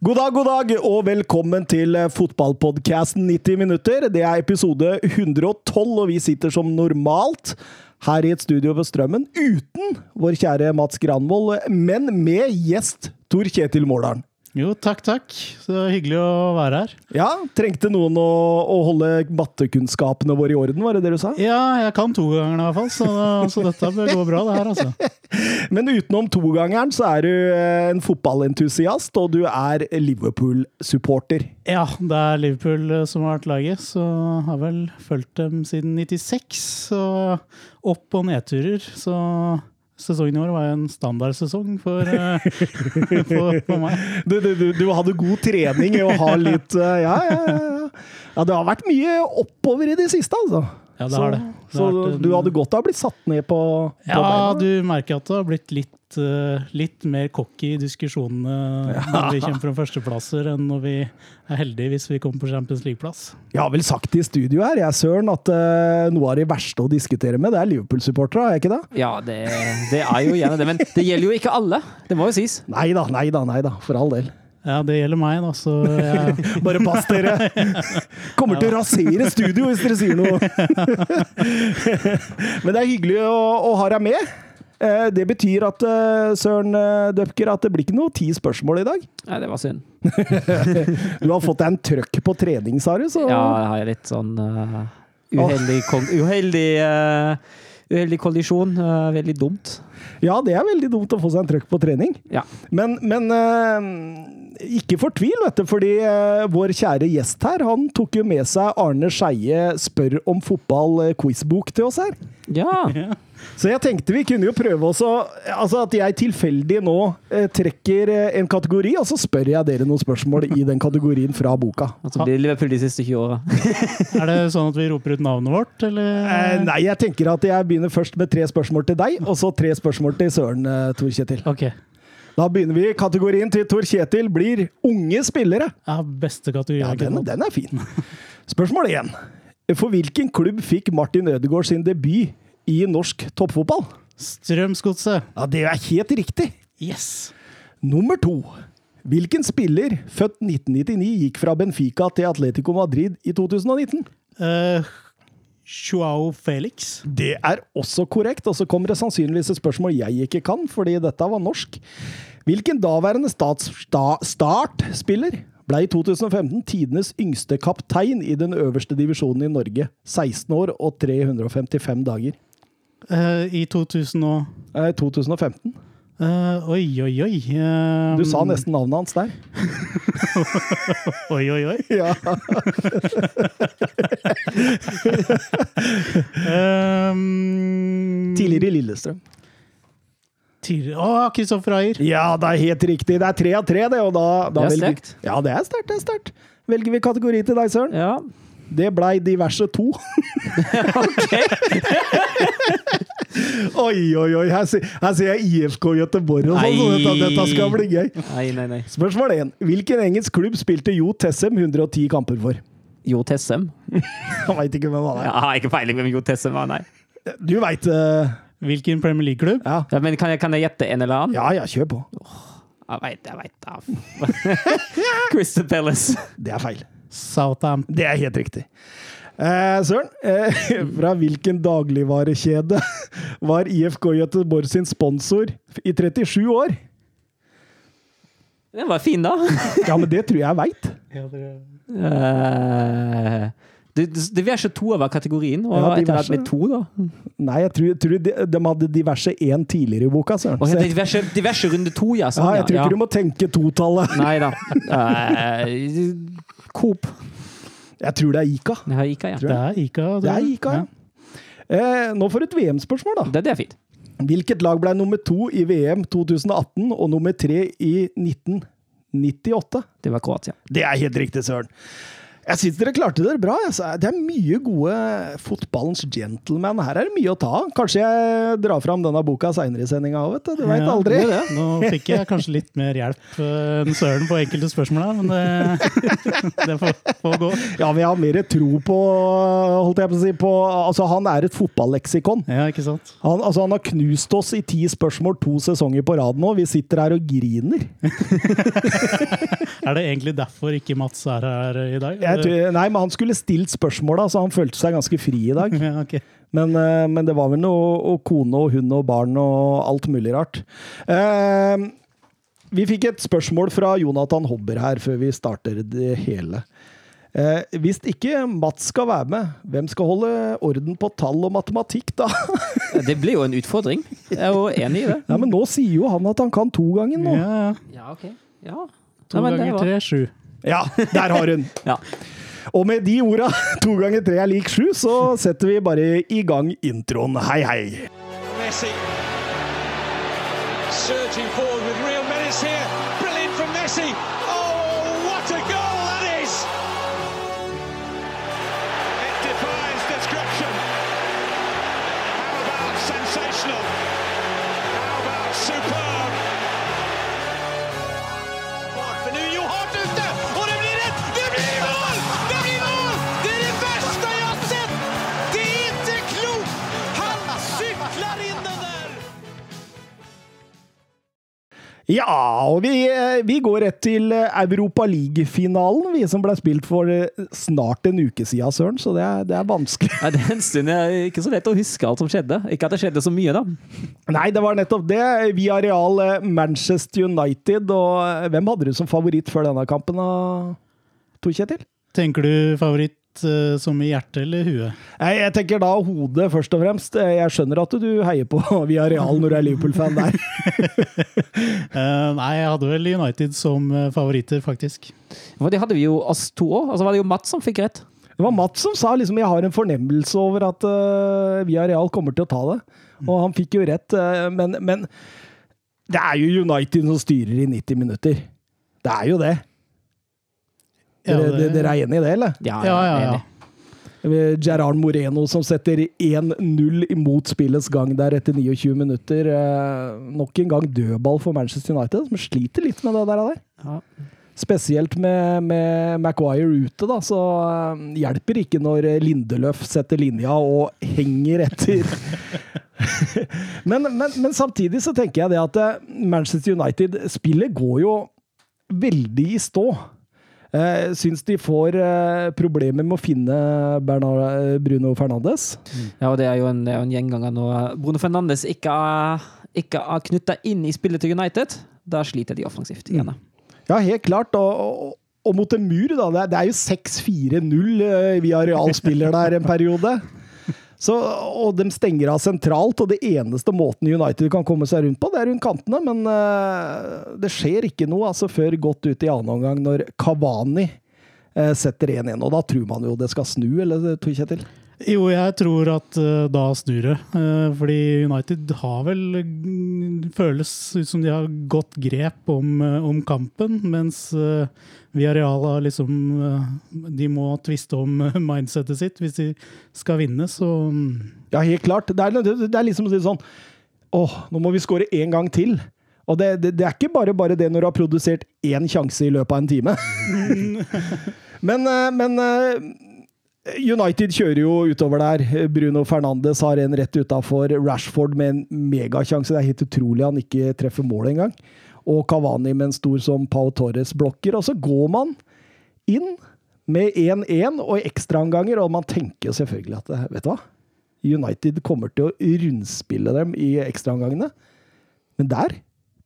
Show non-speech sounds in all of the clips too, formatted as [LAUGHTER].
God dag, god dag, og velkommen til fotballpodkasten 90 minutter. Det er episode 112, og vi sitter som normalt her i et studio ved Strømmen uten vår kjære Mats Granvold, men med gjest Tor Kjetil Mårdalen. Jo, takk, takk. Så hyggelig å være her. Ja, Trengte noen å, å holde mattekunnskapene våre i orden, var det det du sa? Ja, jeg kan to ganger i hvert fall, så, så dette bør gå bra, det her, altså. [LAUGHS] Men utenom togangeren så er du eh, en fotballentusiast, og du er Liverpool-supporter. Ja, det er Liverpool eh, som har vært laget, så har vel fulgt dem siden 96. Så opp- og nedturer, så Sesongen i år var en standardsesong for, uh, [LAUGHS] for, for meg. Du, du, du, hadde god trening i å ha litt uh, ja, ja, ja, ja. Det har vært mye oppover i det siste, altså. Ja, det har det. det så en... du hadde godt av å bli satt ned på, på Ja, beina. du merker at det har blitt litt uh, litt mer cocky i diskusjonene ja. når vi kommer fra førsteplasser, enn når vi er heldige hvis vi kommer på Champions League-plass. Jeg har vel sagt i studio her, jeg Søren, at uh, noe av det verste å diskutere med, det er Liverpool-supportere, er ikke det? Ja, det, det, er jo gjerne det, men det gjelder jo ikke alle. Det må jo sies. Nei da, nei da, nei da, for all del. Ja, det gjelder meg, da, så jeg... [LAUGHS] Bare pass dere! [LAUGHS] Kommer til å rasere studio hvis dere sier noe! [LAUGHS] Men det er hyggelig å, å ha deg med. Eh, det betyr at eh, Søren eh, Døpker, at det blir ikke noe ti spørsmål i dag. Nei, det var synd. du har fått deg en trøkk på trening, sa du? Så... Ja, jeg har litt sånn uh, uheldig, uheldig, uh, uheldig kollisjon. Uh, veldig dumt. Ja, det er veldig dumt å få seg en trøkk på trening. Ja. Men, men ikke fortvil, vet du, fordi vår kjære gjest her, han tok jo med seg Arne Skeie spør om fotball-quizbok til oss her. Ja. Så jeg tenkte vi kunne jo prøve også Altså at jeg tilfeldig nå eh, trekker eh, en kategori, og så spør jeg dere noen spørsmål i den kategorien fra boka. Altså blir Liverpool de siste 20 åra. [LAUGHS] er det sånn at vi roper ut navnet vårt, eller? Eh, nei, jeg tenker at jeg begynner først med tre spørsmål til deg, og så tre spørsmål til Søren, eh, Tor Kjetil. Okay. Da begynner vi. Kategorien til Tor Kjetil blir unge spillere. Ja, beste kategori. Ja, den, den er fin. Spørsmål én. For hvilken klubb fikk Martin Ødegaard sin debut i norsk toppfotball? Strømsgodset. Ja, det er helt riktig. Yes. Nummer to. Hvilken spiller, født 1999, gikk fra Benfica til Atletico Madrid i 2019? Uh, Joao Felix. Det er også korrekt, og så kommer det sannsynligvis et spørsmål jeg ikke kan, fordi dette var norsk. Hvilken daværende startspiller ble i 2015 tidenes yngste kaptein i den øverste divisjonen i Norge? 16 år og 355 dager. Uh, I 2000 og... Uh, 2015. Uh, oi, oi, oi. Um... Du sa nesten navnet hans der. [LAUGHS] oi, oi, oi. [LAUGHS] Ja. um... Tidligere i Lillestrøm. Å, Kristoffer Ayer! Ja, det er helt riktig. Det er tre av tre, det. Og da, da det er sterkt. Ja, er. Det er sterkt. Velger vi kategori til deg, Søren? Ja. Det blei diverse to. oi, oi, oi. Her, her ser jeg IFK Göteborg og sånn, dette, dette, skal bli gøy. Nei, nei, nei. Spørsmål én. Hvilken engelsk klubb spilte Jo Tessem 110 kamper for? Jo Tessem? han veit ikke hvem han er. Jeg har ikke peiling hvem Jo Tessem var, nei. Du veit uh... Eh, Hvilken Premier League-klubb? Ja. ja. men kan jeg, kan jeg, gjette en eller annen? Ja, ja, kjør på. Oh, jeg veit, jeg veit. [LAUGHS] Crystal Palace. Det er feil. Southampton. Det er helt riktig. Eh, Søren, eh, [LAUGHS] fra hvilken dagligvarekjede [LAUGHS] var IFK Göteborg sin sponsor i 37 år? Den var fin, da. [LAUGHS] ja, men det tror jeg jeg veit. Ja, det... Uh, det, det diverse to over kategorien, og ja, etter hvert med to, da. Nei, jeg tror, tror de, de, hadde diverse én tidligere i boka. Søren. Okay, diverse, diverse, runde to, ja. Sånn, ja jeg tror ikke ja. du må tenke totallet. Nei da. Uh, Coop. Jeg tror det er Ica. Ja, Ica, ja. Det er Ica. Det, det er Ica, ja. Eh, nå får du et VM-spørsmål, da. Det, det, er fint. Hvilket lag ble nummer to i VM 2018 og nummer tre i 1998? Det var Kroatia. Det er helt riktig, Søren. Jeg syns dere klarte dere bra. Det er mye gode fotballens gentlemen. Her er det mye å ta av. Kanskje jeg drar fram denne boka seinere i sendinga òg, vet du. Du veit Ja, aldri. det det. Nå fikk jeg kanskje litt mer hjelp eh, enn Søren på enkelte spørsmål men det, [LAUGHS] det får, får gå. Ja, men jeg har mer tro på holdt jeg på å si, på, altså Han er et fotballeksikon. Ja, ikke sant? Han, altså, han har knust oss i ti spørsmål to sesonger på rad nå. Vi sitter her og griner. [LAUGHS] Er det egentlig derfor ikke Mats er her i dag? Jeg tror, nei, men Han skulle stilt spørsmåla, så han følte seg ganske fri i dag. [LAUGHS] Ja, okay. Men, eh, men det var vel noe og kone og hund og barn og alt mulig rart. Uh, vi fikk et spørsmål fra Jonathan Hobber her før vi starter det hele. Eh, hvis ikke Mats skal være med, hvem skal holde orden på tall og matematikk da? [LAUGHS] Det blir jo en utfordring. Jeg er jo enig i det. ja, Men nå sier jo han at han kan to ganger nå. Ja, ja. Ja, ok. Ja. To ganger tre, sju. Ja, der har hun! [LAUGHS] Ja. Og med de orda, [LAUGHS] to ganger tre er lik sju, så setter vi bare i gang introen. Hei, hei! Messi surging forward with Ja, og vi, eh, vi går rett til eh, Europa League-finalen, vi som ble spilt for eh, snart en uke siden, Søren. Så det er, det er vanskelig. Ja, det er en stund jeg ikke så lett å huske alt som skjedde. Ikke at det skjedde så mye, da. Nei, det var nettopp det. Via Real Manchester United. Og hvem hadde du som favoritt før denne kampen, da, Tor Kjetil? Tenker du favoritt som i hjertet eller huet? Jeg tenker da hodet, først og fremst. Eh, Jeg skjønner at du heier på [LAUGHS] Via Real når du er Liverpool-fan der. [LAUGHS] Eh, nei, jeg hadde vel United som eh, favoritter, faktisk. For det hadde vi jo oss to òg. Altså var det jo Mats som fikk rett. Det var Mats som sa liksom, jeg har en fornemmelse over at uh, Via Real kommer til å ta det. Og han fikk jo rett, uh, men, men det er jo United som styrer i 90 minutter. Det er jo det. Ja, Dere, det- dere er enig i det, eller? Ja, Ja, ja, ja. Gerard Moreno som setter 1-0 imot spillets gang der etter 29 minutter. Eh, nok en gang dødball for Manchester United, som sliter litt med det der. der. Ja. Spesielt med, med Maguire ute, da, så eh, hjelper ikke når Lindeløf setter linja og henger etter. [LAUGHS] men, men, men samtidig så tenker jeg det at eh, Manchester United-spillet går jo veldig i stå. Jeg syns de får eh, problemer med å finne Bernard, Bruno Fernandes. Ja, og det er jo en, en gjenganger når Bruno Fernandes ikke er, ikke er knytta inn i spillet til United. Da sliter de offensivt igjen. Ja, helt klart. Og, og, mot en mur, da. Det er, jo 6-4-0 eh, via realspiller der en periode. Så, og de stenger av sentralt, og det eneste måten United kan komme seg rundt på, det er rundt kantene. Men uh, det skjer ikke noe altså, før godt ut i annen omgang, når Kavani uh, setter 1-1. Og da tror man jo det skal snu, eller Tor Kjetil? Jo, jeg tror at uh, da snur det. Uh, fordi United har vel uh, Føles ut som de har godt grep om, eh, om kampen, mens Villarreal har liksom eh, De må tviste om mindsettet [LAUGHS] mindsetet sitt hvis de skal vinne, så mm, Ja, helt klart. Det er, det er liksom å sånn Åh, nå må vi skåre én gang til. Og det, det, det er ikke bare bare det når du har produsert én sjanse i løpet av en time. [LAUGHS] men, eh, men eh, United kjører jo utover der. Bruno Fernandes har en rett utafor. Rashford med en megasjanse. Det er helt utrolig han ikke treffer mål engang. Og Kavani med en stor som Pau Torres blokker. Og så går man inn med 1-1 og ekstraomganger, og man tenker selvfølgelig at eh, Vet du hva? United kommer til å rundspille dem i ekstraomgangene. Men der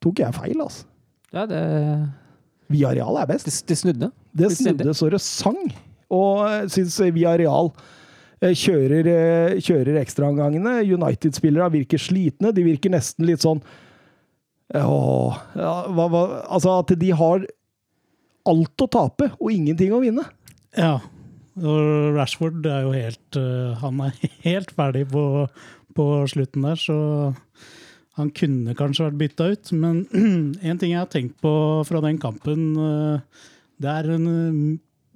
tok jeg feil, altså. Ja, det, Villarreal er best. det, det snudde. Det snudde så det sang. Og jeg syns Villarreal eh, kjører, eh, kjører ekstraomgangene. United-spillere virker slitne. De virker nesten litt sånn Ja, hva, hva, Altså at de har alt å tape og ingenting å vinne. ja. Og Rashford er jo helt eh, Han er [LAUGHS] helt ferdig på, på slutten der, så han kunne kanskje vært bytta ut. Men [CLEARS THROAT] en ting jeg har tenkt på fra den kampen, eh, det er en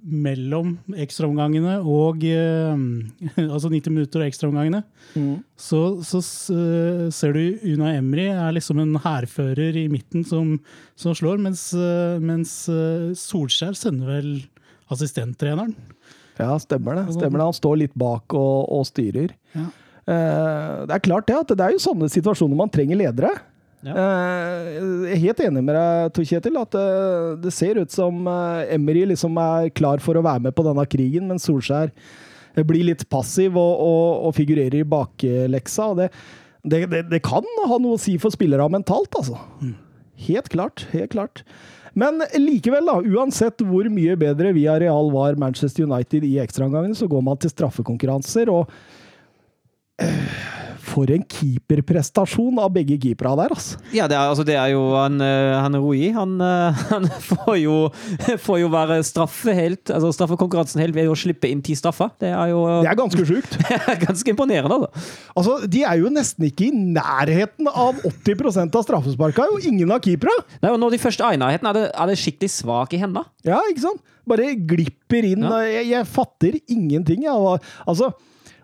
mellom ekstraomgangene og eh, [LAUGHS] Altså 90 minutter og ekstraomgangene, Mm. så, så eh, ser du Una Emry er liksom en hærfører i midten som, som slår, mens, eh, mens Solskjær sender vel assistenttreneren. Ja, stemmer det. Stemmer det. Han står litt bak og, og styrer. Ja. Eh, det er klart det, at det er jo sånne situasjoner man trenger ledere. Ja. Eh, jeg er helt enig med deg, Tor Kjetil, at eh, det ser ut som eh, Emery liksom er klar for å være med på denne krigen, men Solskjær blir litt passiv og, og, og figurerer i bakleksa. det, det, det, det kan ha noe å si for spillere mentalt, altså. Helt klart. Helt klart. Men likevel, da, uansett hvor mye bedre via Real var Manchester United i ekstraomgangene, så går man til straffekonkurranser, og For en keeperprestasjon av begge keepera der, altså. Ja, det er, altså, det er jo han, eh, han Rui. Han, eh, [LAUGHS] han får, jo, får jo være straffe helt, altså straffekonkurransen helt ved å slippe inn ti straffer. Det er jo Det er ganske sjukt. [LAUGHS] ganske imponerende, altså. Altså, De er jo nesten ikke i nærheten av 80% av straffesparka, jo ingen av keepera. Nei, og når de først er i nærheten, er det, er det skikkelig svak i hendene. Ja, ikke sant? Bare glipper inn. Ja. Jeg, jeg fatter ingenting. Ja. Altså,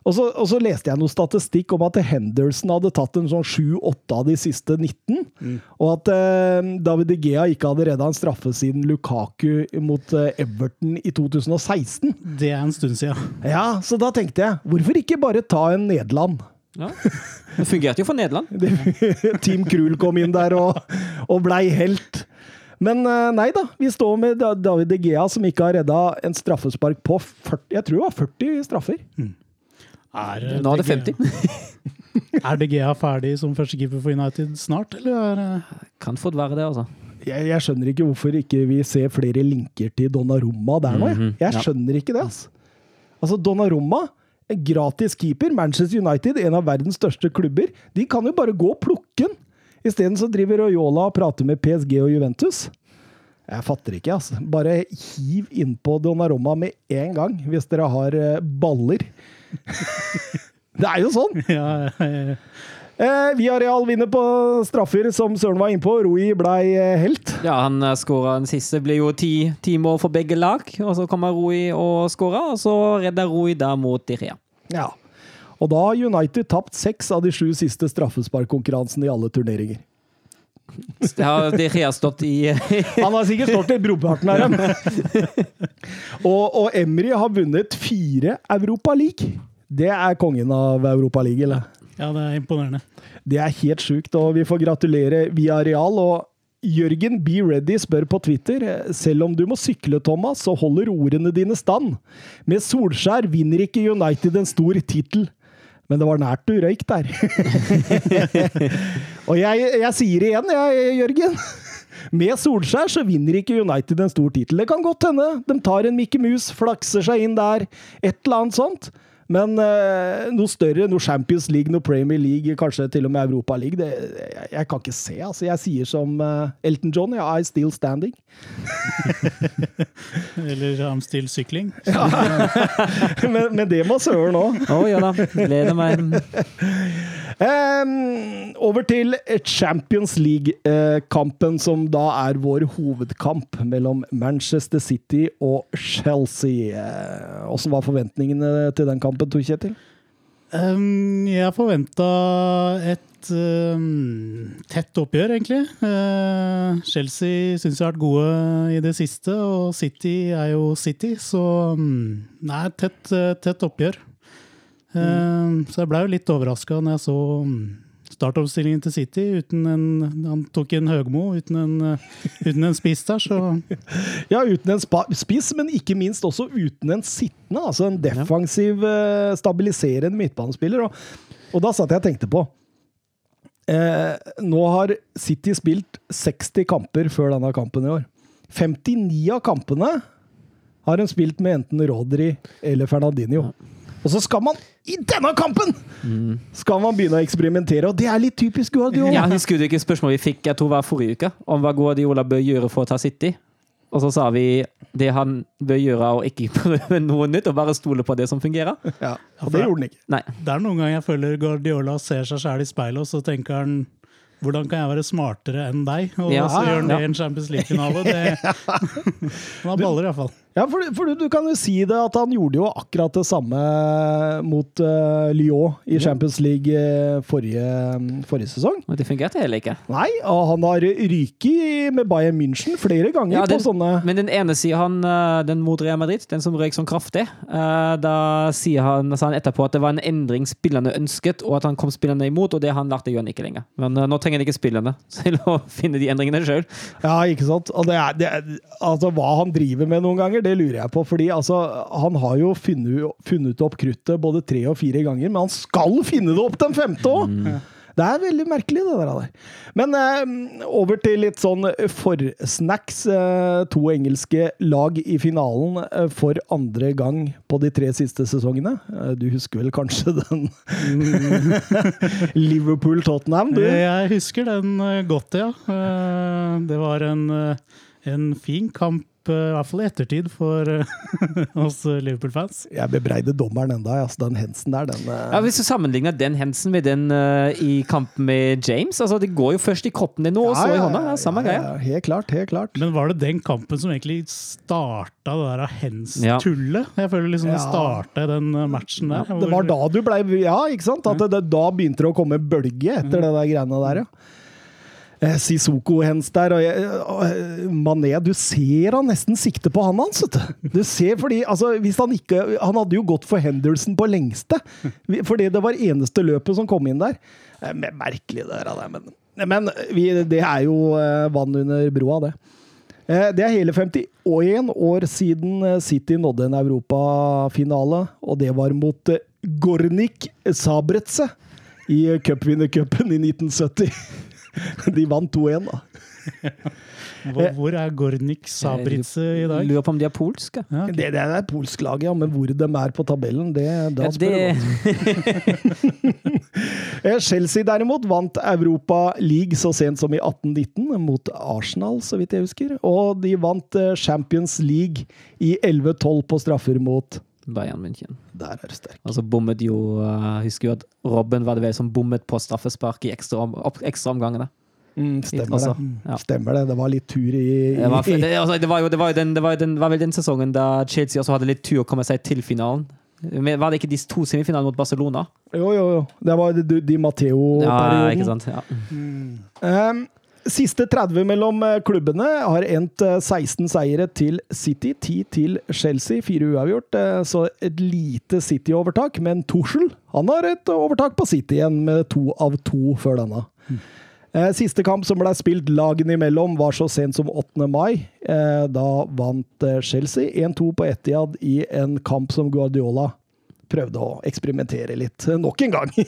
og, så, og så leste jeg noe statistikk om at Henderson hadde tatt en sånn 7-8 av de siste 19. Og at eh, David De Gea ikke hadde redda en straffe siden Lukaku mot eh, Everton i 2016. Det er en stund siden. Ja, Så da tenkte jeg, hvorfor ikke bare ta en Nederland? Ja. Det fungerte jo for Nederland. [LAUGHS] Team Krul kom inn der og, og blei helt. Men eh, nei da, vi står med David De Gea som ikke har redda en straffespark på 40, jeg tror det var 40 straffer. Er, Nå er det 50. [LAUGHS] Er De Gea ferdig som førstekeeper for United snart, eller er det Kan fort være det, altså. Jeg, jeg skjønner ikke hvorfor ikke vi ser flere linker til Donnarumma der nå. Jeg, Mhm, jeg skjønner ikke det, altså. Altså, Donnarumma, en gratis keeper, Manchester United, en av verdens største klubber, de kan jo bare gå og plukke den. Isteden så driver Royola og prater med PSG og Juventus. Jeg fatter ikke, altså. Bare hiv innpå Donnarumma med en gang, hvis dere har eh, baller. [LAUGHS] det er jo sånn! ja, ja, Eh, Villarreal vinner på straffer, som Søren var innpå. Rui blei eh, helt. Ja, han skåra den siste. Blir jo ti, ti mål for begge lag. Og så kommer Rui og skåra, og så redder Rui der mot Direa. Ja. Og da har United tapt seks av de sju siste straffesparkkonkurransene i alle turneringer. [LAUGHS] Det har Direa stått i [LAUGHS] Han har sikkert stått i brorparten av dem. [LAUGHS] og, og Emry har vunnet fire Europa League. Det er kongen av Europa League, eller? ja, det er imponerende. Det er helt sjukt, og vi får gratulere via Real. Og Jørgen Be Ready spør på Twitter selv om du må sykle, Thomas, så holder ordene dine stand. Med Solskjær vinner ikke United en stor tittel. Men det var nært du røyk der. Og jeg, jeg sier det igjen, jeg, Jørgen. [LAUGHS] Med Solskjær så vinner ikke United en stor tittel. Det kan godt hende de tar en Mickey Mouse, flakser seg inn der, et eller annet sånt. Men eh, noe større, noe Champions League, noe Premier League, kanskje til og med Europa League, det, jeg, jeg kan ikke se. altså. Jeg sier som eh, Elton John, ja, I still standing. [LAUGHS] Eller I'm still sykling. [LAUGHS] men, men det må søren òg. Å ja da. Gleder meg. [LAUGHS] um, over til Champions League-kampen, som da er vår hovedkamp mellom Manchester City og Chelsea. Eh, Åssen var forventningene til den kampen, Tor Kjetil? Um, jeg forventa et um, tett oppgjør, egentlig. Uh, Chelsea syns jeg har vært gode i det siste, og City er jo City, så um, Nei, tett, uh, tett oppgjør. Um, Så jeg blei jo litt overraska når jeg så startoppstillingen til City. Uten en, han tok en Høgmo uten en, uh, uten en spiss der, så [LAUGHS] Ja, uten en spiss, men ikke minst også uten en sittende. Altså en defensiv, eh, stabiliserende midtbanespiller. Og, og da satt jeg og tenkte på eh, Nå har City spilt 60 kamper før denne kampen i år. 59 av kampene har de spilt med enten Rodri eller Fernandinho. Og så skal man, i denne kampen, skal man begynne å eksperimentere, og det er litt typisk Guardiola. Jeg husker du ikke spørsmålet vi fikk jeg tror var forrige uke, om hva Guardiola bør gjøre for å ta City? Og så sa vi det han bør gjøre, og ikke [LAUGHS] prøve noe nytt, og bare stole på det som fungerer. Ja, og det gjorde han ikke. Nei. Det er noen ganger jeg føler Guardiola ser seg sjæl i speilet, og så tenker han hvordan kan jeg være smartere enn deg? Og Ja, så gjør han det ja. i en Champions League-finale. Det- [LAUGHS] Han har baller, iallfall. Ja, for, for du, du kan jo si det at han gjorde jo akkurat det samme mot uh, Lyon i Champions League eh, forrige, forrige sesong. Men det fungerte heller ikke. Nei, og han har ryket med Bayern München flere ganger Ja, på sånne Men den ene sier han, eh, den mot Real Madrid, den som røyk sånn kraftig, uh, da sier han, sa han etterpå at det var en endring spillerne ønsket, og at han kom spillerne imot, og det har han lærte, gjør han ikke lenger. Men uh, nå trenger han ikke spillerne [LAUGHS] til å finne de endringene sjøl. Ja, ikke sant? Og det er, det er, altså, hva han driver med noen ganger, det lurer jeg på. Fordi altså, han har jo funnet, funnet opp kruttet både tre og fire ganger, men han skal finne det opp den femte òg! Det er veldig merkelig, det der. Men eh, over til litt sånn forsnacks. Eh, to engelske lag i finalen eh, for andre gang på de tre siste sesongene. Eh, du husker vel kanskje [LAUGHS] den Liverpool-Tottenham, du? Jeg husker den eh, godt, ja. Eh, Det var en, en fin kamp, eh, i hvert fall i ettertid, for eh, [LAUGHS] oss Liverpool-fans. Jeg bebreider dommeren enda. Altså, den Hensen der, den eh, Ja, hvis du sammenligner den hendelsen med den uh, i kampen med James altså Det går jo først i kroppen din nå, og så i hånda. Ja, samme ja, greia. ja, helt klart, helt klart. Men var det den kampen som egentlig starta det der Ja. Hens-tullet? Jeg føler liksom det Ja. starta den matchen der. Det var da du blei Ja, ikke sant? At det, det, da begynte det å komme bølge etter det der greiene der, ja. Eh, Sissoko hens der, og jeg, og Mané Du ser han nesten sikte på han hans, vet du. Ser fordi altså, hvis Han ikke Han hadde jo gått for Henderson på lengste, fordi det var eneste løpet som kom inn der. Eh, Merkelig, det der, men, men vi, det er jo eh, vann under broa, det. Eh, Det er hele 51 år siden eh, City nådde en europafinale, og det var mot eh, Gornik Sabretse i cupvinnercupen i 1970. De vant 2-1, da. Hvor, hvor er Gornik Sabritze i dag? Lurer på om de er polske. Ja, okay. Det, det er polsk lag, ja, men hvor de er på tabellen, det da Ja, spør det, du. [LAUGHS] Eh, Chelsea derimot vant Europa League så sent som i 1819 mot Arsenal, så vidt jeg husker. Og de vant eh, Champions League i 11-12 på straffer mot Bayern München. Der er det sterk. Og så bommet jo uh, Husker jo at Robben var det vel som bommet på straffespark i ekstra, opp, ekstra. Mm, stemmer Også, det. ja. Stemmer det. Det var litt tur i, i Det var, det, altså, det var jo det var, den, det var, den, var vel den sesongen da Chelsea også hadde litt tur å komme seg til finalen. Var det ikke de to semifinalene mot Barcelona? Jo, jo, jo. Det var de, de Matheo-perioden. Ja, ikke sant? Ja. Ehm, siste 30 mellom eh, klubbene har endt eh, 16 seire til City, 10 til Chelsea, 4 uavgjort. eh, Så et lite City-overtak, men Tuchel har et overtak på City igjen, med to av to før denne. Eh, Siste kamp som ble spilt lagene imellom, var så sent som 8. mai. Eh, Da vant eh, Chelsea 1-2 på Etiad i en kamp som Guardiola prøvde å eksperimentere litt eh, nok en gang. [LAUGHS]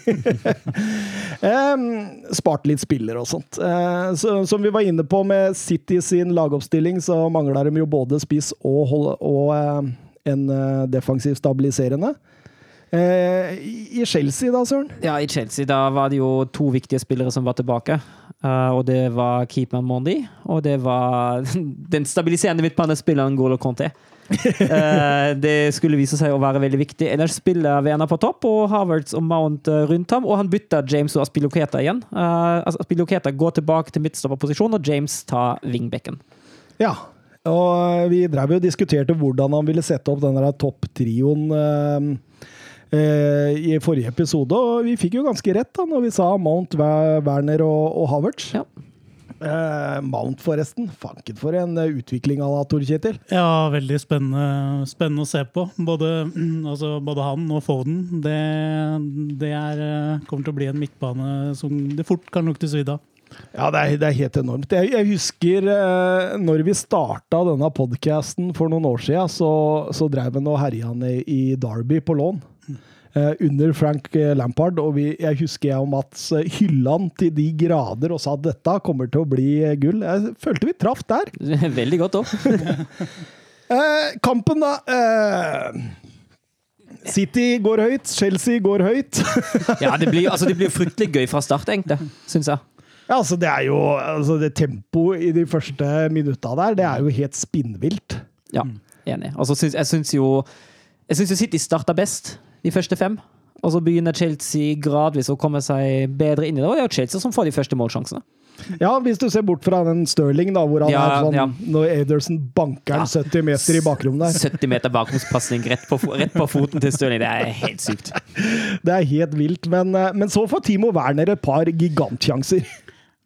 Spart litt spillere og sånt. Eh, så, som vi var inne på med City sin lagoppstilling, så mangler de jo både spiss og, hold- og eh, en defensiv stabiliserende. I Chelsea, da, Søren? ja, i Chelsea da var det jo to viktige spillere som var tilbake. Og det var keeper Mondi, og det var [LAUGHS] den stabiliserende midtbanespilleren Golo Conte. Det skulle vise seg å være veldig viktig. Ellers spiller Werner på topp, og Havertz og Mount eh, rundt ham. Og han bytter James og Aspiloketa igjen. Uh, Aspiloketa går tilbake til midtstopperposisjon, og James tar wingbacken. Ja. Og eh, vi drev jo og diskuterte hvordan han ville sette opp den topptrioen eh, eh, i forrige episode, og vi fikk jo ganske rett da når vi sa Mount, Werner og, og Havertz. Ja. Eh, Mount, forresten. Fanken for en eh, utvikling av Tor Kjetil. Ja, veldig spennende, spennende å se på. Både, [CLEARS THROAT] altså, både han og Foden. Det, det er, eh, kommer til å bli en midtbane som det fort kan lukte svidd av. Ja, det er, det er helt enormt. Jeg, jeg husker eh, når vi starta denne podkasten for noen år siden, så, så drev han og herja han i, i Derby på lån. Eh, under Frank eh, Lampard, og vi, jeg husker jeg og Mats eh, hylla han til de grader og sa at dette kommer til å bli gull. Jeg følte vi traff der. [LAUGHS] Veldig godt opp. [LAUGHS] Eh, kampen, da. Eh, City går høyt, Chelsea går høyt. [LAUGHS] Ja, det blir, altså, det blir fryktelig gøy fra start, egentlig. Syns jeg. Ja, altså Det er jo altså det tempoet i de første minutta der, det er jo helt spinnvilt. Ja, enig. Altså, synes, jeg syns jo Jeg syns City starta best, de første fem. Og så begynner Chelsea gradvis å komme seg bedre inn i det. Og det er jo Chelsea som får de første målsjansene. Ja, hvis du ser bort fra den Stirling, da, hvor han Ja, er sånn ja. Når Ederson banker den 70 meter i bakrommet der. [LAUGHS] 70 meter bakromspasning rett, på rett på foten til Stirling. Det er helt sykt. [LAUGHS] Det er helt vilt. Men, eh, men så får Timo Werner et par gigantsjanser.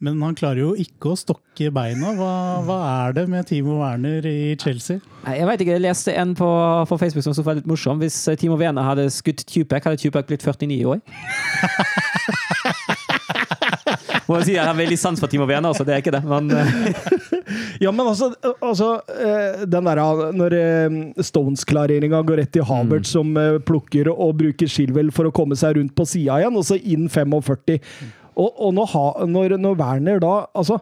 Men han klarer jo ikke å stokke beina. Hva, hva er det med Timo Werner i Chelsea? Nei, Jeg vet ikke, jeg leste en på, på Facebook som var litt morsom. Hvis eh, Timo Werner hadde skutt Tupac, hadde Tupac blitt 49 år. [LAUGHS] Må jeg si Jeg har veldig sans for Timo Werner, så det er ikke det. Men eh, [LAUGHS] Ja, men altså, altså eh, den der, Når Stones-klareringa går rett til Habert, som eh, plukker og bruker Shilwell for å komme seg rundt på sida igjen, og så inn 45. Og, og når, når, når Werner da altså,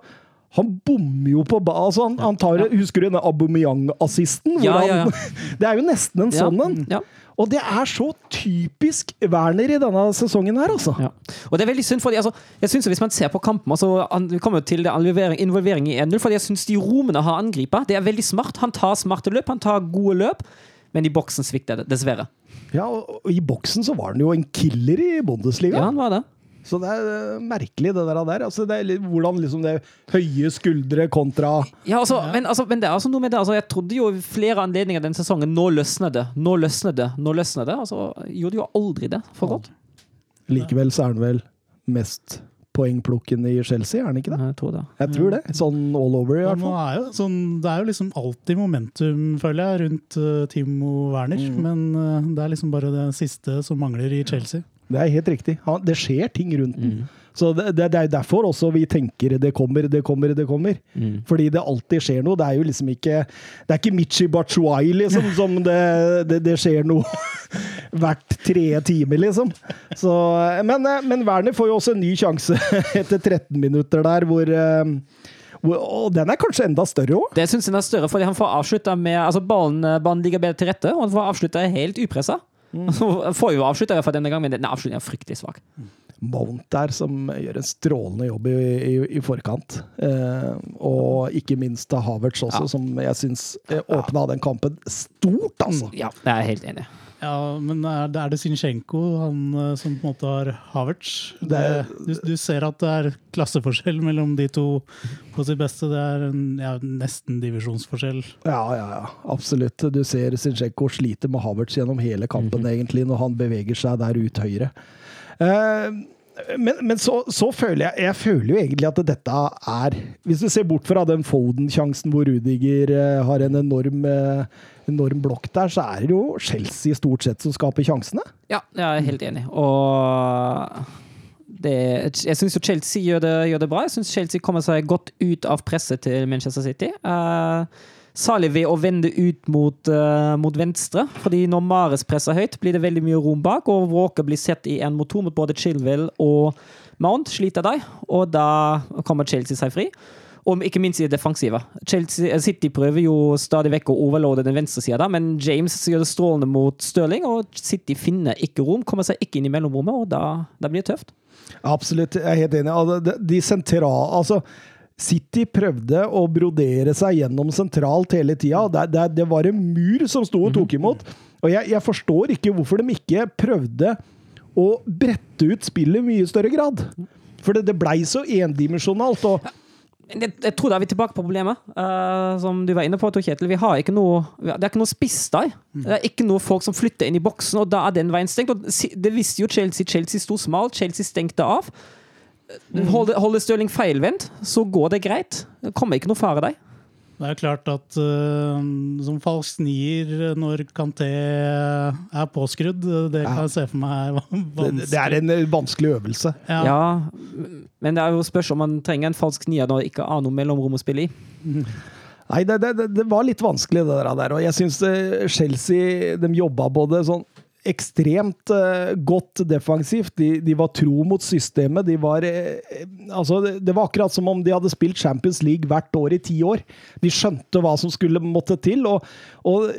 han bommer jo på ba altså, han, han tar, Husker du den Aubameyang-assisten? Ja, ja, ja. [LAUGHS] Det er jo nesten en ja, sånn en. Ja. Og det er så typisk Werner i denne sesongen her, altså. Ja. Og det er veldig synd, fordi altså, jeg synes Hvis man ser på kampen altså, han, kommer til det involvering, involvering i 1-0, fordi jeg syns de rommene har angripa. Det er veldig smart. Han tar smarte løp, han tar gode løp, men i boksen svikter det, dessverre. Ja, og I boksen så var han jo en killer i Bundesliga. Ja, han var det. Så det er eh, merkelig, det der. der. Altså, det er litt, hvordan liksom det høye skuldre kontra Ja, altså, Men, altså, men det er altså noe med det. Altså, jeg trodde jo flere anledninger den sesongen Nå løsner det, nå løsner det, nå løsner det. Altså, gjorde jo aldri det for godt. Likevel så er han vel mest poengplukkende i Chelsea, er han ikke det? Jeg tror det. Jeg tror det. Sånn all over, i hvert fall. er jo sånn, det er jo liksom alltid momentum, føler jeg, rundt uh, Timo Werner. Mm. Men uh, det er liksom bare det siste som mangler i Chelsea. Det er helt riktig. Det skjer ting rundt den. Så det, det, det er derfor også vi tenker det kommer, det kommer, det kommer. Mm. Fordi det alltid skjer noe. Det er jo liksom ikke Det er ikke Michi Bachuai, liksom, [LAUGHS] som det, det, det skjer noe [LAUGHS] hvert tredje time, liksom. Så, men, men Werner får jo også en ny sjanse [LAUGHS] etter 13 minutter der, hvor eh, hvor- Og den er kanskje enda større òg. Det syns jeg er større, fordi han får avslutta med Altså, ballen, ballen ligger bedre til rette, og han får avslutta helt upressa. Han får jo avslutta i hvert fall denne gangen, men den avslutningen er fryktelig svak. Mount der, som gjør en strålende jobb i, i, i forkant. Eh, og ikke minst Havertz også, Ja. som jeg syns åpna ja. den kampen stort, altså. Ja, jeg er helt enig. Ja, men er det, er det Sinchenko han eh, som på en måte har Havertz? Det, du, du ser at det er klasseforskjell mellom de to på sitt beste. Det er en, ja, nesten divisjonsforskjell. Ja, ja, ja. Absolutt. Du ser Sinchenko sliter med Havertz gjennom hele kampen, egentlig, når han beveger seg der ut høyre. Eh, men, men så, så føler jeg Jeg føler jo egentlig at dette er Hvis du ser bort fra den Foden-sjansen hvor Rudiger eh, har en enorm, eh, enorm blokk der, så er det jo Chelsea stort sett som skaper sjansene. Ja, jeg er helt enig. Og det, jeg syns Chelsea gjør det, gjør det bra. Jeg syns Chelsea kommer seg godt ut av presset til Manchester City. Uh, Salig ved å vende ut mot, uh, mot venstre, fordi når Mares presser høyt, blir det veldig mye rom bak, og Walker blir sett i én mot to mot både Chilwell og Mount, sliter de, og da kommer Chelsea seg fri. Og ikke minst i det defensive. Chelsea, eh, City prøver jo stadig vekk å overloade den venstre sida, men James gjør det strålende mot Stirling, og City finner ikke rom, kommer seg ikke inn i mellomrommet, og da, da blir det tøft. Absolutt, jeg er helt enig. Altså, De sentrale Altså, City prøvde å brodere seg gjennom sentralt hele tida. Det, det, det var en mur som sto og tok imot. Og jeg, jeg forstår ikke hvorfor de ikke prøvde å brette ut spillet i mye større grad. For det, det blei så endimensjonalt. Og Jeg, jeg tror da er vi tilbake på problemet, Uh, som du var inne på, Tor Kjetil. Vi har ikke noe, det er ikke noe spiss der. Det er ikke noe folk som flytter inn i boksen, og da er den veien stengt. Og det visste jo Chelsea. Chelsea sto smalt, Chelsea stengte av. Holder, holder Stirling feilvendt, så går det greit. Det kommer ikke noe fare der. Det er klart at uh, som falsk nier når Kanté er påskrudd, det kan jeg se for meg er [LAUGHS] vanskelig. det er en eh, vanskelig øvelse. Ja. Ja, men det er jo spørs om man trenger en falsk nier når det ikke er noe mellomrom å spille i. Nei, det, det, det- det var litt vanskelig, det der. der, Og jeg syns Chelsea de jobba både sånn ekstremt eh, godt defensivt. De, de var tro mot systemet. De var eh, Altså, det, det var akkurat som om de hadde spilt Champions League hvert år i ti år. De skjønte hva som skulle måtte til. og, og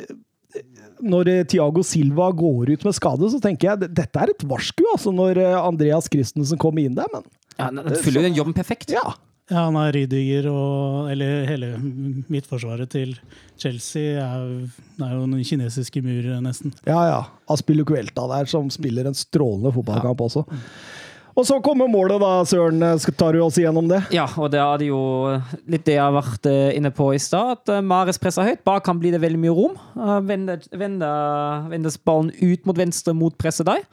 når Tiago Thiago Silva går ut med skade, så tenker jeg dette er et varsku, altså, når eh, Andreas Christensen kommer inn der, men Ja, Den fyller jo den jobben perfekt. ja. Ja, han er Rydiger og Eller hele midtforsvaret til Chelsea er, det er jo den kinesiske mur, nesten. Ja, ja. Aspilicuelta der, som spiller en strålende fotballkamp også. Og så kommer målet, da, Søren. Tar du oss igjennom det? Ja, og det er jo litt det jeg har vært eh, inne på i stad. At eh, Mares presser høyt. Bak kan bli det veldig mye rom. Eh, Vendes ballen ut mot venstre mot presset der.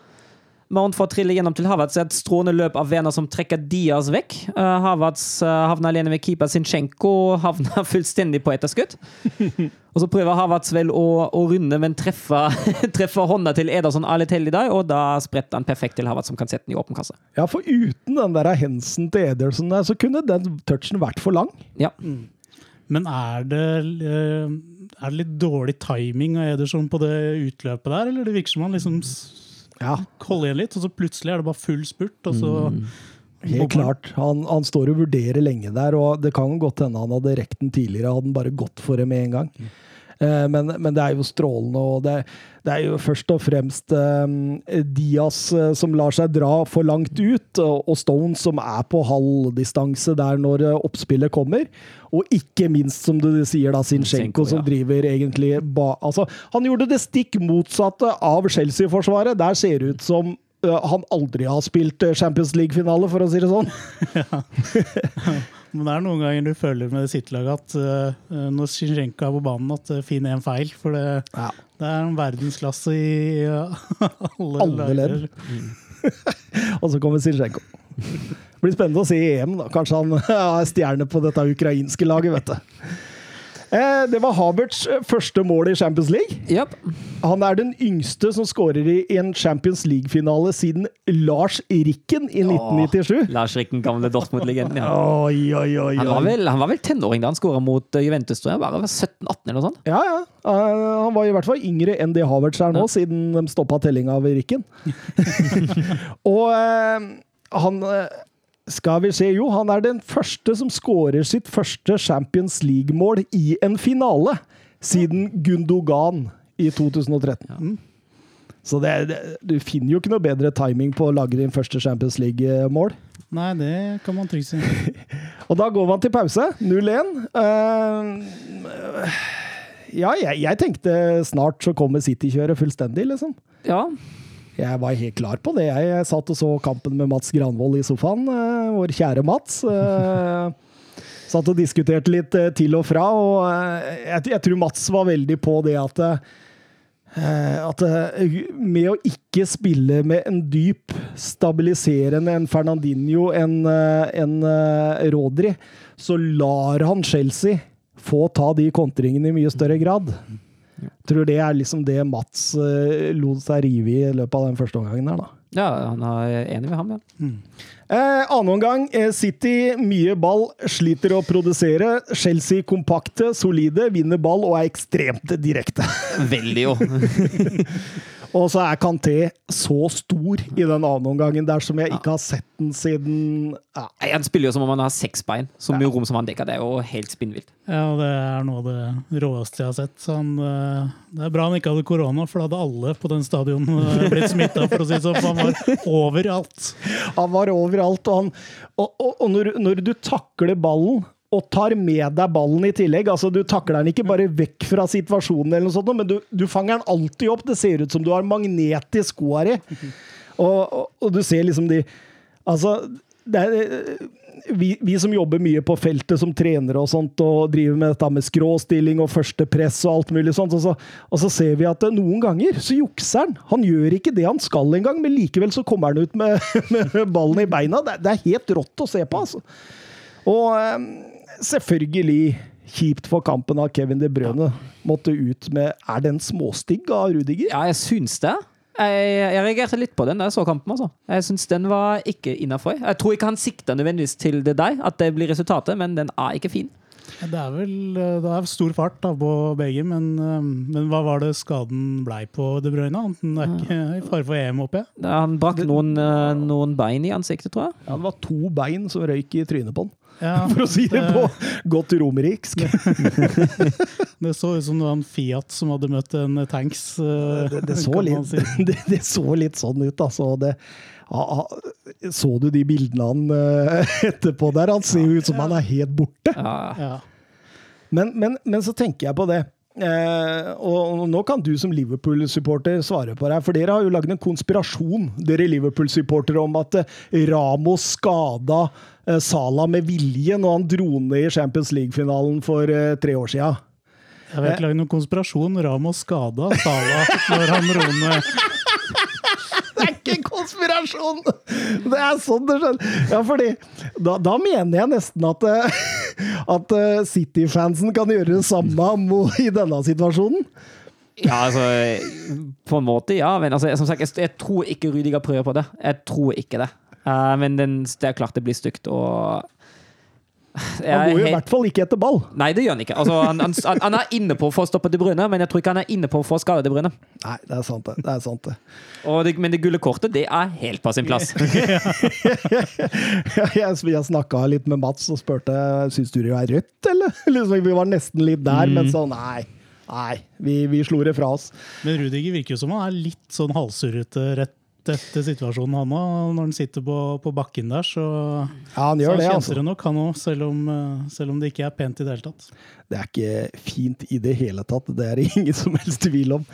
Mount får trille gjennom til Havertz. Et strålende løp av Werner som trekker Diaz vekk. Uh, Havertz eh, havner alene ved keeper Sinchenko og havner [LAUGHS] fullstendig på etterskudd. og så prøver Havertz vel å, å runde, men treffer, [LAUGHS] treffer hånda til Ederson Aletel i dag, og da spretter han perfekt til Havertz, som kan sette den i åpen kasse. Ja, for uten den der hensen til Ederson der, så kunne den touchen vært for lang. Ja. Men er det, eh, er det litt dårlig timing av Ederson på det utløpet der, eller det virker som han liksom Ja, Holde igjen litt, og så plutselig er det bare full spurt, og så helt klart. Han, han står og vurderer lenge der, og det kan godt hende han hadde rekt den tidligere, hadde han bare gått for det med en gang. Eh, Men, men det er jo strålende, og det, det er jo først og fremst eh, Diaz eh, som lar seg dra for langt ut, og, og Stones som er på halvdistanse der når eh, oppspillet kommer. Og ikke minst, som du sier, da, Zinchenko, som driver egentlig ba, altså, Han gjorde det stikk motsatte av Chelsea-forsvaret. Der ser det ut som eh, han aldri har spilt eh, Champions League-finale, for å si det sånn. [LAUGHS] [LAUGHS] Men det er noen ganger du føler med sitt lag at uh, når Zinchenko er på banen, at det finner en feil. For det, Ja. det er en verdensklasse i uh, [LAUGHS] alle, Alle ledd. lager. [LAUGHS] Og så kommer Zinchenko. Det blir spennende å se i EM. da. Kanskje han [LAUGHS] er stjerne på dette ukrainske laget, vet du. Eh, Det var Havertz eh, første mål i Champions League. Yep. Han er den yngste som skårer i en Champions League-finale siden Lars Rikken i 1997. Lars Rikken, gamle Dortmund-legenden. Ja. Oi, oi, oi. Han var vel, han var vel tenåring da han skåra mot eh, Juventus, tror jeg. Bare var 17-18 eller noe sånt. Ja, ja. Han var i hvert fall yngre enn det Havertz er nå, Ja. siden de stoppa tellinga ved Rikken. [LAUGHS] Og han Skal vi se, jo, han er den første som skårer sitt første Champions League-mål i en finale siden Gundogan i 2013. Så det, det, du finner jo ikke noe bedre timing på å lage din første Champions League-mål. Nei, det kan man trygt si. [LAUGHS] Og da går man til pause. 0-1. Uh, ja, jeg, jeg tenkte snart så kommer City-kjøret fullstendig, liksom. Ja. Jeg var helt klar på det. Jeg, satt og så kampen med Mats Granvold i sofaen. eh, vår kjære Mats. Eh, satt og diskuterte litt eh, til og fra, og jeg, tror Mats var veldig på det at at med å ikke spille med en dyp, stabiliserende en Fernandinho, en, en Rodri, så lar han Chelsea få ta de kontringene i mye større grad. Tror det er liksom det Mats uh, lot seg rive i i løpet av den første omgangen der, da. ja, han er enig med ham, ja. Eh, annen omgang. Eh, City mye ball, sliter å produsere. Chelsea kompakte, solide, vinner ball og er ekstremt direkte. Veldig, jo. [LAUGHS] Og så er Kanté så stor i den andre omgangen der som jeg ikke har sett den siden ja. Han spiller jo som om han har seks bein. Så mye rom som han dekker. Det er jo helt spinnvilt. Ja, det er noe av det råeste jeg har sett. Så han, eh, det er bra han ikke hadde korona, for da hadde alle på den stadion eh, blitt smitta, for å si det sånn. Han var overalt. Han var overalt, og, han, og, og, og når, når du takler ballen og tar med deg ballen i tillegg. altså Du takler den ikke bare vekk fra situasjonen, eller noe sånt, men du, du fanger den alltid opp. Det ser ut som du har magnet i skoa di. Og, og, og du ser liksom de Altså, det er vi, vi som jobber mye på feltet som trenere og sånt, og driver med dette med skråstilling og første press og alt mulig sånt, og så, og så ser vi at eh, noen ganger så jukser han. Han gjør ikke det han skal engang, men likevel så kommer han ut med, [LAUGHS] med ballen i beina. Det, det er helt rått å se på, altså. Og eh, selvfølgelig kjipt for kampen av Kevin De Brøne. Måtte ut med Er den småstygg av Rudiger? Ja, jeg syns det. Jeg, jeg reagerte litt på den da jeg så kampen. altså. Jeg syns den var ikke innafor. Jeg tror ikke han sikta nødvendigvis til det der, at det blir resultatet, men den er ikke fin. Det er vel eh, det er stor fart da, på begge, men, eh, men hva var det skaden blei på De Bruyne? Han er ikke i fare for EM, håper jeg. Han brakk noen, eh, noen bein i ansiktet, tror jeg. Ja, det var to bein som røyk i trynet på han, Ja, [LAUGHS] for å si det på godt romeriksk. [LAUGHS] Det så ut som det var en Fiat som hadde møtt en tanks. Det, det, så litt, si. [LAUGHS] det, det så litt sånn ut, altså. Det, så du de bildene han eh, [LAUGHS] etterpå der? Han ser jo ut som han er helt borte. Ja. Ja. Men, men, men så tenker jeg på det. Eh, og nå kan du som Liverpool-supporter svare på det, for dere har jo lagd en konspirasjon, dere Liverpool-supportere, om at eh, Ramos skada eh, Salah med vilje når han dro ned i Champions League-finalen for eh, tre år sia. Jeg har ikke lagd noen konspirasjon. Ramos skada Salah når han dro ned konspirasjon! Det er sånn det skjer. Ja, fordi da, da mener jeg nesten at, eh, at eh, City-fansen kan gjøre det samme i denne situasjonen. Ja, altså På en måte, ja. Men altså, som sagt, jeg, jeg tror ikke Rudiger prøver på det. Jeg tror ikke det. Uh, men den, det er klart det blir stygt, og Han går jo i helt- hvert fall ikke etter ball. Nei, det gjør han ikke. Altså, han, han, han er inne på for å stoppe De Bruyne, men jeg tror ikke han er inne på for å skade De Bruyne. Nei, det er sant, det. det, er sant det. Og det men det gule kortet, det er helt på sin plass. [LAUGHS] jeg jeg snakka litt med Mats og spurte syns du det er rødt, eller? [LAUGHS] Liksom, vi var nesten litt der, men så nei. Nei, vi, vi slo det fra oss. Men Rudiger virker jo som han er litt sånn halvsurrete rett etter situasjonen, han òg. Når han sitter på, på bakken der, så, Ja, han så gjør han det, altså. det nok, han òg. Selv, eh, selv om det ikke er pent i det hele tatt. Det er ikke fint i det hele tatt. Det er det ingen som helst tvil om.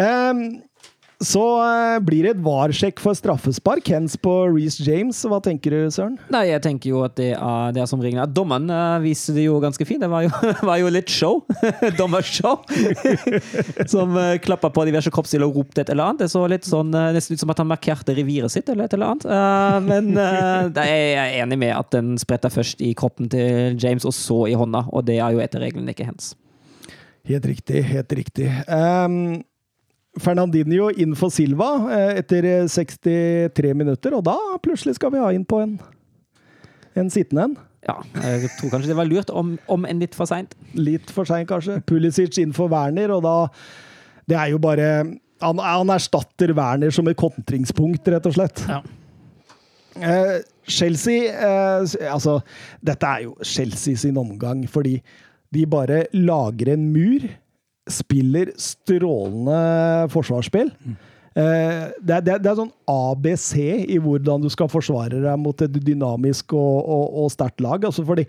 Ehm, så eh, blir det et VAR-sjekk for straffespark. Hens på Reece James. Hva tenker du, Søren? Nei, jeg tenker jo at det er, det er som ringer. Dommeren uh, viser det jo ganske fint. Det var jo, [LAUGHS] var jo litt show. [LAUGHS] Dommershow. [LAUGHS] som uh, klappa på diverse kroppsdeler og ropte et eller annet. Det så litt sånn, uh, nesten ut som at han markerte reviret sitt eller et eller annet. Uh, men uh, det er jeg er enig med at den spretter først i kroppen til James, og så i hånda. Og det er jo etter reglene ikke hens. Helt riktig, helt riktig. Ehm, Fernandinho inn for Silva eh, etter 63 minutter, og da plutselig skal vi ha inn på en, en sittende en. Ja, jeg tror kanskje det var lurt, om, om enn litt for seint. Litt for seint, kanskje. Pulisic inn for Werner, og da Det er jo bare Han, han erstatter Werner som et kontringspunkt, rett og slett. Ja. Eh, Chelsea eh, Altså, dette er jo Chelsea sin omgang, fordi de bare lager en mur, spiller strålende forsvarsspill. Uh, det, er, det, er, det er sånn ABC i hvordan du skal forsvare deg mot et dynamisk og, og, og sterkt lag. Altså fordi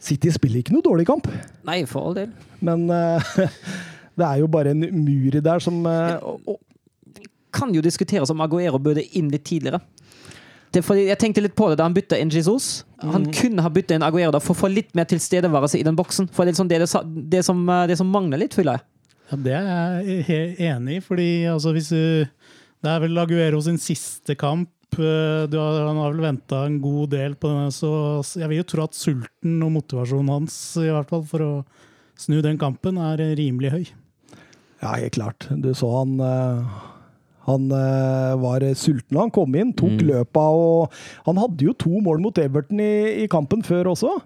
City spiller ikke noe dårlig kamp, Nei, for all del. men uh, [LAUGHS] det er jo bare en mur der som og, kan jo diskuteres om Aguero burde inn litt tidligere. Det, jeg tenkte litt på det da han bytta inn Jesus. Han kunne ha bytta inn Aguero da for å få litt mer tilstedeværelse i den boksen. For det er, sånn det, det, det, som, eh, det som mangler litt, føler jeg. Ja, det er jeg helt enig i, fordi altså, hvis du Det er vel Aguero sin siste kamp. eh, Du har, han har vel venta en god del på denne, så jeg vil jo tro at sulten og motivasjonen hans i hvert fall for å snu den kampen er rimelig høy. Ja, helt klart. Du så han eh, Han uh, var sulten da han kom inn, tok løpa og Han hadde jo to mål mot Everton i, i kampen før også.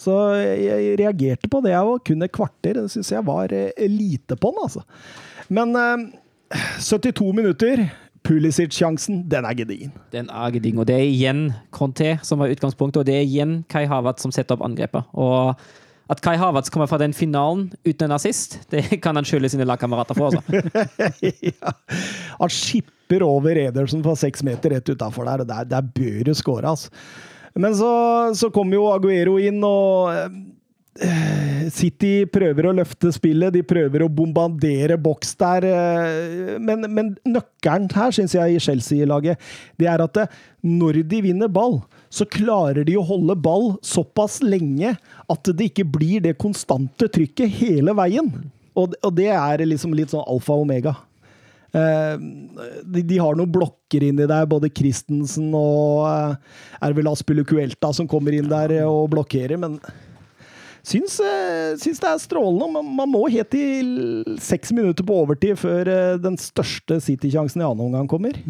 Så jeg, jeg reagerte på det Jeg var kun et kvarter. Det syns jeg var eh, lite på han, altså. Men uh, 72 minutter. Pulisic-sjansen, den er gedigen. Den er gedigen. Og det er igjen Conté som var utgangspunktet, og det er igjen Kai Havert som setter opp angrepet. Og at Kai Havertz kommer fra den finalen uten en assist, det kan han skylde sine lagkamerater for. også. [LAUGHS] ja. Han skipper over Ederson fra seks meter rett utafor der, der, der bør du skåre, altså. Men så, så kommer jo Aguero inn, og eh, City prøver å løfte spillet, de prøver å bombardere boks der. eh, Men, men nøkkelen her, syns jeg, i Chelsea-laget, det er at det, når de vinner ball, så klarer de å holde ball såpass lenge at det ikke blir det konstante trykket hele veien. Og, og det er liksom litt sånn alfa og omega. Uh, de, de har noen blokker inni der, både Christensen og uh, er det vel Aspilicuelta som kommer inn der eh, og blokkerer, men syns, uh, syns det er strålende. Man, man må helt til seks minutter på overtid før eh, den største City-sjansen i annen omgang kommer.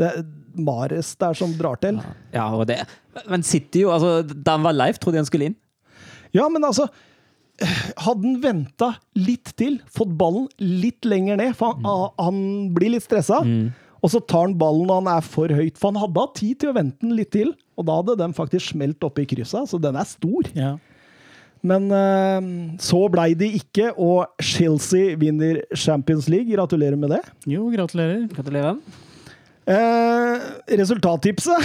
Det er Mares der som drar til. Ja, og det. Men City jo, altså, da han var live, trodde jeg han skulle inn. Ja, men altså Hadde han venta litt til, fått ballen litt lenger ned For han, mm. han blir litt stressa. Og så tar han ballen når han er for høyt. For han hadde hatt tid til å vente den litt til, og da hadde den faktisk smelt oppe i krysset. Så den er stor. Ja. Men eh, så blei de ikke, og Chelsea vinner Champions League. Gratulerer med det. Jo, gratulerer. Gratulerer. Eh, resultattipset.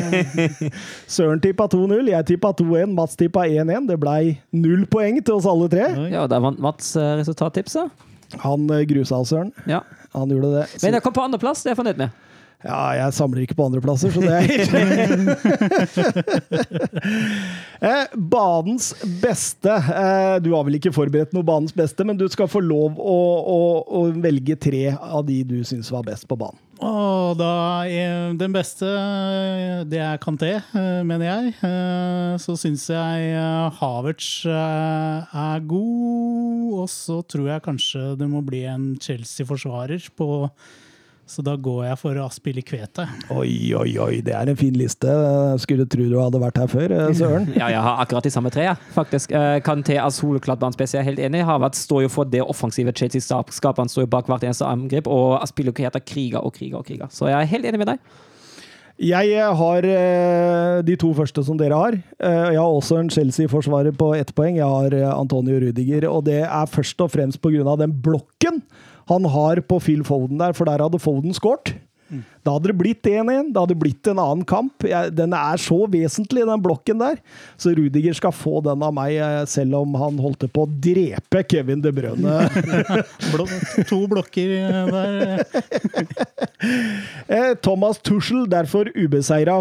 [LAUGHS] Søren tippa 2-0, jeg tippa 2-1, Mats tippa 1-1. Det blei null poeng til oss alle tre. Ja, der vant Mats eh, resultattipset. Han eh, grusa Søren. Ja. Han gjorde det. Så, Men jeg kom på andreplass, det er jeg fornøyd med. ja, jeg samler ikke på andreplasser, så det er helt [LAUGHS] eh, Banens beste. Eh, du har vel ikke forberedt noe banens beste, men du skal få lov å, å, å velge tre av de du syns var best på banen. Og da den beste, det er Kanté, eh, mener jeg. Eh, Så syns jeg eh, Havertz er god, og så tror jeg kanskje det må bli en Chelsea-forsvarer på Så da går jeg for Aspilicueta. Oi, oi, oi, det er en fin liste. Skulle tro du hadde vært her før, eh, Søren. [LAUGHS] Ja, jeg har akkurat de samme tre, ja, faktisk. Eh, Kanté Azul, banens jeg er helt enig. Havertz står jo for det offensive Chelsea skaper. Han står jo bak hvert eneste angrep, og Aspilicueta kriger og kriger og kriger. Så jeg er helt enig med deg. Jeg eh, har de to første som dere har. Eh, Jeg har også en Chelsea-forsvarer på ett poeng. Jeg har Antonio Rudiger, og det er først og fremst pga. den blokken han har på Phil Foden der, for der hadde Foden skåret. Da hadde det blitt 1-1. Det hadde blitt en annen kamp. Jeg, den er så vesentlig, den blokken der. Så Rudiger skal få den av meg, eh, selv om han holdt på å drepe Kevin De Brønne. [LAUGHS] To blokker eh, der. [LAUGHS] Eh, Thomas Tuchel derfor ubeseira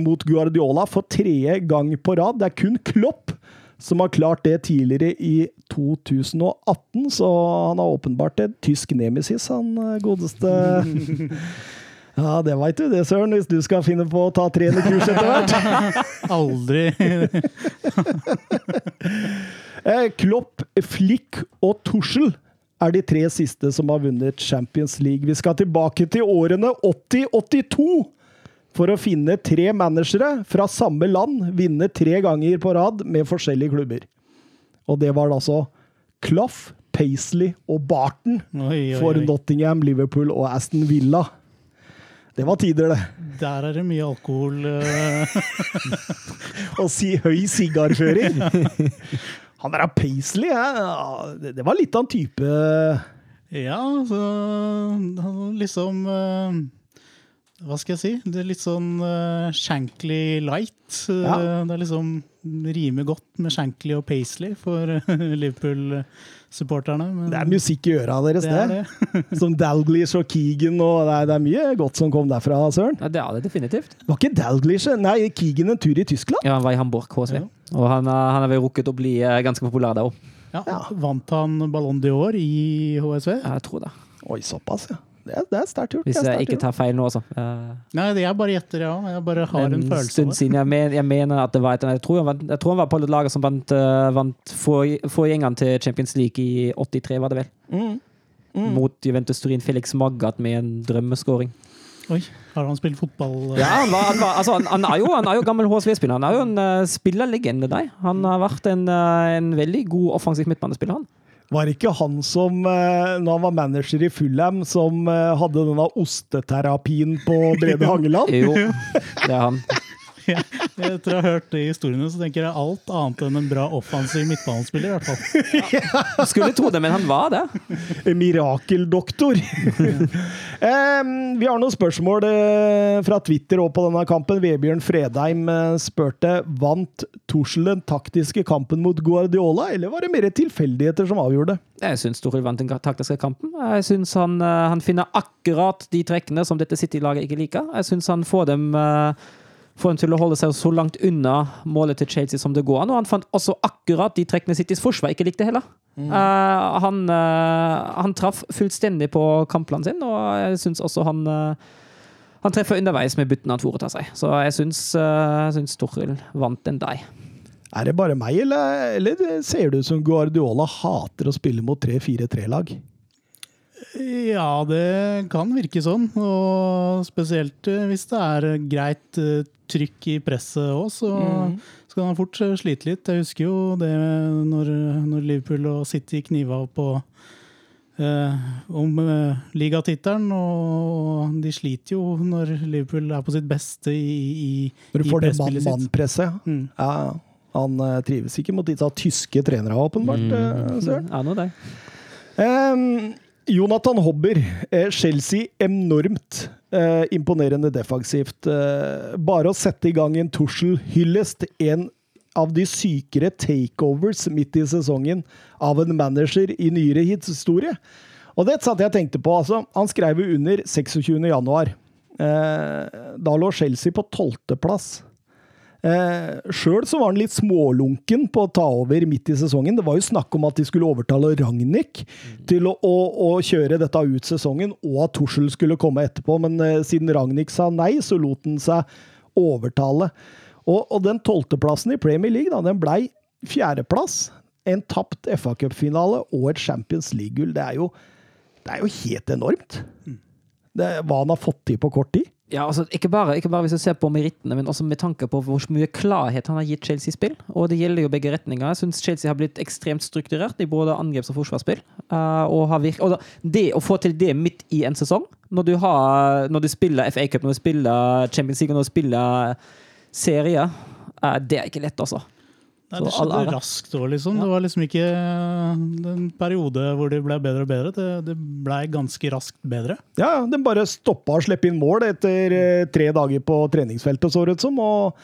mot Guardiola for tredje gang på rad. Det er kun Klopp som har klart det tidligere i 2018, så han har åpenbart et tysk nemesis, han eh, godeste [LAUGHS] Ja, det veit du det, Søren, hvis du skal finne på å ta trenerkurs etter hvert. [LAUGHS] Aldri [LAUGHS] Eh, Klopp, Flick og Tussel er de tre siste som har vunnet Champions League. Vi skal tilbake til årene 80-82 for å finne tre managere fra samme land vinne tre ganger på rad med forskjellige klubber. Og det var altså Clough, Paisley og Barton Oi, oi, for. Nottingham, Liverpool og Aston Villa. Det var tider, det. Der er det mye alkohol. [LAUGHS] og si høy sigarføring. [LAUGHS] Han der er Paisley, ja, det det var litt av en type Ja, så liksom eh, Hva skal jeg si? Det er litt sånn uh, Shankly light. Eh, Ja. Det er liksom rimer godt med Shankly og Paisley for uh, Liverpool-supporterne. Det er musikk i øra deres, det det. er det. [LAUGHS] [LAUGHS] Som Dalglish og Keegan, og det er, det er mye godt som kom derfra, Søren. Ja, det er det definitivt. Var ikke Dalglish Nei, Keegan en tur i Tyskland? Ja, han var i Hamburg, HSV. Ja. Og han, har- han har vel rukket å bli ganske populær der òg. Ja, Ja. Vant han Ballon d'Or i HSV? Jeg tror det. Oi, såpass, ja. Det er, det er sterkt gjort. Hvis jeg sterkt ikke tar feil nå, altså. Eh, Nei, det er bare gjetter, ja. Jeg bare har en en følelse stund siden. Jeg, men, jeg mener at det var et, jeg, tror han var, jeg tror han var på det laget som vant, eh, vant for- forgjengeren til Champions League i 83, var det vel? Mm. Mot Juventus Turin, Felix Maggat med en drømmeskåring. Oi, har han spilt fotball? Ja, han, var, han, var, altså, han, han, er jo, han er jo gammel HSV-spiller. Han er jo en uh, spillerlegende, der. Han har vært en, uh, en veldig god offensiv midtbanespiller, han. Var det ikke han som, eh, når han var manager i Fulham, som eh, hadde denne osteterapien på Brede [LAUGHS] Hangeland? Jo, det er han. [LAUGHS] Etter å ha hørt de historiene, så tenker jeg alt annet enn en bra offensiv midtbanespiller. i hvert fall. Skulle tro det, men han var det. Mirakeldoktor. Vi har noen spørsmål eh, fra Twitter og på denne kampen. Vebjørn Fredheim eh, spurte vant Tuchel den taktiske kampen mot Guardiola, eller var det mer tilfeldigheter som avgjorde det? Jeg syns Toril vant den taktiske kampen. Jeg syns han, eh, han finner akkurat de trekkene som dette City-laget ikke liker. Jeg syns han får dem eh, får dem til å holde seg så langt unna målet til Chelsea som det går an. Og han fant også akkurat de trekkene Citys forsvar ikke likte heller. Eh, han, uh, han traff fullstendig på kampplanen sin, og jeg syns også han uh, han treffer underveis med byttene han foretar seg. Så jeg syns, uh, syns Toril vant den deg. Er det bare meg, eller, eller ser det ut som Guardiola hater å spille mot 3-4-3-lag? Ja, det kan virke sånn. Og spesielt hvis det er greit trykk i presset òg, så så kan han fort eh, slite litt. Jeg husker jo det når, når Liverpool og City kniva på eh, om eh, ligatittelen, og de sliter jo når Liverpool er på sitt beste i, i, Når du får det mann-mann-presset. Mm. Ja, han eh, trives ikke mot disse tyske trenere, åpenbart. Mm. Søren. Ja, nå det. Ehm, Jonathan Hobber, eh, Chelsea enormt eh, imponerende defensivt. Eh, bare å sette i gang en Tussel-hyllest, en av de sykere takeovers midt i sesongen av en manager i nyere historie. Og det satt jeg tenkte på. altså, Han skrev jo under 26. januar. Eh, da lå Chelsea på tolvteplass. Eh, Sjøl så var han litt smålunken på å ta over midt i sesongen. Det var jo snakk om at de skulle overtale Ragnhild til å, å, å kjøre dette ut sesongen, og at Tussel skulle komme etterpå. Men eh, siden Ragnhild sa nei, så lot han seg overtale. Og, og den tolvteplassen i Premier League, da, den blei fjerdeplass. En tapt FA Cup-finale og et Champions League-gull. Det, det er jo helt enormt. Det, hva han har fått til på kort tid. Ja, altså, ikke bare, ikke bare hvis du ser på merittene, men også med tanke på hvor mye klarhet han har gitt Chelsea i spill. Og det gjelder jo begge retninger. Jeg syns Chelsea har blitt ekstremt strukturert i både angreps- og forsvarsspill. Eh, og og da, det å få til det midt i en sesong, når du, har, når du spiller FA Cup, når du spiller Champions League og når du spiller serie, eh, det er ikke lett, altså. Nei, det skjedde raskt òg, liksom. Ja. Det var liksom ikke en periode hvor det ble bedre og bedre. Det, det ble ganske raskt bedre. Ja, ja, den bare stoppa å slippe inn mål etter eh, tre dager på treningsfeltet, så det ut som. Og,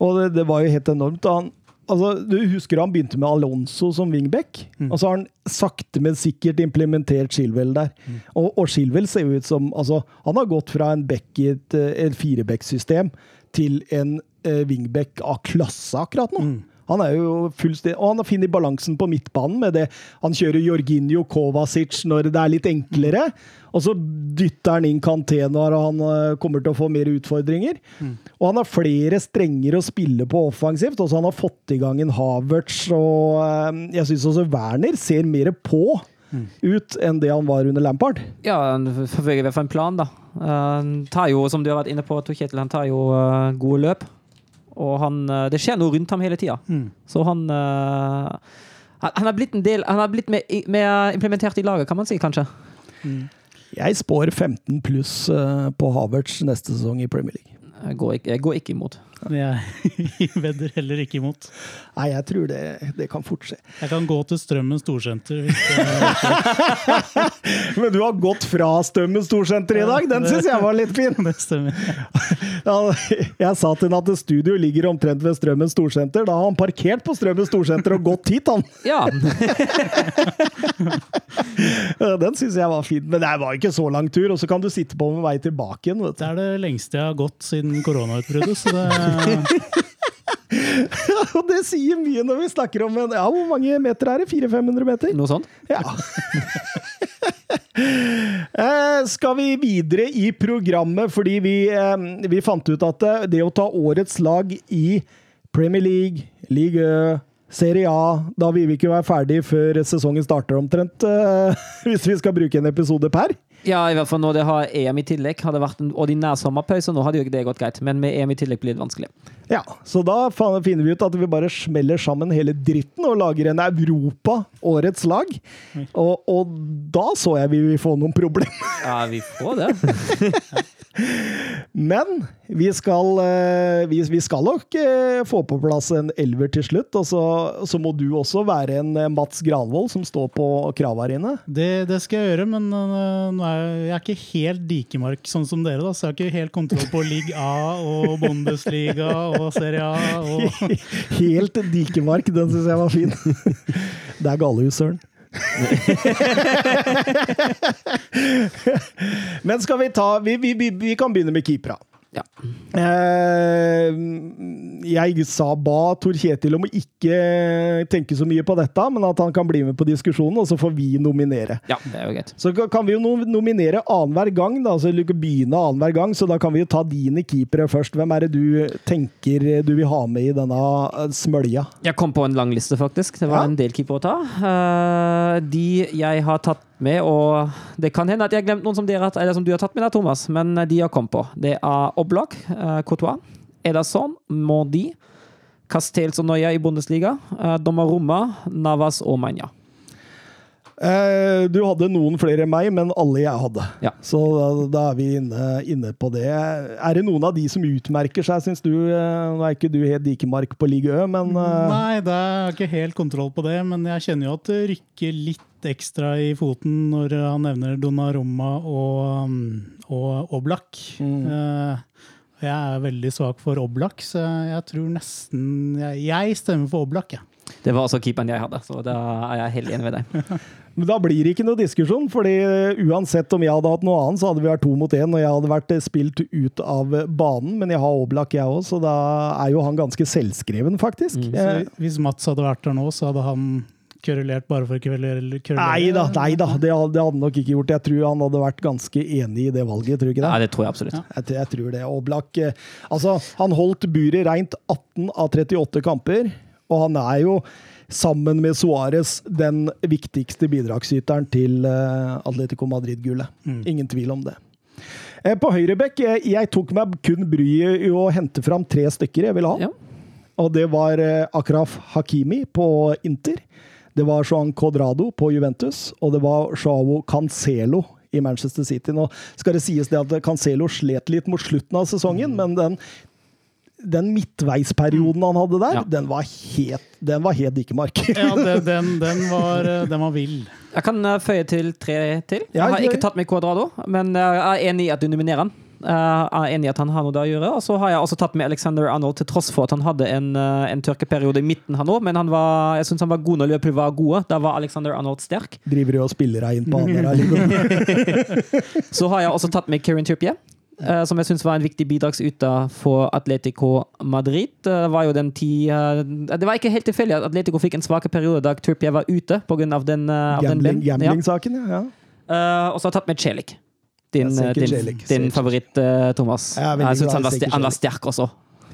og det, det var jo helt enormt. Han, altså, du husker han begynte med Alonso som wingback? Og så har han sakte, men sikkert implementert Shilwell der. Og, og Shilwell ser jo ut som altså, Han har gått fra en back i et, eh, et fireback-system til en eh, wingback av klasse akkurat nå. Han er jo fullstendig, og han har funnet balansen på midtbanen med det. Han kjører Jorginho Kovacic når det er litt enklere, og så dytter han inn Kanté når han eh, kommer til å få mer utfordringer. Og han har flere strenger å spille på offensivt. Også han har fått i gang en Havertz, og eh, jeg syns også Werner ser mer på ut enn det han var under Lampard. Ja, for en plan, da. Han tar jo, som du har vært inne på, Kjetil, han tar jo eh, gode løp. Og han, eh, det skjer noe rundt ham hele tida. Så han eh, han har blitt en del Han har blitt mer, mer implementert i laget, kan man si, kanskje. Jeg spår 15 pluss eh, på Havertz neste sesong i Premier League. Jeg går ikke, jeg går ikke imot. Men [LAUGHS] jeg vedder heller ikke imot. Nei, jeg tror det, det kan fort skje. Jeg kan gå til Strømmen storsenter. Hvis det, [LAUGHS] Men du har gått fra Strømmen storsenter i dag! Den syns jeg var litt fin! [LAUGHS] det stemmer. Ja, jeg sa til ham at studio ligger omtrent ved Strømmen storsenter. Da har han parkert på Strømmen storsenter og gått hit, han! Ja, Den syns jeg var fin. Men det var ikke så lang tur, og så kan du sitte på med vei tilbake igjen. Vet du. Det er det lengste jeg har gått siden koronautbruddet, så det [LAUGHS] Og det sier mye når vi snakker om en Ja, hvor mange meter er det? 400-500 meter? noe sånt. Ja. [LAUGHS] Eh, skal vi videre i programmet, fordi vi, eh, vi fant ut at eh, det å ta årets lag i Premier League, Ligue Ø, Serie A Da vil vi ikke være ferdig før sesongen starter omtrent, eh, [LAUGHS] hvis vi skal bruke en episode per. Ja, i hvert fall når det har EM i tillegg. Hadde vært en ordinær sommerpause, nå hadde jo ikke det gått greit. Men med EM i tillegg blir det vanskelig. Ja, Så da finner vi ut at vi bare smeller sammen hele dritten og lager en Europa årets lag. Og, og da så jeg vi vil få noen problemer. Ja, vi får det. [LAUGHS] Men vi skal, eh, vi, vi skal nok eh, få på plass en elver til slutt. Og så, så må du også være en eh, Mats Granvold som står på krava dine. Det, det skal jeg gjøre, men er jeg, jeg er ikke helt dikemark sånn som dere. da, Så jeg har ikke helt kontroll på Ligg A og Bundesliga og Serie A. og... [LAUGHS] Helt dikemark, den syns jeg var fin. [LAUGHS] Det er galehus, søren. [LAUGHS] Men skal vi ta Vi, vi, vi, vi kan begynne med keepera. Ja. Eh, jeg sa ba Tor Kjetil om å ikke tenke så mye på dette, men at han kan bli med på diskusjonen, og så får vi nominere. ja, det er jo greit. Så kan vi jo nom- nominere annenhver gang, da, så du kan begynne annenhver gang, så da kan vi jo ta dine keepere først. Hvem er det du tenker du vil ha med i denne eh, smølja? Jeg kom på en lang liste, faktisk. Det var Ja. en del keepere å ta. Eh, de jeg har tatt med, og det kan hende at jeg har glemt noen som, dere, eller som du har tatt med, deg, Thomas, men de har kommet på. Det er Oblak, uh, Courtois, Ederson, Mordi, Castells og Noya i Bundesliga, uh, Donnarumma, Navas og Manja. Eh, du hadde noen flere enn meg, men alle jeg hadde. Ja. Så da, da er vi inne, inne på det. Er det noen av de som utmerker seg, syns du? eh, Nå er ikke du helt dikemark på Ligue Ø, men eh, Nei, det er ikke helt kontroll på det, men jeg kjenner jo at det rykker litt litt ekstra i foten når han nevner Donnarumma og, mm, og Oblak. Eh, jeg er veldig svak for Oblak, så jeg tror nesten Jeg, jeg stemmer for Oblak, jeg. Det var også keeperen jeg hadde, så da er jeg helt enig med deg. [LAUGHS] Men da blir det ikke noe diskusjon, fordi uansett om jeg hadde hatt noe annet, så hadde vi vært to mot én, og jeg hadde vært eh, spilt ut av banen. Men jeg har Oblak, jeg òg, så da er jo han ganske selvskreven, faktisk. Så Eh, hvis Mats hadde vært der nå, så hadde han kverulert bare for å kverulere? Nei da, nei da, det hadde det hadde han nok ikke gjort. Jeg tror han hadde vært ganske enig i det valget, tror du ikke det? Nei, det tror jeg absolutt. Jeg, jeg tror det. Oblak eh, Altså, han holdt buret rent 18 av 38 kamper, og han er jo sammen med Suárez den viktigste bidragsyteren til eh, Atletico Madrid-gullet. Ingen tvil om det. Eh, På høyrebekk jeg, tok meg kun bryet i å hente fram tre stykker jeg ville ha. Ja. Og det var Akraf Hakimi på Inter. Det var Joan Codrado på Juventus, og det var Joao Cancelo i Manchester City. Nå skal det sies det at Cancelo slet litt mot slutten av sesongen, men den, den midtveisperioden han hadde der, Ja. den var helt, den var helt dikemark. [LAUGHS] Ja, den, den, den, var, eh, den var vill. Jeg kan eh, føye til tre til. Jeg har ikke tatt med Codrado men jeg er enig i at du nominerer han. Er enig i at han har noe der å gjøre. Og så har jeg også tatt med Alexander Arnold, til tross for at han hadde en, uh, en tørkeperiode i midten, han òg. Men han var, jeg syns han var god når Liverpool var gode. Da var Alexander Arnold sterk. Driver jo og spiller deg inn på han. [LAUGHS] Så har jeg også tatt med Kieran Trippier. Uh, som jeg syns var en viktig bidragsyter for Atletico Madrid. Det var jo den ti, uh, det var ikke helt tilfeldig at Atletico fikk en svake periode da Trippier var ute pga. den, av den. Gambling-saken, ja. ja. Og så har jeg tatt med Celik. Din, Ja, din, din favoritt, eh, Thomas. Jeg Jeg syns han, var han var sterk også,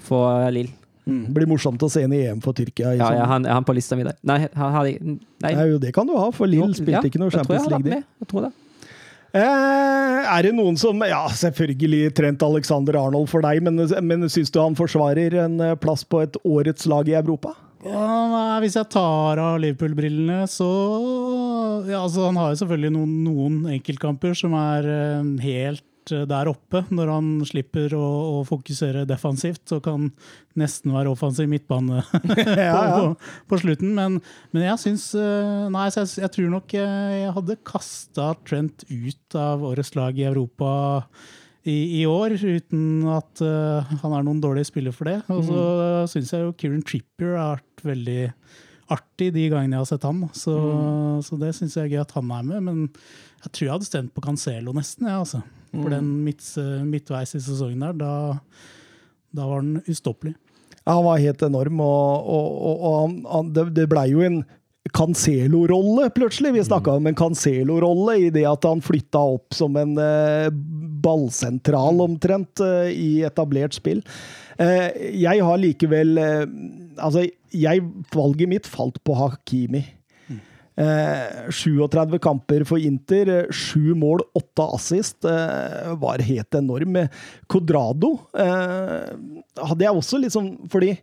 for eh, Lill. Mm. Blir morsomt å se ham i EM for Tyrkia. i Ja, ja, han er han på lista mi der. Nei, han har de Nei. Nei, jo, det kan du ha, for Lill spilte Ja, ikke noe Champions League. Jeg tror det. Eh, er det noen som Ja, selvfølgelig Trent Alexander Arnold for deg, men, men syns du han forsvarer en eh, plass på et årets lag i Europa? Ja, nei, hvis jeg tar av Liverpool-brillene, så ja, altså, Han har jo selvfølgelig noen, noen enkeltkamper som er eh, helt eh, der oppe, når han slipper å, å fokusere defensivt og kan nesten være offensiv midtbane [LAUGHS] [LAUGHS] Ja, ja. på, på slutten. Men, men jeg syns eh, Nei, jeg, jeg tror nok eh, jeg hadde kasta Trent ut av årets lag i Europa i, i år, uten at uh, han er noen dårlig spiller for det. Og så mm. syns jeg jo Kieran Trippier har vært veldig artig de gangene jeg har sett han. Så, så det syns jeg er gøy at han er med. Men jeg tror jeg hadde stemt på Cancelo nesten, Ja, altså. For den midt, midtveis i sesongen der, da, da var den ustoppelig. Ja, han var helt enorm, og, og, og, og han, han, det, det blei jo en Cancelo-rolle, plutselig. Vi snakka om en Cancelo-rolle i det at han flytta opp som en eh, ballsentral, omtrent, eh, i etablert spill. Eh, jeg har likevel eh, Altså, jeg, valget mitt falt på Hakimi. Eh, 37 kamper for Inter, eh, sju mål, åtte assist. Eh, var helt enorm. Codrado eh, hadde jeg også liksom Fordi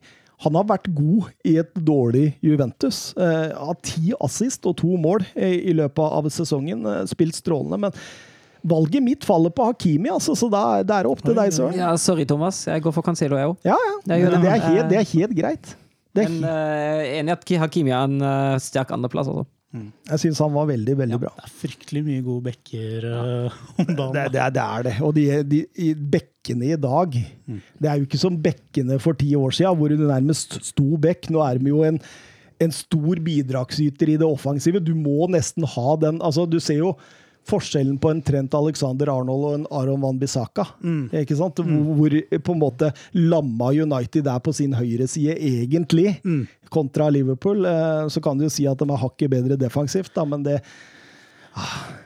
han har vært god i et dårlig Juventus. Eh, Har ti assist og to mål i, løpet av sesongen. Eh, spilt strålende. Men valget mitt faller på Hakimi, altså, så da, det er opp til deg, Søren. Ja, sorry, Thomas. Jeg går for Cancelo, jeg òg. Ja, ja. Jeg gjør Det, det. er helt, det er helt greit. Det er, Men uh, enig i at Hakimi er en uh, sterk andreplass. Altså. jeg syns han var veldig, veldig bra. Det er fryktelig mye gode bekker uh, om dagen. Det, det, er, det er det. Og de, de, i bekkene i dag Det er jo ikke som bekkene for ti år siden, hvor du nærmest sto bekk. Nå er de jo en, en stor bidragsyter i det offensive. Du må nesten ha den altså Du ser jo forskjellen på en Trent Alexander Arnold og en Aron Van Bissaka. Ikke sant? Hvor, på en måte lamma United er på sin høyreside, egentlig, kontra Liverpool. Eh, Så kan du jo si at de er hakket bedre defensivt, da, men det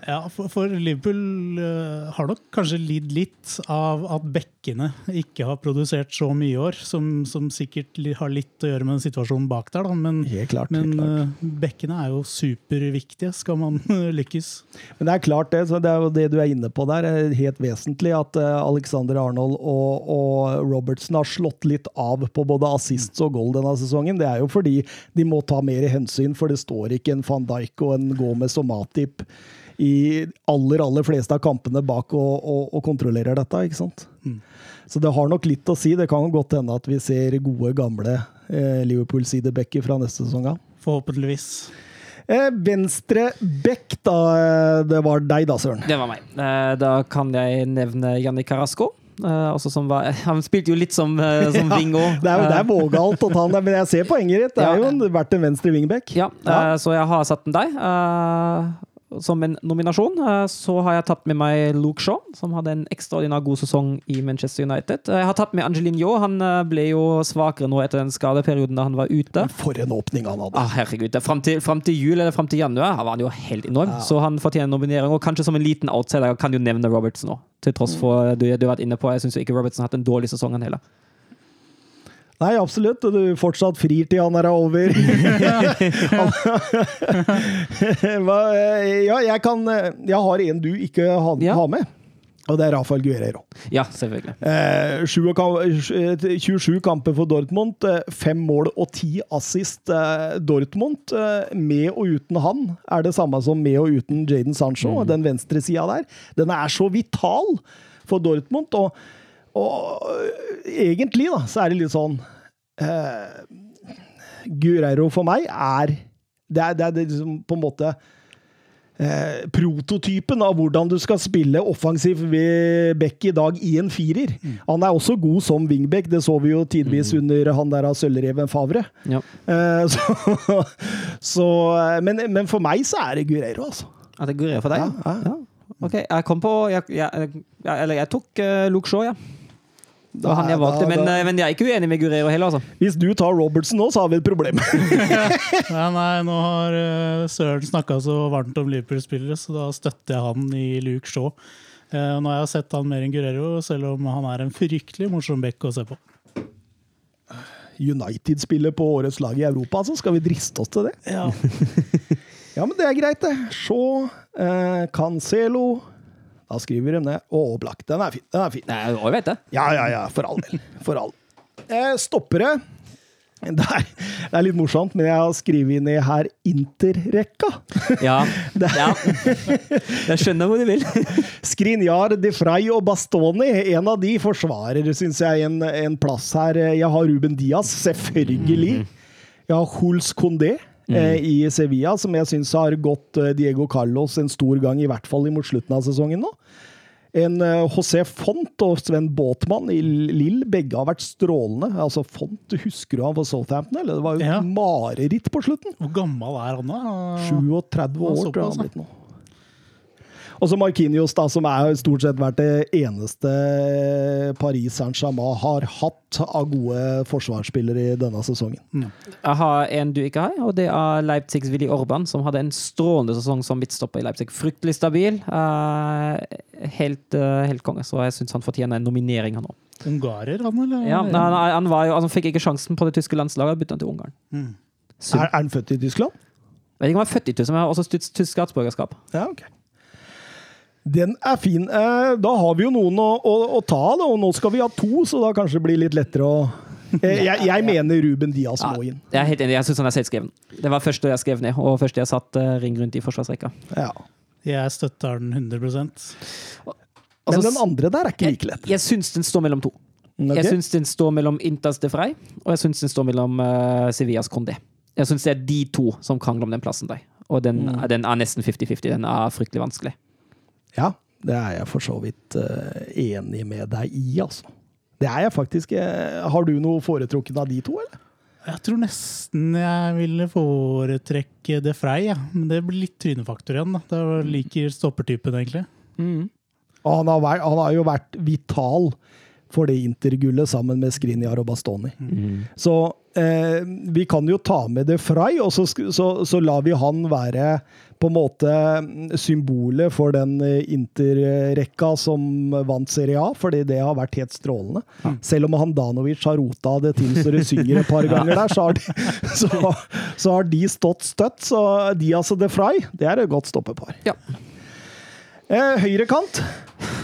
Ja, for, for Liverpool eh, har nok kanskje lidd litt av at bekkene ikke har produsert så mye i år, som, som sikkert har litt å gjøre med den situasjonen bak der. Da. Men, Helt klart, men helt klart. eh, bekkene er jo superviktige, skal man [LAUGHS] lykkes. Men det er klart det, så det er jo det du er inne på der. er Helt vesentlig at eh, Alexander Arnold og, og Robertson har slått litt av på både assists og goal denne sesongen. Det er jo fordi de må ta mer hensyn, for det står ikke en van Dijk og en Gomez og Matip i aller, aller fleste av kampene bak og, og, og kontrollerer dette, ikke sant? Så det har nok litt å si. Det kan godt hende at vi ser gode, gamle eh, Liverpool-sidebacker fra neste sesong av. Forhåpentligvis. Eh, venstre back, da. eh, Det var deg, da, Søren. Det var meg. Eh, Da kan jeg nevne Janni Carasco. Uh, som var, [LAUGHS] han spilte jo litt som, uh, som [LAUGHS] Ja, wing òg. Det er, det er vågalt å ta han der, men jeg ser poenget ditt. Det er Ja. jo en, vært en venstre wingback. Ja, Ja. Uh, så jeg har satt den der. Som en nominasjon. Eh, Så har jeg tatt med meg Luke Shaw, som hadde en ekstraordinær god sesong i Manchester United. Eh, Jeg har tatt med Angelino. Han eh, ble jo svakere nå etter den skadeperioden da han var ute. For en åpning han hadde. Ah, herregud, Fram til, frem til jul eller frem til januar var han jo helt enorm. Så han fortjener en nominering. Og kanskje som en liten outsider kan jo nevne Robertson òg. Til tross for det du har vært inne på. Jeg syns ikke Robertson har hatt en dårlig sesong, han heller. Nei, absolutt. Du fortsatt frir til han er over. [LAUGHS] Eh, ja, jeg kan eh, Jeg har en du ikke har, Ja. ha med. Og det er Rafael Guerrero. Ja, selvfølgelig. Eh, sju og kam- eh, 27 kamper for Dortmund, fem mål og ti assist. Dortmund, med og uten han, er det samme som med og uten Jaden Sancho. Mm. Den venstre sida der, den er så vital for Dortmund. Og, og øh, egentlig, da, så er det litt sånn eh, Gureiro for meg er Det er, det er liksom på en måte eh, prototypen av hvordan du skal spille offensiv back i dag i en firer. Han er også god som wingback, det så vi jo tidvis under han der av sølvreven Favre. Ja. Eh, så, [LAUGHS] så, men, men for meg så er det Gureiro, altså. At det Gureiro for deg? Ja, ja. Ja. Ok, jeg kom på jeg, jeg, jeg, Eller jeg tok uh, Luke Shaw, ja. Var han jeg Da- valgte, men, da- eh, men jeg er ikke uenig med Guerrero heller, altså. Hvis du tar Robertson nå, så har vi et problem. [LAUGHS] Nei, [LAUGHS] nei, nå har eh, Søren snakka så varmt om Liverpool-spillere, så da støtter jeg han i Luke Shaw. Eh, nå har jeg sett han mer enn Guerrero, selv om han er en fryktelig morsom bekk å se på. United spiller på årets lag i Europa, altså. Skal vi driste oss til det? Ja. [LAUGHS] Ja, men det er greit, det. Shaw, eh, Cancelo Da skriver de ned. Åblakk. Den er fin. Den er fin. Nei, jeg vet det. Ja, ja, ja. For all del. For all eh, Stoppere. Det er, det er litt morsomt, men jeg har skrevet ned her Interrekka. Ja. [LAUGHS] ja. Jeg skjønner hvor du vil. [LAUGHS] Skrinjar, De Frey og Bastoni. En av de forsvarer, syns jeg, en, en plass her. Jeg har Ruben Diaz, selvfølgelig. Jeg har Jules Condé eh, i Sevilla, som jeg syns har gått eh, Diego Carlos en stor gang, i hvert fall mot slutten av sesongen nå. En eh, José Font og Sven Båtmann i Lill, begge har vært strålende. Altså Font, husker du han for Southampton? Eller? Det var jo Ja. mareritt på slutten. Hvor gammel er han, da? 37 år, tror jeg han har blitt nå. Og så Marquinhos, da, som er stort sett vært det eneste Paris Saint-Germain har hatt av gode forsvarsspillere i denne sesongen. Jeg har en du ikke har, og det er Leipzigs Willy Orban, som hadde en strålende sesong som midtstopper i Leipzig. Fryktelig stabil. eh, helt, eh, helt konge, så jeg syns han fortjener en nominering, han òg. Ungarer, han, eller? Ja, nei, han, han, var jo, han fikk ikke sjansen på det tyske landslaget, bytta han til Ungarn. Mm. Er, er han født i Tyskland? Jeg vet ikke om han er født i Tyskland, men har også tysk tysk statsborgerskap. Ja, ok. Den er fin. Eh, Da har vi jo noen å, å, å ta av, og nå skal vi ha to, så da kanskje det blir litt lettere å [LAUGHS] jeg, jeg, jeg mener Ruben Diaz må inn. jeg er helt enig, jeg syns han er selvskreven. Det var første jeg skrev ned, og første jeg satt eh, ring rundt i forsvarsrekka. Ja. Jeg støtter den 100 Men Altså, den andre der er ikke like lett. Jeg, jeg syns den står mellom to. Okay. Jeg syns den står mellom Intas de Frey, og jeg syns den står mellom uh, Sevillas Condé. Jeg syns det er de to som krangler om den plassen der. Og den, Mm. den er nesten 50-50. Den er fryktelig vanskelig. Ja, det er jeg for så vidt eh, enig med deg i, altså. Det er jeg faktisk. eh, har du noe foretrukken av de to, eller? Jeg tror nesten jeg ville foretrekke det Frey, ja. men det blir litt trynefaktor igjen. da. Jeg liker stoppertypen, egentlig. Og han har, vært, han har jo vært vital for det intergullet sammen med Skriniar og Bastoni. Så eh, vi kan jo ta med det Frey, og så, så, så lar vi han være på en måte mm, symbolet for den eh, interrekka som vant Serie A, fordi det har vært helt strålende. Selv om Handanovic har rota det til så det synger et par [LAUGHS] ganger der, så har de, så, så har de stått støtt. Så de, altså, De Frey, det er et godt stoppepar. Ja. Eh, Høyrekant.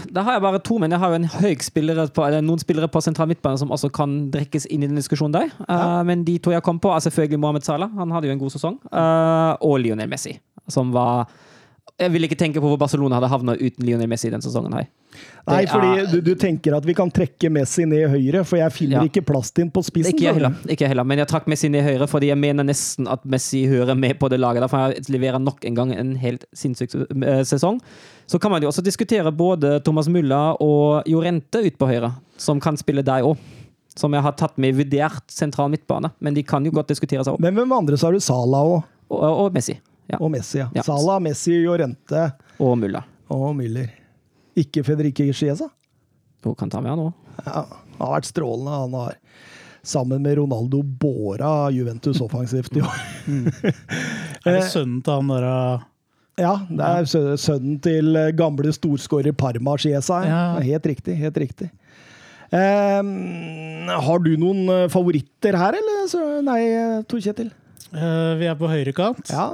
Da har jeg bare to, men jeg har jo spillere på, eller noen spillere på sentral midtbane som også kan drekkes inn i den diskusjonen der. Eh, men de to jeg kom på, er selvfølgelig Mohammed Salah. Han hadde jo en god sesong. uh, og Lionel Messi, som var Jeg vil ikke tenke på hvor Barcelona hadde havna uten Lionel Messi den sesongen. her. Nei, fordi du, du tenker at vi kan trekke Messi ned høyre, for jeg finner Ja. ikke plass til ham på spissen. Ikke jeg heller, ikke heller, men jeg trakk Messi ned høyre fordi jeg mener nesten at Messi hører med på det laget. Derfor han leverer nok en gang en helt sinnssyk sesong. Så kan man jo også diskutere både Thomas Mulla og Jorente ut på høyre, som kan spille deg òg. Som jeg har tatt med i vurdert sentral midtbane, men de kan jo godt diskutere seg opp. Men hvem andre så har du Sala og, Og, og Messi. Ja. og Messi? Ja. Ja. Sala, Messi, Jorente Og Mulla. og Müller. Ikke Federique Chiesa? Hun kan ta med han òg. Ja, han har vært strålende. Han har sammen med Ronaldo båra Juventus offensivt i år. Er det [LAUGHS] sønnen til han derre Ja, det er sønnen til eh, gamle storskårer Parma Chiesa. Ja. Helt riktig. Helt riktig. Um, har du noen eh, favoritter her, eller? Så, nei, Tor Kjetil? Uh, Vi er på høyrekant. Ja.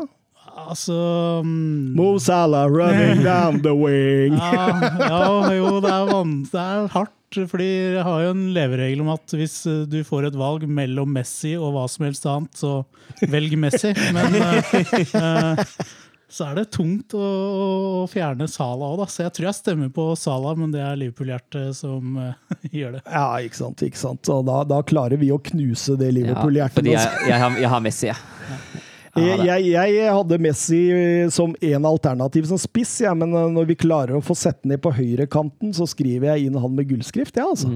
Altså um, Mo Salah running [LAUGHS] down the wing. ja, ja, jo, det er, det er hardt. Fordi jeg har jo en leveregel om at hvis du får et valg mellom Messi og hva som helst annet, så velg Messi. Men uh, eh, [LAUGHS] så er det tungt å, å fjerne Sala òg, da. Så jeg tror jeg stemmer på Sala, men det er Liverpool-hjertet som uh, [LAUGHS] gjør det. Ja, ikke sant. ikke sant. Og da, da klarer vi å knuse det Liverpool-hjertet. fordi altså. jeg, jeg, har, jeg har Messi, jeg. Jeg, jeg, jeg hadde Messi eh, som en alternativ som spiss, ja, men eh, når vi klarer å få sett ned på høyrekanten, så skriver jeg inn han med gullskrift. Ja, altså.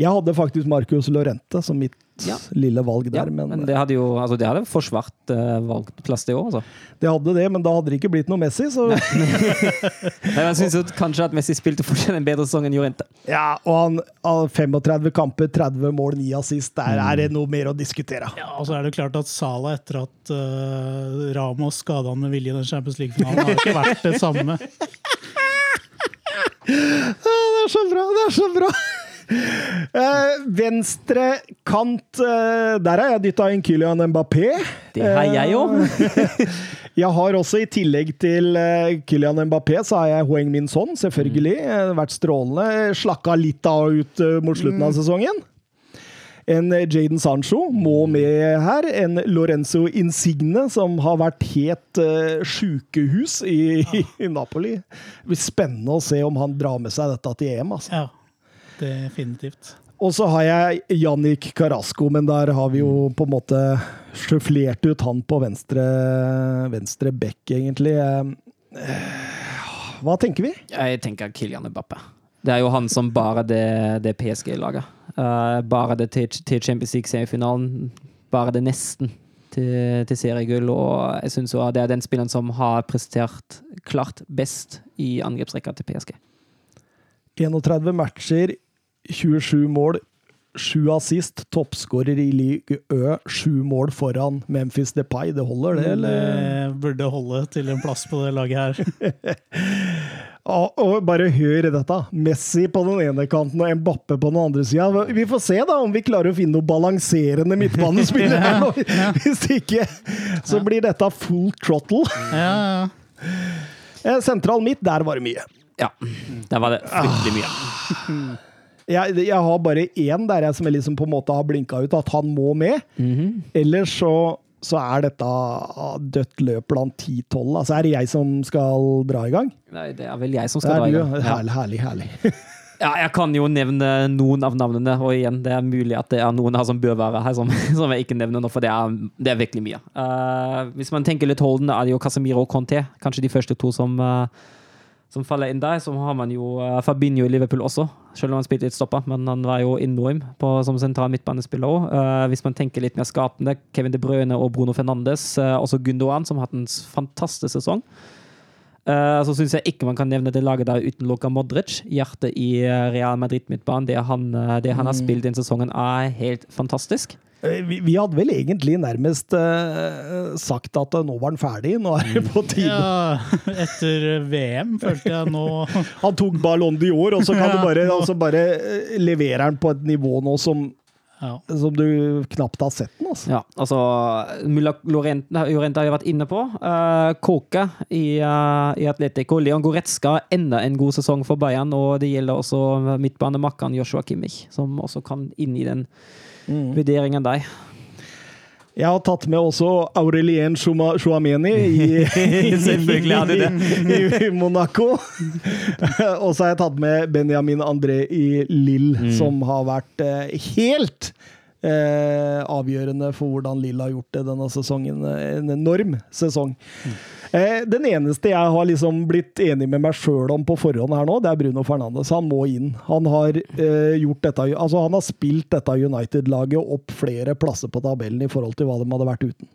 Jeg hadde faktisk Marcus Lorente som mitt Ja. lille valg Ja, der, men, men det hadde jo altså det hadde forsvart uh, valgplass, det òg. Altså. det hadde det, men da hadde det ikke blitt noe Messi, så Nei, [LAUGHS] Jeg syns kanskje at Messi spilte fortsatt en bedre sesong enn Jorente. Ja, og han har 35 kamper, 30 mål, 9 assist. Der er det noe mer å diskutere. Ja, og så er det klart at Sala, etter at uh, Ramos skada han med vilje i den Champions League-finalen, har ikke vært det samme. [LAUGHS] Det er så bra! Det er så bra! Eh, venstre kant uh, Der har jeg dytta inn Kylian Mbappé. Det har jeg òg. [LAUGHS] Jeg har også, i tillegg til eh, Kylian Mbappé, så har jeg Hoeng Min Son, selvfølgelig. Mm. Vært strålende. Slakka litt av ut eh, mot slutten av sesongen. En eh, Jaden Sancho må med her. En Lorenzo Insigne, som har vært helt uh, sjukehus i, [LAUGHS] i Napoli. Det blir spennende å se om han drar med seg dette til EM. altså. Ja, definitivt. Og så har jeg Jannik Carasco, men der har vi jo på en måte sjøflert ut han på venstre, venstre bekk, egentlig. Eh, Hva tenker vi? Jeg tenker Kylian Mbappé. Det er jo han som bare det, det PSG-laget. Uh, bare det til, til Champions League-semifinalen. Bare det nesten til, til seriegull. Og jeg syns det er den spilleren som har prestert klart best i angrepsrekka til PSG. 31 matcher, 27 mål, 7 assist. Toppskårer i league Ø, 7 mål foran Memphis Depay. Det holder, det, eller? Det burde holde til en plass på det laget her. [LAUGHS] Og, bare hør dette. Messi på den ene kanten og Mbappe på den andre sida. Vi får se da om vi klarer å finne noe balanserende midtbanespillere. [LAUGHS] ja, ja. Hvis ikke så blir dette full throttle. Ja, ja. Eh, Sentral midt, der var det mye. Ja, der var det fryktelig mye. Jeg, jeg har bare én der jeg som jeg liksom på en måte har blinka ut, at han må med. Ellers så, så er dette dødt løp blant 10-12. Altså er det jeg som skal dra i gang? Nei, det er vel jeg som skal dra i gang. ja. Herlig, herlig, herlig. Ja, jeg kan jo nevne noen av navnene, og igjen, det er mulig at det er noen her som bør være her, som, [LAUGHS] som jeg ikke nevner nå, for det er, det er virkelig mye. Uh, hvis man tenker litt holdende, er det jo Casemiro og Conté, kanskje de første to som, eh, som faller inn der. Så har man jo uh, Fabinho i Liverpool også, selv om han spilte litt stoppa, men han var jo enorm på, som sentral midtbanespiller òg. hvis man tenker litt mer skapende, Kevin De Bruyne og Bruno Fernandes, uh, også Gundogan, som har hatt en fantastisk sesong. Uh, så syns jeg ikke man kan nevne det laget der uten Luka Modric. Hjertet i eh, Real Madrid-midtbanen. Det, han, eh, det han har spilt den sesongen, er helt fantastisk. Eh, Vi, vi hadde vel egentlig nærmest uh, sagt at eh, nå var han ferdig, nå er det på tide. ja, etter VM følte jeg nå [LAUGHS] Han tok Ballon d'Or, og så kan du bare, altså bare leverer han på et nivå nå som, ja. som du knapt har sett den. Altså. Ja, altså Mulla Lorente har jo vært inne på. Uh, Koke i, uh, i Atletico. Leon Goretzka enda en god sesong for Bayern, og det gjelder også midtbanemakkeren Joshua Kimmich, som også kan inn i den vurderingen deg. Jeg har tatt med også Aurelien Chouameni i, [LAUGHS] Selvfølgelig i, i Monaco. [LAUGHS] og så har jeg tatt med Benjamin André i Lill, Mm. som har vært eh, helt eh, avgjørende for hvordan Lill har gjort det denne sesongen. En enorm sesong. Mm. Eh, den eneste jeg har liksom blitt enig med meg sjøl om på forhånd her nå, det er Bruno Fernandes. Han må inn. Han har, eh, gjort dette, altså han har spilt dette United-laget opp flere plasser på tabellen i forhold til hva de hadde vært uten.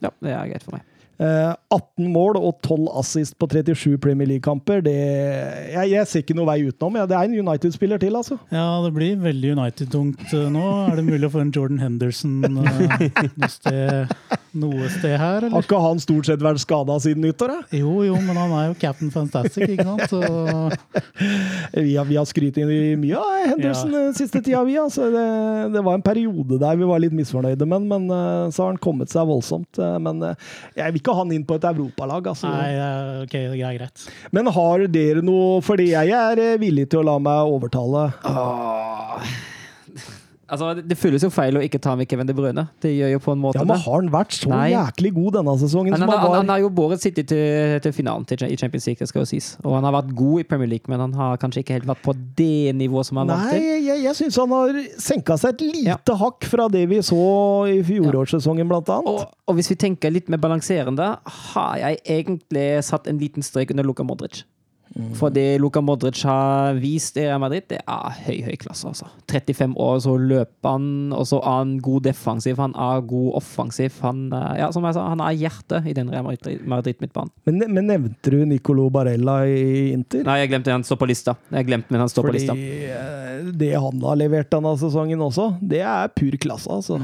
Ja, det er greit for meg. Eh, 18 mål og 12 assist på 37 Premier League-kamper. det jeg, jeg ser ikke noe vei utenom. Ja, det er en United-spiller til, altså. Ja, det blir veldig United-tungt eh, nå. Er det mulig å få en Jordan Henderson eh, noe, sted, noe sted her, Har ikke han stort sett vært skada siden nyttår? da? Jo, jo, men han er jo Captain Fantastic, ikke sant? Så, [LAUGHS] Vi har, vi har skrytt mye av Henderson ja. siste tida, vi. Altså. Det, det var en periode der vi var litt misfornøyde men, men eh, så har han kommet seg voldsomt. Eh, men eh, jeg vil ikke ha han inn på et europalag. Altså. nei, ok, det er greit. Men har dere noe Fordi jeg er eh, villig til å la meg overtale. Altså, det- føles jo feil å ikke ta med Kevin De Bruyne. Det gjør jo på en måte Ja, men det. Har han vært så Nei. jæklig god denne sesongen han, han han, var? han har jo båret City til, til finalen til, i Champions League, det skal jo sies. Og han har vært god i Premier League, men han har kanskje ikke helt vært på det nivået som han vant Nei, til. jeg, jeg syns han har senka seg et lite hakk fra det vi så i fjorårssesongen, blant annet. Og, og hvis vi tenker litt mer balanserende, har jeg egentlig satt en liten strek under Luka Modric. Mm. For det Luka Modric har vist i Real Madrid, det er høy, høy klasse. altså. 35 år, så løper han, og så er han god defensiv, han er god offensiv. Han, eh, ja, som jeg sa, han er hjertet i den Real Madrid- Madrid-midtbanen. Men, men nevnte du Nicolo Barella i Inter? Nei, jeg glemte han står på lista. Jeg glemte, men han står på lista. Eh, det han har levert denne sesongen også, det er pur klasse, altså.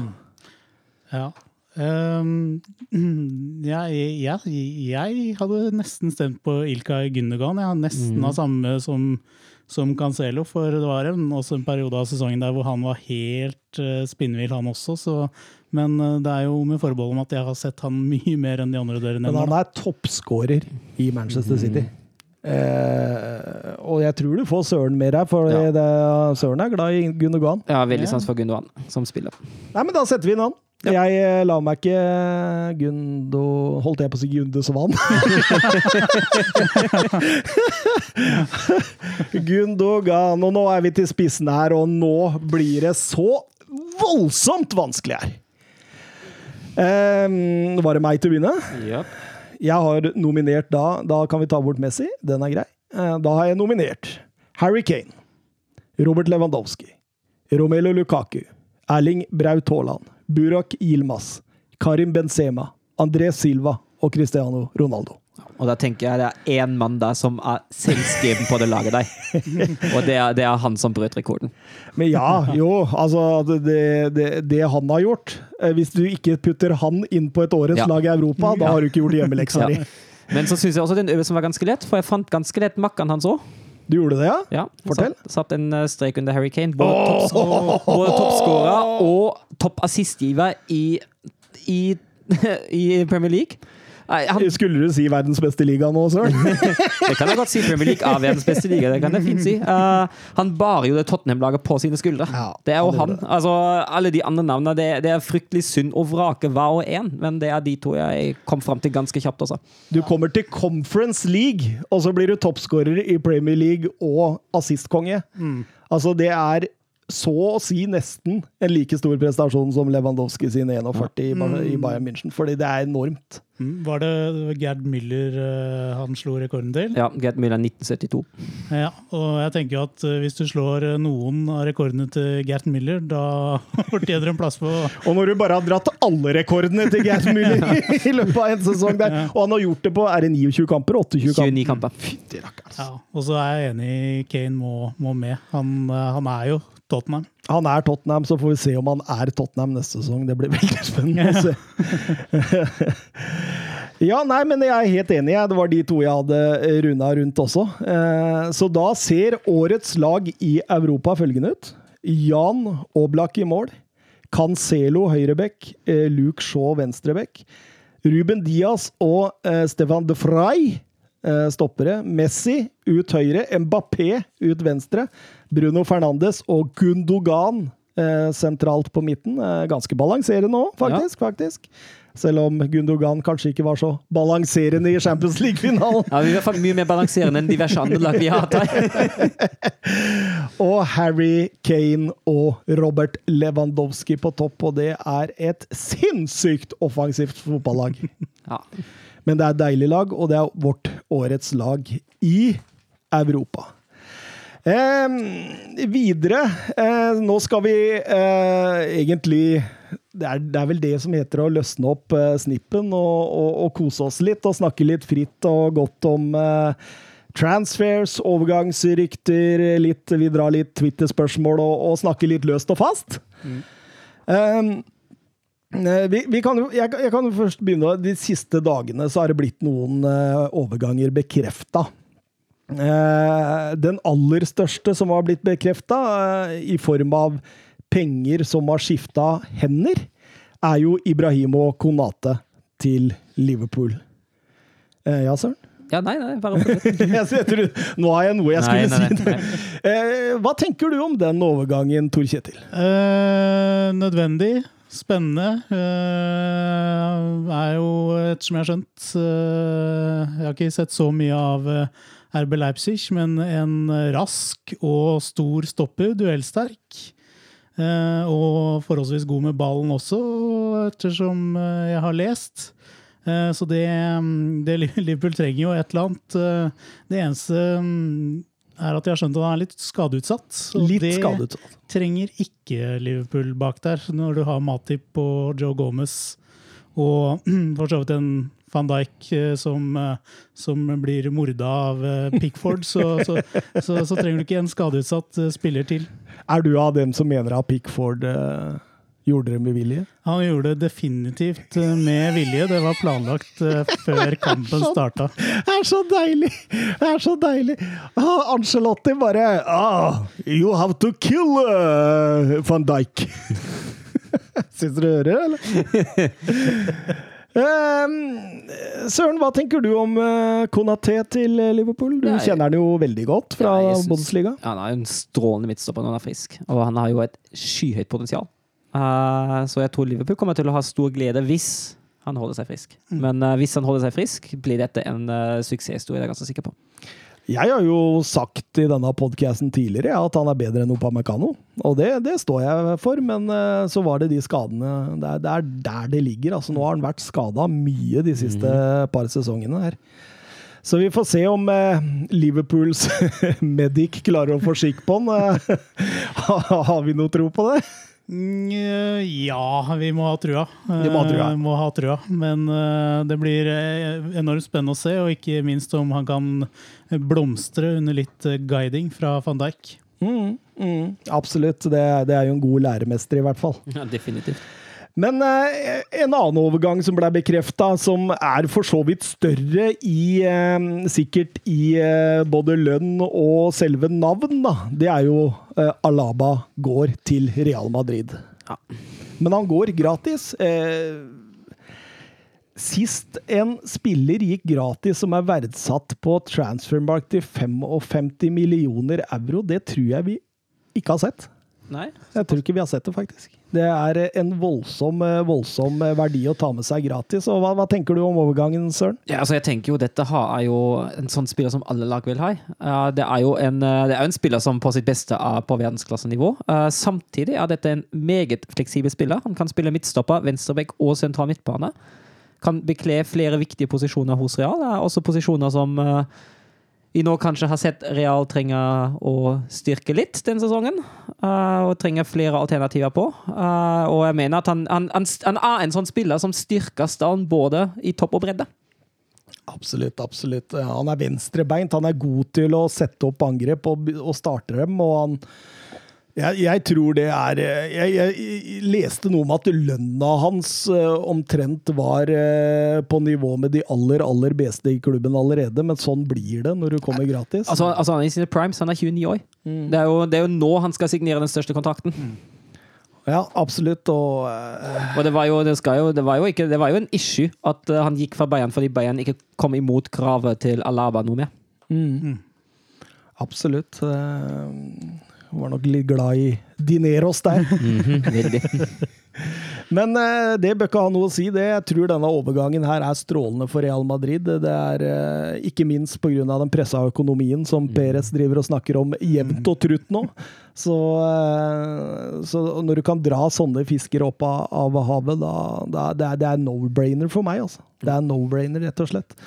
Ja. Ehm, [CLEARS THROAT] jeg, jeg, jeg hadde nesten stemt på Ilkay Gundogan. Jeg hadde nesten av samme som, som Cancelo, for det var en, også en periode av sesongen der hvor han var helt uh, spinnvill, han også. Så, men uh, det er jo med forbehold om at jeg har sett han [LAUGHS] mye mer enn de andre dere Men han er toppskårer i Manchester City. Eh, og jeg tror du får Søren mer her, for Ja. det, Søren er glad i Gundogan. Ja, veldig Ja. sans for Gundogan som spiller. Nei, men da setter vi inn han. Jeg eh, la meg ikke Gundo Holdt jeg på å si Gunde Svan? [LAUGHS] Gundogan. Og nå er vi til spissen her, og nå blir det så voldsomt vanskelig her. Um, var det meg til å begynne? Jeg har nominert da Da kan vi ta bort Messi. Den er grei. Eh, Da har jeg nominert Harry Kane, Robert Lewandowski, Romelu Lukaku, Erling Braut Haaland, Burak Yilmaz, Karim Benzema, André Silva og Cristiano Ronaldo. Og da tenker jeg det er én mann der som er selvskreven på det laget der. [LAUGHS] Og det er, det er han som brøt rekorden. Men ja, jo, altså det, det, det han har gjort eh, Hvis du ikke putter han inn på et årets Ja. lag i Europa, da har du ikke gjort hjemmeleksa [LAUGHS] Ja. di. Men så syns jeg også den øvelsen var ganske lett, for jeg fant ganske lett makkeren hans òg. Du gjorde det, ja? Ja, Fortell. Satt, satt en eh, strek under Harry Kane. Både både toppskårer og toppassistgiver i, i, [LAUGHS] i Premier League. Han, Skulle du si verdens beste liga nå, Søren? [LAUGHS] det kan jeg godt si. Premier League av verdens beste liga. Det kan jeg fint si. Uh, han bar jo det Tottenham-laget på sine skuldre. Ja, det er jo han han. Altså, alle de andre navnene, det, det er fryktelig synd å vrake hver og en, men det er de to jeg kom fram til ganske kjapt også. Du kommer til Conference League, og så blir du toppskårer i Premier League og assistkonge. Altså, det er så å si nesten en like stor prestasjon som Lewandowski sin 41 i mm. i Bayern München, fordi det er enormt. Mm, Var det Gerd Müller eh, han slo rekorden til? Ja, Gerd Müller 1972. Ja, og jeg tenker jo at eh, hvis du slår eh, noen av rekordene til Gerd Müller, da [LAUGHS] fortjener du en plass på Og når du bare har dratt alle rekordene til Gerd [LAUGHS] Müller i løpet av en sesong der, og han har gjort det på er det 29 kamper? 28 kamper? 29 kamper. Fytti rakkeren. ja, Og så er jeg enig i Kane må, må med. Han, han er jo Tottenham. Han er Tottenham, så får vi se om han er Tottenham neste sesong. Det blir veldig spennende å se. [LAUGHS] Ja, nei, men jeg er helt enig. Det var de to jeg hadde runda rundt også. Eh, Så da ser årets lag i Europa følgende ut. Jan Oblak i mål. Cancelo høyrebekk. eh, Luke Shaw venstrebekk. Ruben Diaz og eh, Stefan de Frey stoppere. Messi ut høyre. Mbappé ut venstre. Bruno Fernandes og Gundogan eh, sentralt på midten. Eh, ganske balanserende òg, faktisk, faktisk. Selv om Gundogan kanskje ikke var så balanserende i Champions League-finalen. Ja, vi er i mye mer balanserende enn diverse andre lag vi har hatt. [LAUGHS] Og Harry Kane og Robert Lewandowski på topp, og det er et sinnssykt offensivt fotballag. Ja. Men det er et deilig lag, og det er vårt årets lag i Europa. Eh, videre eh, Nå skal vi eh, egentlig det er, det er vel det som heter å løsne opp eh, snippen og, og, og kose oss litt og snakke litt fritt og godt om eh, transfers, overgangsrykter, litt, vi drar litt Twitter-spørsmål og, og snakker litt løst og fast. Mm. Vi, vi kan, jeg, jeg kan først begynne. De siste dagene så har det blitt noen uh, overganger bekrefta. den aller største som har blitt bekrefta, i form av penger som har skifta hender, er jo Ibrahimo Konate til Liverpool. Eh, ja, Søren? ja, nei, nei, bare fortsett. [LAUGHS] Nå har jeg noe jeg skulle Nei, nei, si. nei. Eh, hva tenker du om den overgangen, Tor Kjetil? Eh, nødvendig. Spennende. Uh, er jo, ettersom jeg har skjønt uh, Jeg har ikke sett så mye av eh, RB Leipzig, men en rask og stor stopper. Duellsterk. Og forholdsvis god med ballen også, ettersom jeg har lest. Så det, mm, det Liverpool trenger jo et eller annet. Det eneste mm, er at de har skjønt at han er litt skadeutsatt. og Litt det skadeutsatt. trenger ikke Liverpool bak der, når du har Matip og Joe Gomez og [CLEARS THROAT] for så vidt en van Dijk eh, som, eh, som blir morda av eh, Pickford, så, så, så, så trenger du ikke en skadeutsatt spiller til. Er du av dem som mener at Pickford eh, gjorde det med vilje? Han gjorde det definitivt eh, med vilje. Det var planlagt eh, før [LAUGHS] kampen starta. Det er så deilig! Det er så deilig! Ah, Angelotti bare ah, You have to kill uh, van Dijk. [LAUGHS] Syns dere hører, eller? Um, [LAUGHS] Søren, hva tenker du om uh, Konaté til Liverpool? Du Nei. kjenner han jo veldig godt fra Ja, jeg Bundesliga. Ja, han er en strålende midtstopper når han er frisk, og han har jo et skyhøyt potensial. Eh, så jeg tror Liverpool kommer til å ha stor glede hvis han holder seg frisk. Men uh, hvis han holder seg frisk, blir dette en uh, suksesshistorie, det er jeg ganske sikker på. Jeg har jo sagt i denne podcasten tidligere ja, at han er bedre enn Opamecano. Og det, det står jeg for, men så var det de skadene Det er, det er der det ligger. Altså, nå har han vært skada mye de siste par sesongene her. Så vi får se om eh, Liverpools [LAUGHS] medic klarer å få skikk på han. [LAUGHS] Har vi noe tro på det? Ja, vi må ha trua. Vi må ha trua. Eh, må ha trua. Men eh, det blir eh, enormt spennende å se, og ikke minst om han kan blomstre under litt guiding fra van Dijk. Mm, mm, absolutt. Det, er- det er jo en god læremester, i hvert fall. Ja, definitivt. Men eh, en annen overgang som ble bekrefta, som er for så vidt større i eh, Sikkert i eh, både lønn og selve navn, da. Det er jo eh, Alaba går til Real Madrid. Ja. Men han går gratis. Eh, sist en spiller gikk gratis som er verdsatt på transfermark til 55 millioner euro, det tror jeg vi ikke har sett. Nei? Jeg tror ikke vi har sett det, faktisk. Det er en voldsom, eh, voldsom verdi å ta med seg gratis. Og hva, hva tenker du om overgangen, Søren? Ja, altså jeg tenker jo Dette er jo en sånn spiller som alle lag vil ha. Eh, det, er jo en, eh, det er en spiller som på sitt beste er på verdensklassenivå. Eh, samtidig er dette en meget fleksibel spiller. Han kan spille midtstopper, venstrebekk og sentral midtbane. Kan bekle flere viktige posisjoner hos Real. Det er også posisjoner som eh, vi nå kanskje har sett Real trenger å styrke litt den sesongen. Uh, og trenger flere alternativer på. Uh, og jeg mener at han, han, han, han er en sånn spiller som styrker stallen både i topp og bredde. Absolutt, absolutt. Han er venstrebeint. Han er god til å sette opp angrep og, og starte dem. Og han jeg, jeg tror det er jeg, jeg leste noe om at lønna hans eh, omtrent var eh, på nivå med de aller, aller beste i klubben allerede, men sånn blir det når du kommer gratis. Altså, altså Han er i sine primes, han er 29 år. Det, er jo, det er jo nå han skal signere den største kontrakten. Ja, absolutt. Og uh, Og det var jo, det skal jo, det var jo, ikke, det var jo en issue at eh, han gikk fra Bayern fordi Bayern ikke kom imot kravet til Alaba noe mer. Absolutt. Var nok litt glad i Dineros der. [LAUGHS] Mhm, veldig. [LAUGHS] Men eh, det bør ikke ha noe å si. det. Jeg tror denne overgangen her er strålende for Real Madrid. Det er eh, ikke minst pga. den pressa økonomien som Perez driver og snakker om jevnt og trutt nå. Så, eh, så når du kan dra sånne fisker opp av, av havet, da, da det er er no-brainer for meg. altså. Det er no-brainer, rett og slett.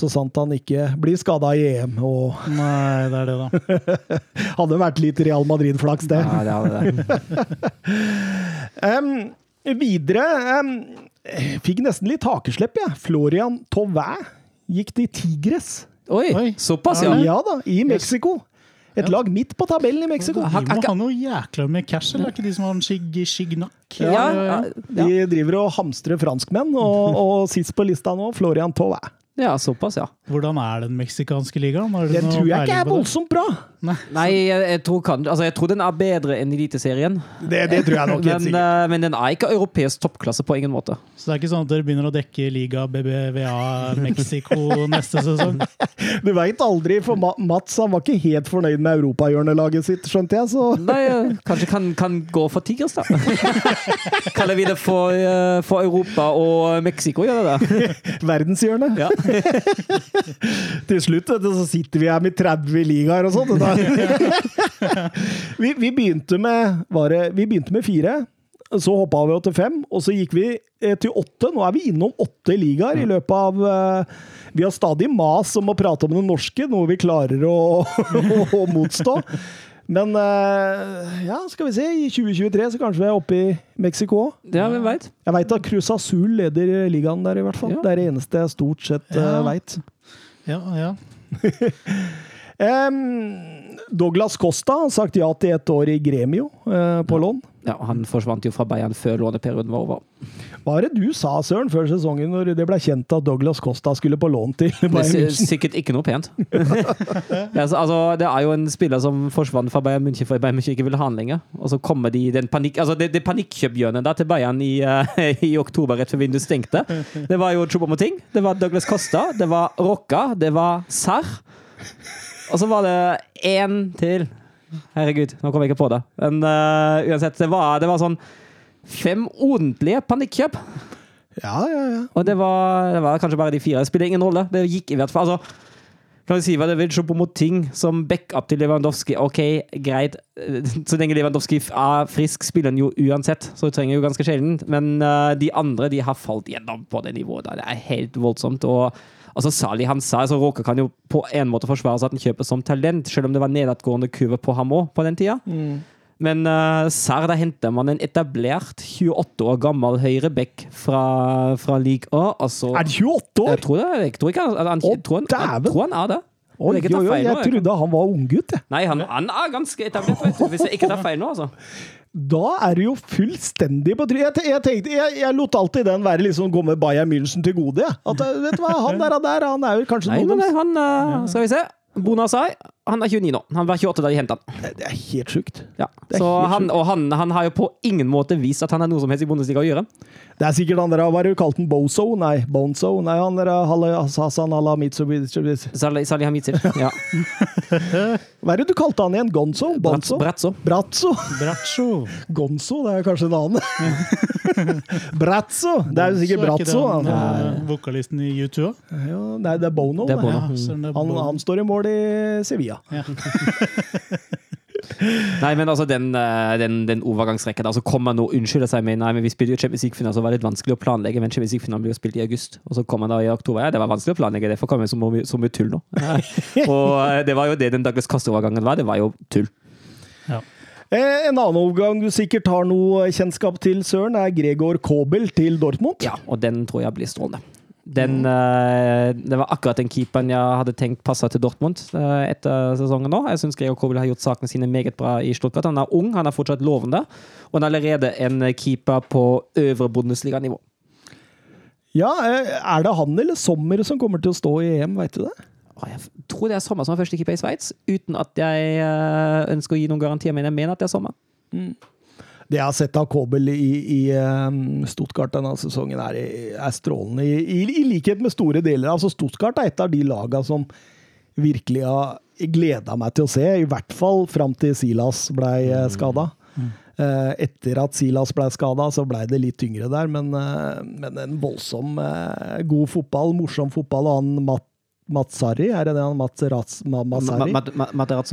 Så sant han ikke blir skada i EM. og Nei, det er det, da. [LAUGHS] Hadde vært litt Real Madrid-flaks, det. Nei, det hadde det. [LAUGHS] um, videre um, Fikk nesten litt hakeslepp, jeg. Florian Tauvin gikk til Tigres. Oi, Oi. såpass, ja. Ja da, i Mexico. Et lag midt på tabellen i Mexico. De må ha noe jækla med cash, eller er ikke de som har en skig, skignak? Ja, ja, ja. De driver og hamstrer franskmenn, og, og sist på lista nå, Florian Tauvin. Ja, såpass, ja. Hvordan er den meksikanske ligaen? Den tror jeg ikke er voldsomt bra. Nei, jeg, jeg, tror kan, altså, jeg tror den er bedre enn Eliteserien. Det, det tror jeg nok helt Men, sikkert. eh, men den er ikke europeisk toppklasse på ingen måte. Så det er ikke sånn at dere begynner å dekke liga BBVA Mexico [LAUGHS] neste sesong? Du veit aldri, for Mats han var ikke helt fornøyd med europahjørnelaget sitt, skjønte jeg, så Nei, uh, kanskje kan, kan gå for Tigers, da. [LAUGHS] Kaller vi det for, uh, for Europa og Mexico, gjør det det? [LAUGHS] Verdenshjørnet. Ja. Til slutt vet du, så sitter vi her med 30 ligaer og sånt. [LAUGHS] vi, vi, begynte med, var det, vi begynte med fire, så hoppa vi til fem, og så gikk vi eh, til åtte. Nå er vi innom åtte ligaer i løpet av eh, Vi har stadig mas om å prate om det norske, noe vi klarer å, å, [LAUGHS] å motstå. Men eh, ja, skal vi se. I 2023 så kanskje vi er oppe i Mexico òg. Ja, hvem veit? Jeg veit at Cruz Azul leder ligaen der, i hvert fall. Ja. Det er det eneste jeg stort sett uh, Ja. veit. Ja, ja. [LAUGHS] Douglas Costa har sagt ja til ett år i Gremio eh, på lån. Ja, han forsvant jo fra Bayern før låneperioden var over. Hva er det du sa, Søren, før sesongen, når det ble kjent at Douglas Costa skulle på lån til Bayern er München? sikkert ikke noe pent. [LAUGHS] ja, så, altså, det er jo en spiller som forsvant fra Bayern München fordi Bayern München ikke ville ha han lenger. Og så kommer de den panikk... Altså, det, det panikkjøphjørnet til Bayern i, uh, [LAUGHS] i oktober rett før vinduet stengte. Det var jo Choupo-Moting, det var Douglas Costa, det var Rocca, det var Sarr. Og så var det én til. Herregud, nå kommer jeg ikke på det. Men uh, uansett, det var, det var sånn fem ordentlige panikkjøp. Ja, ja, ja. Og det var, det var kanskje bare de fire. Det spiller ingen rolle. Det gikk i hvert fall. Altså, kan vi si hva det vil, Choupo-Moting som backup til Lewandowski. Ok, greit. [LAUGHS] Så lenge Lewandowski er frisk, spiller han jo uansett. Så det trenger jo ganske sjelden. Men uh, de andre de har falt gjennom på det nivået. Da. Det er helt voldsomt. Og altså, Sali han sa altså, Råka kan jo på en måte forsvare seg at han kjøper som talent, selv om det var nedadgående kurve på ham òg på den tida. Men uh, Sar, da henter man en etablert 28 år gammel høyreback fra, fra league A. Altså, Er det 28 år? jeg tror det. Jeg tror ikke han, han, Å, tror han, jeg tror han er det. Oi, Jeg jeg jeg trodde han var unggutt. Nei, han, han er ganske etablert, vet du. Hvis jeg ikke tar feil nå, altså. Da er det jo fullstendig på trynet. Jeg, te- jeg, tenkte, jeg, jeg lot alltid den være liksom gå med Bayern München til gode. At, eh, vet du hva, Han der, han der, han er jo kanskje Nei, noen nei, han uh, Skal vi se. Bonasai, han er 29 nå. Han var 28 da de hentet han. Det er helt sjukt. Ja. Er helt han, og han, han har jo på ingen måte vist at han har noe som helst i Bundesliga å gjøre. Det er sikkert han der, hva er det du kalte den? Bozo? Nei, Bonzo? Nei, han der Halle- Hassan Alamitsubishi Salih [LAUGHS] Ja. Hva er det du kalte han igjen? Gonzo? Bonzo? Bratzo. Brazzo? Braccio. [LAUGHS] Gonzo, det er kanskje en annen. [LAUGHS] Brazzo! Det er jo sikkert er Brazzo. det Han. han, eh, vokalisten i U2? Ja, nei, det er Bono. Det er. Bono. Ja, Han, han står i mål i Sevilla. Ja. Nei, men altså den, eh, den, den overgangsrekka der, så kommer han nå unnskylder seg med Nei, men vi spiller jo Champions League-finalen, så det var litt vanskelig å planlegge. Men Champions League-finalen blir jo spilt i august, og så kommer han da i oktober. Ja, det var vanskelig å planlegge, derfor kom jeg så mye, så mye tull nå. [LAUGHS] og eh, det var jo det den Douglas Costa-overgangen var. Det var jo tull. Ja. Eh, en annen overgang du sikkert har noe kjennskap til, Søren, er Gregor Kobel til Dortmund. Ja, og den tror jeg blir strålende. Den, eh, det var akkurat den keeperen jeg hadde tenkt passa til Dortmund eh, etter sesongen nå. Jeg syns Gregor Kobel har gjort sakene sine meget bra i Stuttgart. Han er ung, han er fortsatt lovende, og han er allerede en keeper på øvre Bundesliga-nivå. Ja, eh, er det han eller Sommer som kommer til å stå i EM, veit du det? Jeg tror det er Sommer som er første keeper i Sveits, uten at jeg ønsker å gi noen garantier, men jeg mener at det er Sommer. Det jeg har sett av Kobel i, i eh, Stuttgart denne sesongen, er, er strålende. I, i, likhet med store deler. altså Stuttgart er et av de lagene som virkelig har gleda meg til å se, i hvert fall fram til Silas blei uh, skada. Eh, etter at Silas blei skada, så blei det litt tyngre der, men, eh, men en voldsom eh, god fotball, morsom fotball. Og han Mat Matsari, er det det han Materazzo? Ma- Ma-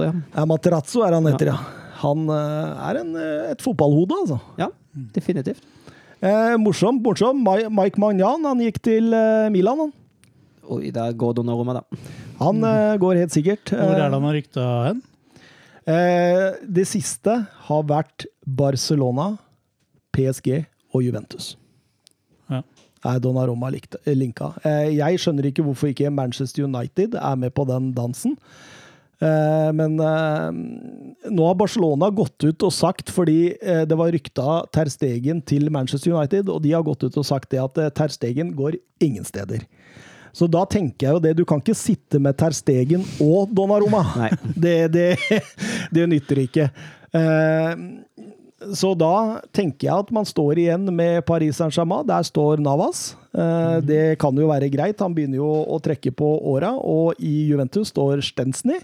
ja. Ja, Materazzo er han heter, ja. Han eh, er en, eh, et fotballhode, altså. Ja, definitivt. Eh, morsom, morsom. Mike Magnan, han gikk til eh, Milan, han. Oi, der går Donnarumma, da. Han eh, går helt sikkert. Hvor er det han har rykta hen? Eh, det siste har vært Barcelona, PSG og Juventus. Ja. Er Donnarumma likt- linka. Eh, jeg skjønner ikke hvorfor ikke Manchester United er med på den dansen. Eh, men eh, nå har Barcelona gått ut og sagt, fordi eh, det var rykta Ter Stegen til Manchester United, og de har gått ut og sagt det at Ter Stegen går ingen steder. Så da tenker jeg jo det, du kan ikke sitte med Ter Stegen og Donnarumma. [LAUGHS] Det, det, det nytter ikke. Så da tenker jeg at man står igjen med Paris Saint-Germain. Der står Navas. Eh, det kan jo være greit, han begynner jo å trekke på åra. Og i Juventus står Stensny.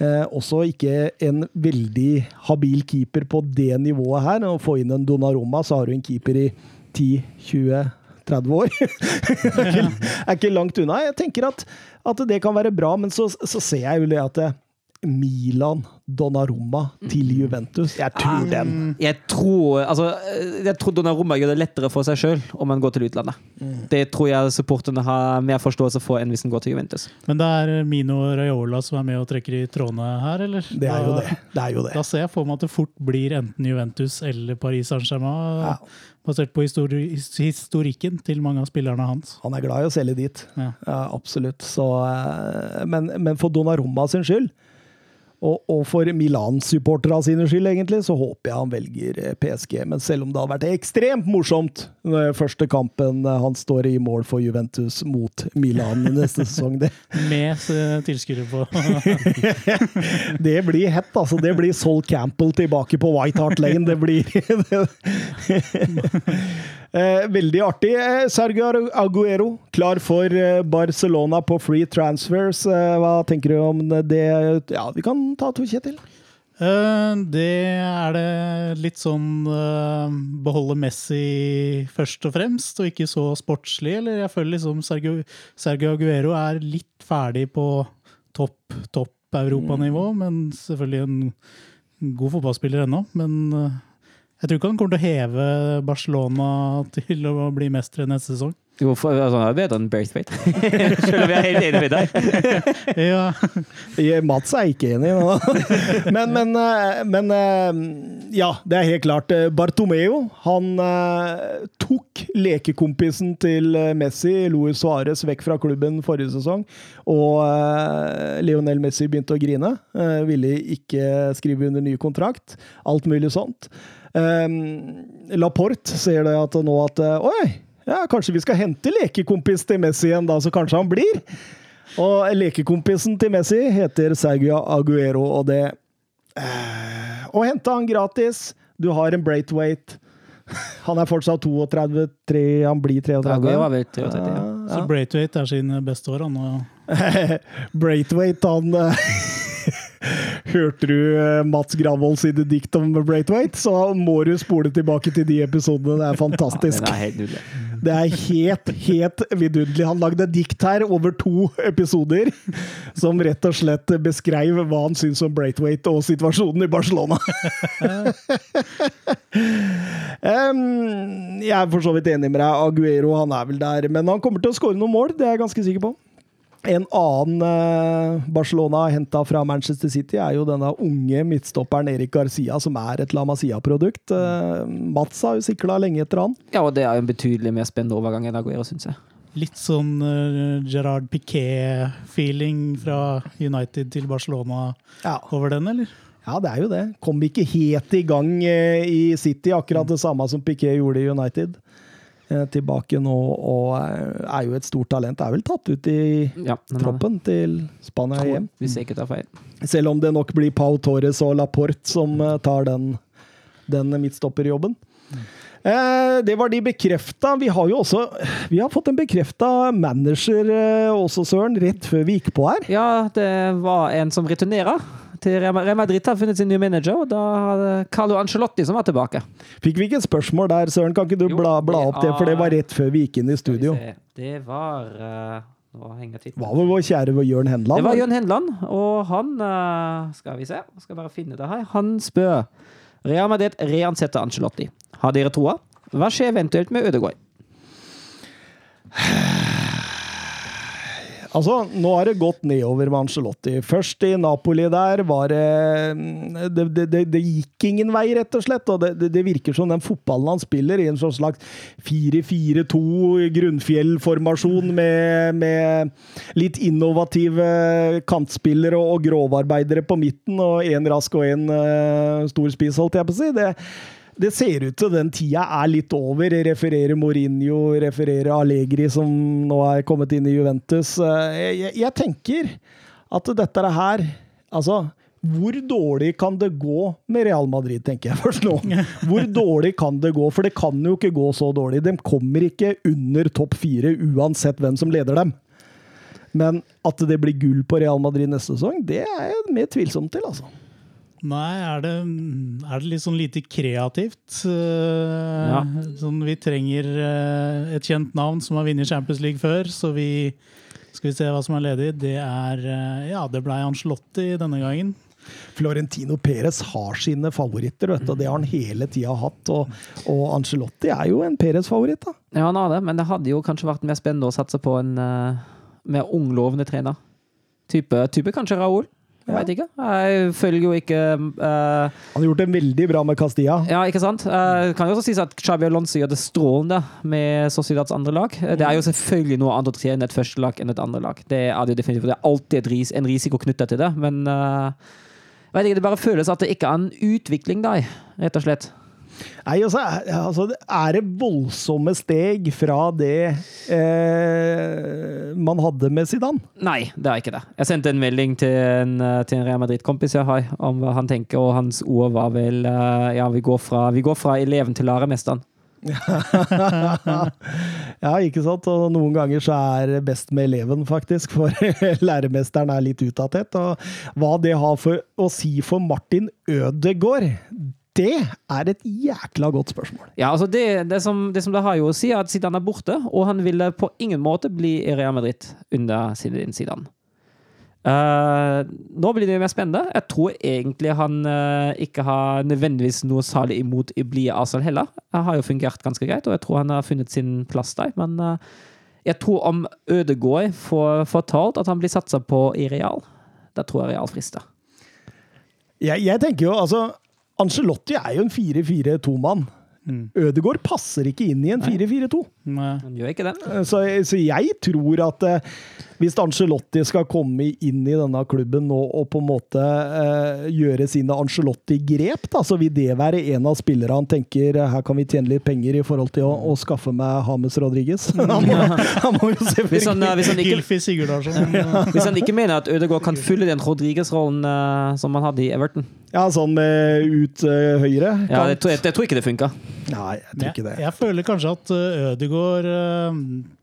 Eh, også ikke en veldig habil keeper på det nivået her. Å få inn en Donnarumma, så har du en keeper i 10-20-30 år. [LAUGHS] er, ikke, er ikke langt unna. Jeg tenker at, at det kan være bra, men så, så ser jeg jo det at Milan, Donnarumma til Juventus Jeg tror den. Jeg tror, altså, jeg tror Donnarumma gjør det lettere for seg sjøl om han går til utlandet. Mm. Det tror jeg supporterne har mer forståelse for enn hvis han går til Juventus. Men det er Mino Raiola som er med og trekker i trådene her, eller? Det er jo det. Det er jo det. Da ser jeg for meg at det fort blir enten Juventus eller Paris Saint-Germain, Ja. basert på histori historikken til mange av spillerne hans. Han er glad i å selge dit. Ja. Ja, absolutt. Så, eh, men, men for Donnarumma sin skyld, og, og for Milan-supporterne sine skyld, egentlig, så håper jeg han velger eh, PSG. Men selv om det hadde vært ekstremt morsomt den første kampen eh, han står i mål for Juventus mot Milan neste sesong, det, [LAUGHS] Med eh, tilskuere på [LAUGHS] det blir hett, altså. Det blir Sol Campbell tilbake på White Hart Lane. Det blir Eh, [LAUGHS] Veldig artig. Eh, Sergio Aguero, klar for eh, Barcelona på free transfers. Eh, Hva tenker du om det? Ja, vi kan ta to, Kjetil. Eh, Det er det litt sånn eh, beholde Messi først og fremst, og ikke så sportslig. Eller jeg føler liksom Sergio, Sergio Aguero er litt ferdig på topp, topp europanivå, men selvfølgelig en god fotballspiller ennå. Men eh, jeg tror ikke han kommer til å heve Barcelona til å bli mestere neste sesong. Jo, for, altså, jeg vet enn Braithwaite. [LAUGHS] Selv om vi er helt enige med deg. [LAUGHS] Ja, Mats er ikke enig nå. [LAUGHS] Men, men, eh, men eh, ja, det er helt klart. Eh, Bartomeo han tok lekekompisen til Messi, Luis Suárez, vekk fra klubben forrige sesong. Og Lionel Messi begynte å grine. Ville ikke skrive under ny kontrakt. Alt mulig sånt. Um, Laporte ser det at nå at eh, Oi, ja, kanskje vi skal hente lekekompis til Messi igjen, da, så kanskje han blir. Og lekekompisen til Messi heter Sergio Aguero, og det eh, Å hente han gratis Du har en Braithwaite. [LAUGHS] Han er fortsatt 32, 3, han blir 33. Aguero vet, 33, ja. så Braithwaite er sin beste år, han. [LAUGHS] Braithwaite, han eh, Hørte du eh, Mats Gravold sine dikt om Braithwaite, så må du spole tilbake til de episodene. Det er fantastisk. [LAUGHS] Den er helt. Det er helt, helt vidunderlig. Han lagde et dikt her over to episoder som rett og slett beskrev hva han syns om Braithwaite og situasjonen i Barcelona. [LAUGHS] um, jeg er for så vidt enig med deg. Aguero han er vel der, men han kommer til å skåre noen mål. Det er jeg ganske sikker på. En annen eh, Barcelona har henta fra Manchester City, er jo denne unge midtstopperen Erik Garcia, som er et La Masia-produkt. Eh, Mats har jo sikla lenge etter han. Ja, og det er jo en betydelig mer spennende overgang enn Aguero, syns jeg. litt sånn uh, Gerard Piquet-feeling fra United til Barcelona Ja. over den, eller? Ja, det er jo det. Kom ikke helt i gang i City, akkurat det samme som Piquet gjorde i United. Eh, tilbake nå og er jo et stort talent. Er vel tatt ut i Ja, troppen til Spania hjem. Hvis jeg ikke tar feil. Selv om det nok blir Pau Torres og Laporte som eh, tar den, den midtstopperjobben. Eh, det var de bekrefta. Vi har jo også Vi har fått en bekrefta manager også, Søren, rett før vi gikk på her. Ja, det var en som returnerer til Real Madrid. Har funnet sin nye manager, og da har det Carlo Ancelotti som var tilbake. Fikk vi ikke et spørsmål der, Søren? Kan ikke du Jo, bla, bla opp det, for det var rett før vi gikk inn i studio. Det var uh, Nå henger tittelen. Var vel vår kjære Jørn Henland? Det var? Jørn Henland, og han uh, Skal vi se, skal bare finne det her. Han spør Real Madrid reansetter Ancelotti. Har dere troa? Hva skjer eventuelt med Ødegaard? [SIGHS] [SIGHS] [SIGHS] Altså, nå har det gått nedover med Angelotti. Først i Napoli der var det Det, det, det, det gikk ingen vei, rett og slett. Og det, det, virker som den fotballen han spiller, i en sånn slags 4-4-2 grunnfjellformasjon med, med litt innovative kantspillere og, og grovarbeidere på midten, og én rask og én uh, stor spiss, holdt jeg på å si. Det, det ser ut til den tida er litt over. Refererer Mourinho, refererer Allegri, som nå er kommet inn i Juventus. Jeg, Jeg, jeg tenker at dette er her Altså, hvor dårlig kan det gå med Real Madrid, tenker jeg først nå. [LAUGHS] Hvor dårlig kan det gå? For det kan jo ikke gå så dårlig. De kommer ikke under topp fire uansett hvem som leder dem. Men at det blir gull på Real Madrid neste sesong, det er jeg mer tvilsom til, altså. Nei, er det, er det litt sånn lite kreativt? Eh, Ja. Sånn, vi trenger eh, et kjent navn som har vunnet Champions League før, så vi skal vi se hva som er ledig. Det er eh, Ja, det blei Ancelotti denne gangen. Florentino Perez har sine favoritter, vet du, og det har han hele tida hatt. Og, og Ancelotti er jo en Perez-favoritt, da. Ja, han har det, men det hadde jo kanskje vært mer spennende å satse på en uh, mer unglovende trener. Type, type kanskje Raúl. Jeg Ja. vet ikke. Jeg følger jo ikke uh, Han har gjort det veldig bra med Castilla. Ja, ikke sant? Uh, kan jo også sies at Xabi Alonso gjør det strålende med Sociedads andre lag. Eh, Det er jo selvfølgelig noe annet å trene et første lag enn et andre lag. Det er det definitivt. Det er alltid en risiko knytta til det, men uh, jeg vet ikke, det bare føles at det ikke er en utvikling der, rett og slett. Nei, altså, altså, det er det voldsomme steg fra det eh, man hadde med Zidane? Nei, det er ikke det. Jeg sendte en melding til en, eh, til en Real Madrid-kompis jeg har, om hva han tenker, og hans ord var vel eh, Ja, vi går fra, vi går fra eleven til læremesteren. [LAUGHS] ja, ikke sant? Og noen ganger så er det best med eleven, faktisk, for [LAUGHS] læremesteren er litt utdatert. Og hva det har for å si for Martin Ødegaard, det er et jækla godt spørsmål. Ja, altså det, det, som, det som det har jo å si, er at Zidane er borte, og han ville på ingen måte bli i Real Madrid under Zinedine Zidane. Uh, nå blir det jo mer spennende. Jeg tror egentlig han uh, ikke har nødvendigvis noe salig imot å bli i Arsenal heller. Han har jo fungert ganske greit, og jeg tror han har funnet sin plass der. Men uh, jeg tror om Ødegaard får fortalt at han blir satsa på i Real, da tror jeg Real frister. Jeg, jeg tenker jo, altså Ancelotti er jo en 4-4-2-mann. Mm. Ødegaard passer ikke inn i en 4-4-2. Han gjør ikke det. Så, så jeg tror at eh, hvis Ancelotti skal komme inn i denne klubben nå og på en måte eh, gjøre sine Ancelotti-grep, så vil det være en av spillerne han tenker eh, her kan vi tjene litt penger i forhold til å, å skaffe meg James Rodriguez. [LAUGHS] han, må, han må jo Hvis han, uh, hvis han ikke. [LAUGHS] Hvis han ikke mener at Ødegaard kan fylle den Rodriguez-rollen eh, som han hadde i Everton. Ja, sånn med ut uh, høyre. Ja, jeg, tror, jeg, jeg tror ikke det funka. Nei, jeg tror ikke det. Jeg, jeg føler kanskje at uh, Ødegaard uh,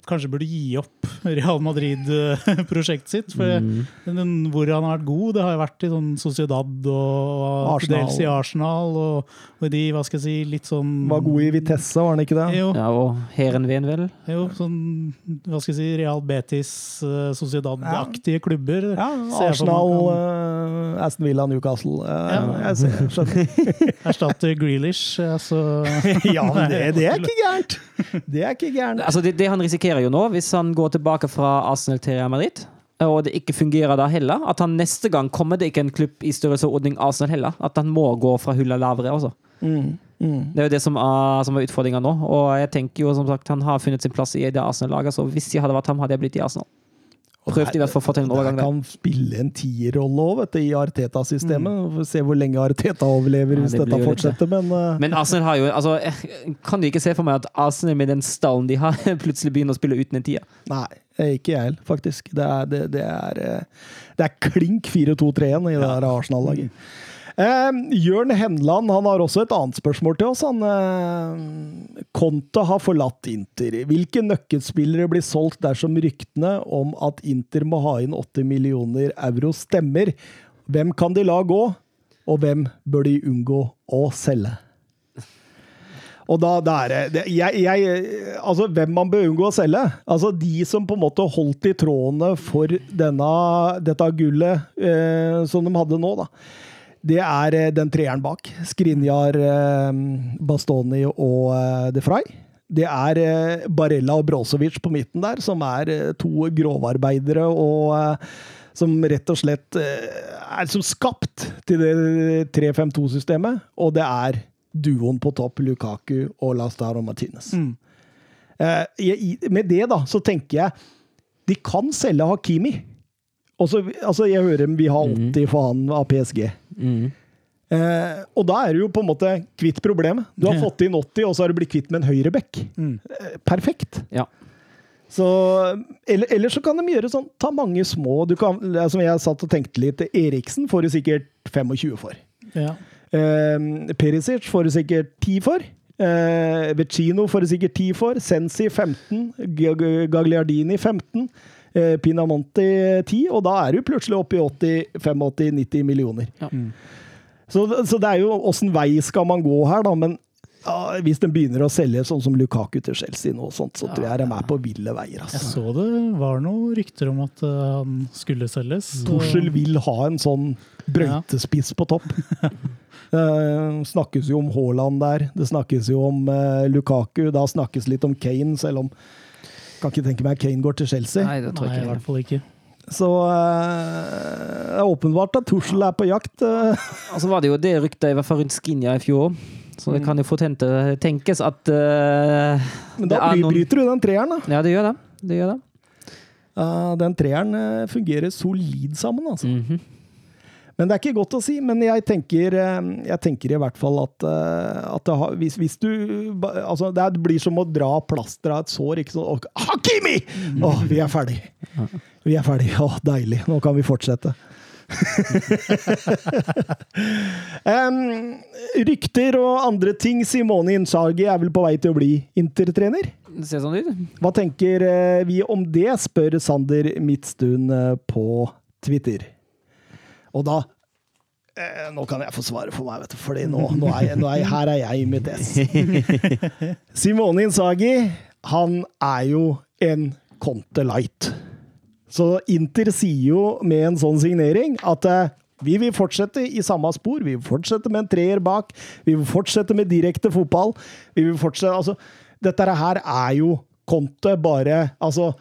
kanskje burde gi opp Real Madrid-prosjektet sitt. For Mm. den, hvor han har vært god, det har jo vært i sånn Sociedad og Arsenal. dels i Arsenal. Og, og de, hva skal jeg si, litt sånn Var god i Vitesse, var han ikke det? Jo, Ja, og Heerenveen, vel? jo, sånn hva skal jeg si, Real Betis, uh, Sociedad-aktige klubber. Ja, Arsenal, kan eh, Aston Villa, Newcastle. Uh, Ja. Jeg ser, skjønner. [LAUGHS] erstatte Grealish. Altså, [LAUGHS] Ja, men det, det er ikke gærent! [LAUGHS] Det er ikke gærent. Altså, det, det han risikerer jo nå, hvis han går tilbake fra Arsenal til Real Madrid, og det ikke fungerer da heller, at han neste gang kommer det ikke en klubb i størrelsesordning Arsenal heller. At han må gå fra hullet lavere også. Mm, mm. Det er jo det som er, som er utfordringa nå. Og jeg tenker jo som sagt han har funnet sin plass i det Arsenal-laget, så hvis jeg hadde vært ham, hadde jeg blitt i Arsenal. Og Prøvde der- i hvert fall å få til en overgang der kan spille en tierrolle òg, vet du, i Arteta-systemet. Mm. Se hvor lenge Arteta overlever Ja, hvis det dette fortsetter, men uh... Men Arsenal har jo altså, Kan du ikke se for meg at Arsenal med den stallen de har, [LAUGHS] plutselig begynner å spille uten en tier? Nei, ikke jeg heller, faktisk. Det er, det, det er, eh, det er klink 4-2-3-1 i det der Arsenal-laget. Eh, Jørn Henland han har også et annet spørsmål til oss. Han, eh, Conte har forlatt Inter. Hvilke nøkkelspillere blir solgt dersom ryktene om at Inter må ha inn 80 millioner euro stemmer? Hvem kan de la gå, og hvem bør de unngå å selge? Og da, da er det, jeg, jeg, Altså, hvem man bør unngå å selge? Altså, De som på en måte holdt i trådene for denne, dette gullet eh, som de hadde nå, da. Det er eh, den treeren bak. Skrinjar, eh, Bastoni og eh, De Frey. Det er Barella og Brozovic på midten der, som er to grovarbeidere og som rett og slett er som skapt til det 3-5-2-systemet. Og det er duoen på topp, Lukaku og Lastaro Martinez. Mm. Med det, da, så tenker jeg De kan selge Hakimi. Også, altså, jeg hører vi har 80 faen han av PSG. Mm. Eh, og da er du jo på en måte kvitt problemet. Du har Ja. fått inn 80, og så har du blitt kvitt med en høyreback. Mm. Eh, perfekt. Ja. Så, eller, eller så kan de gjøre sånn Ta mange små du kan, Som jeg satt og tenkte litt Eriksen får du sikkert 25 for. Ja. Eh, Perisic får du sikkert 10 for. Eh, Vecino får du sikkert 10 for. Sensi 15. Gagliardini 15. Eh, Pinamonti 10. Og da er du plutselig oppe i 80-85-90 millioner. Ja. Så, så det er jo åssen vei skal man gå her, da. Men ja, hvis den begynner å selge sånn som Lukaku til Chelsea nå, sånt, så tror jeg de er på ville veier. Jeg Altså. så det var noen rykter om at eh, han skulle selges. så- vil ha en sånn brøytespiss på topp. Det [LAUGHS] snakkes jo om Haaland der. Det snakkes jo om eh, Lukaku. Da snakkes litt om Kane, selv om Kan ikke tenke meg at Kane går til Chelsea. Nei, det tror jeg Nei, i hvert fall ikke. Så eh, det er åpenbart at Tussel er på jakt. eh. Og [LAUGHS] så var det jo det ryktet i hvert fall rundt Skinja i fjor. Så det kan jo fort hente, tenkes at uh, Men det da er noen- bryter du den treeren, da. Ja, det gjør det. Det gjør det. Uh, den treeren eh, fungerer solid sammen, altså. Mhm. Men det er ikke godt å si. Men jeg tenker, eh, jeg tenker i hvert fall at, eh, at det har, hvis, hvis du altså Det blir som å dra plaster av et sår. Ikke sånn, og, Hakimi! Å, vi er ferdig. Vi er ferdig. Å, deilig. Nå kan vi fortsette. [LAUGHS] um, rykter og andre ting. Simone Inzaghi er vel på vei til å bli intertrener? Ser sånn ut. Hva tenker eh, vi om det, spør Sander Midtstuen på Twitter. Og da eh, Nå kan jeg få svare for meg, vet du, for nå, nå, er, jeg, nå er jeg, her er jeg i mitt ess. [LAUGHS] Simone Insagi, han er jo en Conte Light. Så Inter sier jo med en sånn signering at eh, vi vil fortsette i samme spor. Vi vil fortsette med en treer bak. Vi vil fortsette med direkte fotball. Vi vil fortsette, altså, dette her er jo Conte bare altså,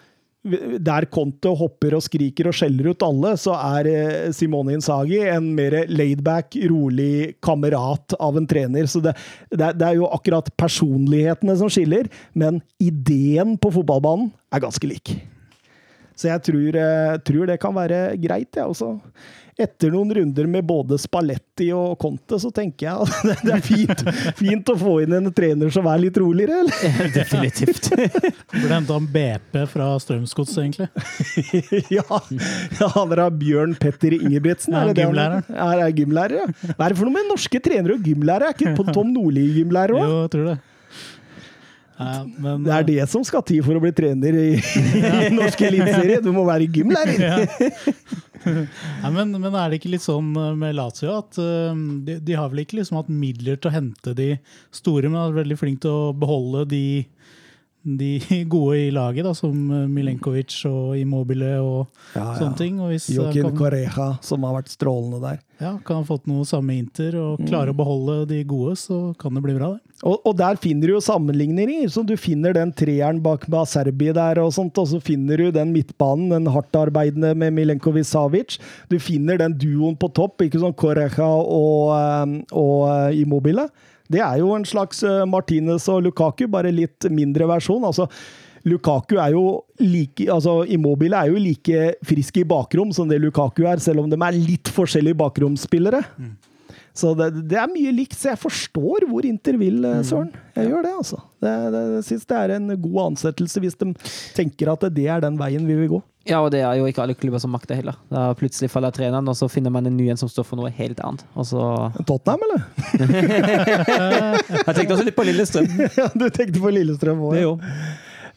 der Conte hopper og skriker og skjeller ut alle, så er eh, Simone Insagi en mer laidback, rolig kamerat av en trener. Så det, det, det er jo akkurat personlighetene som skiller, men ideen på fotballbanen er ganske lik. Så jeg tror, eh, tror det kan være greit, jeg også. Etter noen runder med både Spalletti og Conte, så tenker jeg at [LAUGHS] det- det er fint, fint å få inn en trener som er litt roligere, eller? [LAUGHS] Definitivt. [LAUGHS] Burde hente en BP fra Strømsgods, egentlig. ja, ja, han er Bjørn Petter Ingebrigtsen. Ja, er det det han- Er, er gymlærer, ja. Hva er det for noe med norske trenere og gymlærere? Er ikke Tom Nordli gymlærer òg? Jo, jeg tror det. Ja, men, Det er det som skal til for å bli trener i, i norsk eliteserie. Du må være gymlærer! Nei, [LAUGHS] men, men er det ikke litt sånn eh, med Lazio at eh, de, de har vel ikke liksom hatt midler til å hente de store, men er veldig flinke til å beholde de, de [LAUGHS] gode i laget, da, som eh, Milenkovic og Immobile og Ja, ja. sånne ting. Og hvis eh, Joaquin kan, Correja, som har vært strålende der. ja, kan ha fått noe samme Inter og klare å beholde de gode, så kan det bli bra, det. Og, og der finner du jo sammenligninger. Så du finner den treeren bak med Aserbi der, og sånt, og så finner du den midtbanen, den hardtarbeidende med Milenkovic Savic. Du finner den duoen på topp, ikke sånn Correja og, eh, og Immobile. Det er jo en slags eh, Martinez og Lukaku, bare litt mindre versjon. altså Lukaku er jo like, altså Immobile er jo like frisk i bakrom som det Lukaku er, selv om de er litt forskjellige bakromsspillere. Så det, det er mye likt, så jeg forstår hvor Inter vil, eh, Søren. Jeg gjør det, altså. Det, det, jeg syns det er en god ansettelse hvis de tenker at det er den veien vi vil gå. Ja, og det er jo ikke alle klubber som makter heller. Da plutselig faller treneren, og så finner man en ny en som står for noe helt annet. Og så Tottenham, eller? [LAUGHS] Jeg tenkte også litt på Lillestrøm. [LAUGHS] Ja, du tenkte på Lillestrøm òg. Det jo.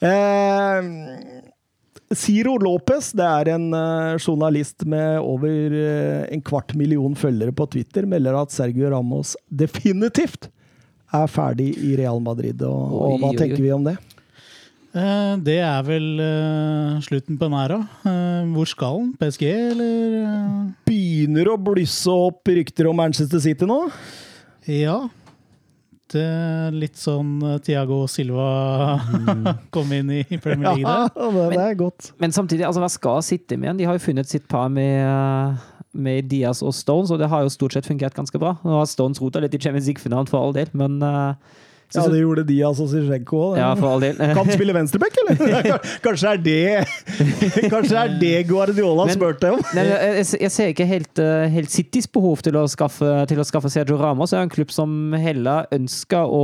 Eh, Ciro Lopez, det er en eh, journalist med over eh, en kvart million følgere på Twitter, melder at Sergio Ramos definitivt er ferdig i Real Madrid. Og, og hva oi, oi. tenker vi om det? Eh, Det er vel slutten på en æra. Eh, Hvor skal han? PSG, eller? Begynner å blusse opp rykter om Manchester City nå? Ja. Det er litt sånn Tiago Thiago Silva [LAUGHS] kom inn i Premier League Ja, det, det er godt. Men samtidig, altså, hva skal City med igjen? De har jo funnet sitt par med, eh, med Diaz og Stones, og det har jo stort sett fungert ganske bra. Nå har Stones rota litt i Champions League-finalen for all del, men eh, Ja, det gjorde de altså Zizjenko òg. Ja, for all del. [LAUGHS] Kan spille venstreback, eller? [LAUGHS] Kanskje er det [LAUGHS] Kanskje er det Guardiola Men- spurte om? Nei, jeg, jeg, jeg ser ikke helt, eh, helt Citys behov til å, skaffe, til å skaffe Sergio Ramos. Det er en klubb som heller ønsker å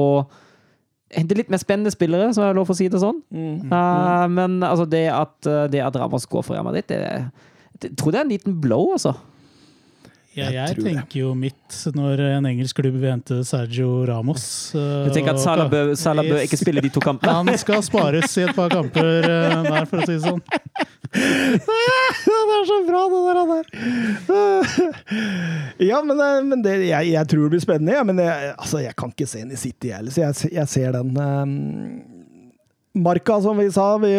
hente litt mer spennende spillere, som er det lov å si det sånn. Eh, men altså, det at, eh, det at Ramos går for Real Madrid, det, det, jeg tror det er en liten blow, altså. Ja, Jeg jeg tenker jo mitt når en engelsk klubb vil hente Sergio Ramos. eh, Du tenker at Salah bør, Salah bør ikke spille de to kampene? Han skal spares i et par kamper eh, der, for å si det sånn. det er så bra, det der. der. Ja, men, eh, men det, jeg, jeg tror det blir spennende. Ja, men jeg, altså, jeg kan ikke se den i City heller, så jeg, jeg ser den. Marka, som vi sa, vi,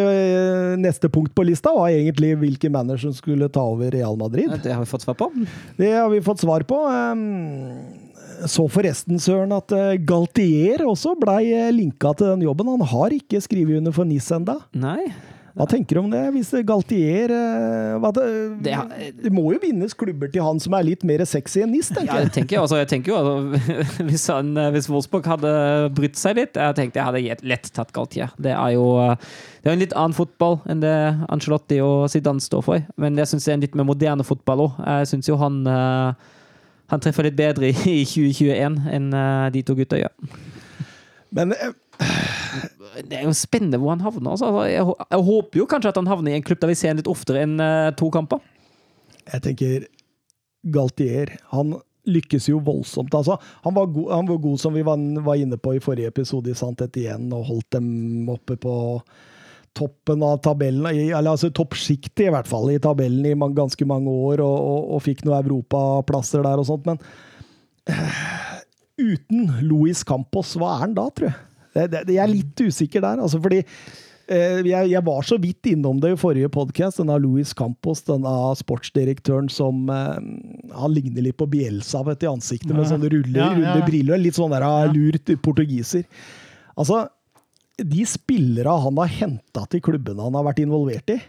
neste punkt på lista var egentlig hvilken manager som skulle ta over Real Madrid. Det har vi fått svar på. Det har vi fått svar på. Um, Så forresten, Søren, at eh, Galtier også blei eh, linka til den jobben. Han har ikke skrevet under for NIS enda. Nei. Hva tenker du om det? Hvis Galtier eh, det, Det det må jo vinnes klubber til han som er litt mer sexy enn NIS, tenker jeg det tenker, altså, jeg tenker jo altså, [LAUGHS] hvis, han, eh, hvis Wolfsburg hadde brytt seg litt Jeg tenkte jeg hadde lett tatt Galtier. Det er jo eh, det er en litt annen fotball enn det Ancelotti og Zidane står for. Men jeg syns det er en litt mer moderne fotball òg. Jeg syns jo han han treffer litt bedre i 2021 enn de to gutta gjør. Men Det er jo spennende hvor han havner. Altså. Altså, Jeg, jeg håper jo kanskje at han havner i en klubb der vi ser ham litt oftere enn uh, to kamper. jeg tenker Galtier Han lykkes jo voldsomt. Altså, han, var god, han var god, som vi var, var inne på i forrige episode i Sant igjen, og holdt dem oppe på toppen av tabellen, eller altså toppsjiktet i hvert fall, i tabellen i man, ganske mange år, og, og, og fikk noen europaplasser der og sånt, men uh, uten Luis Campos, hva er han da, tror jeg? Det, det, jeg er litt usikker der, altså fordi eh, jeg, jeg var så vidt innom det i forrige podkast, denne Louis Campos, denne sportsdirektøren som eh, Han ligner litt på Bielsa vet i ansiktet, med sånne ruller, Ja, ja, runde briller. Litt sånn der ah, lurt portugiser. Altså, de spillere han har henta til klubbene han har vært involvert i,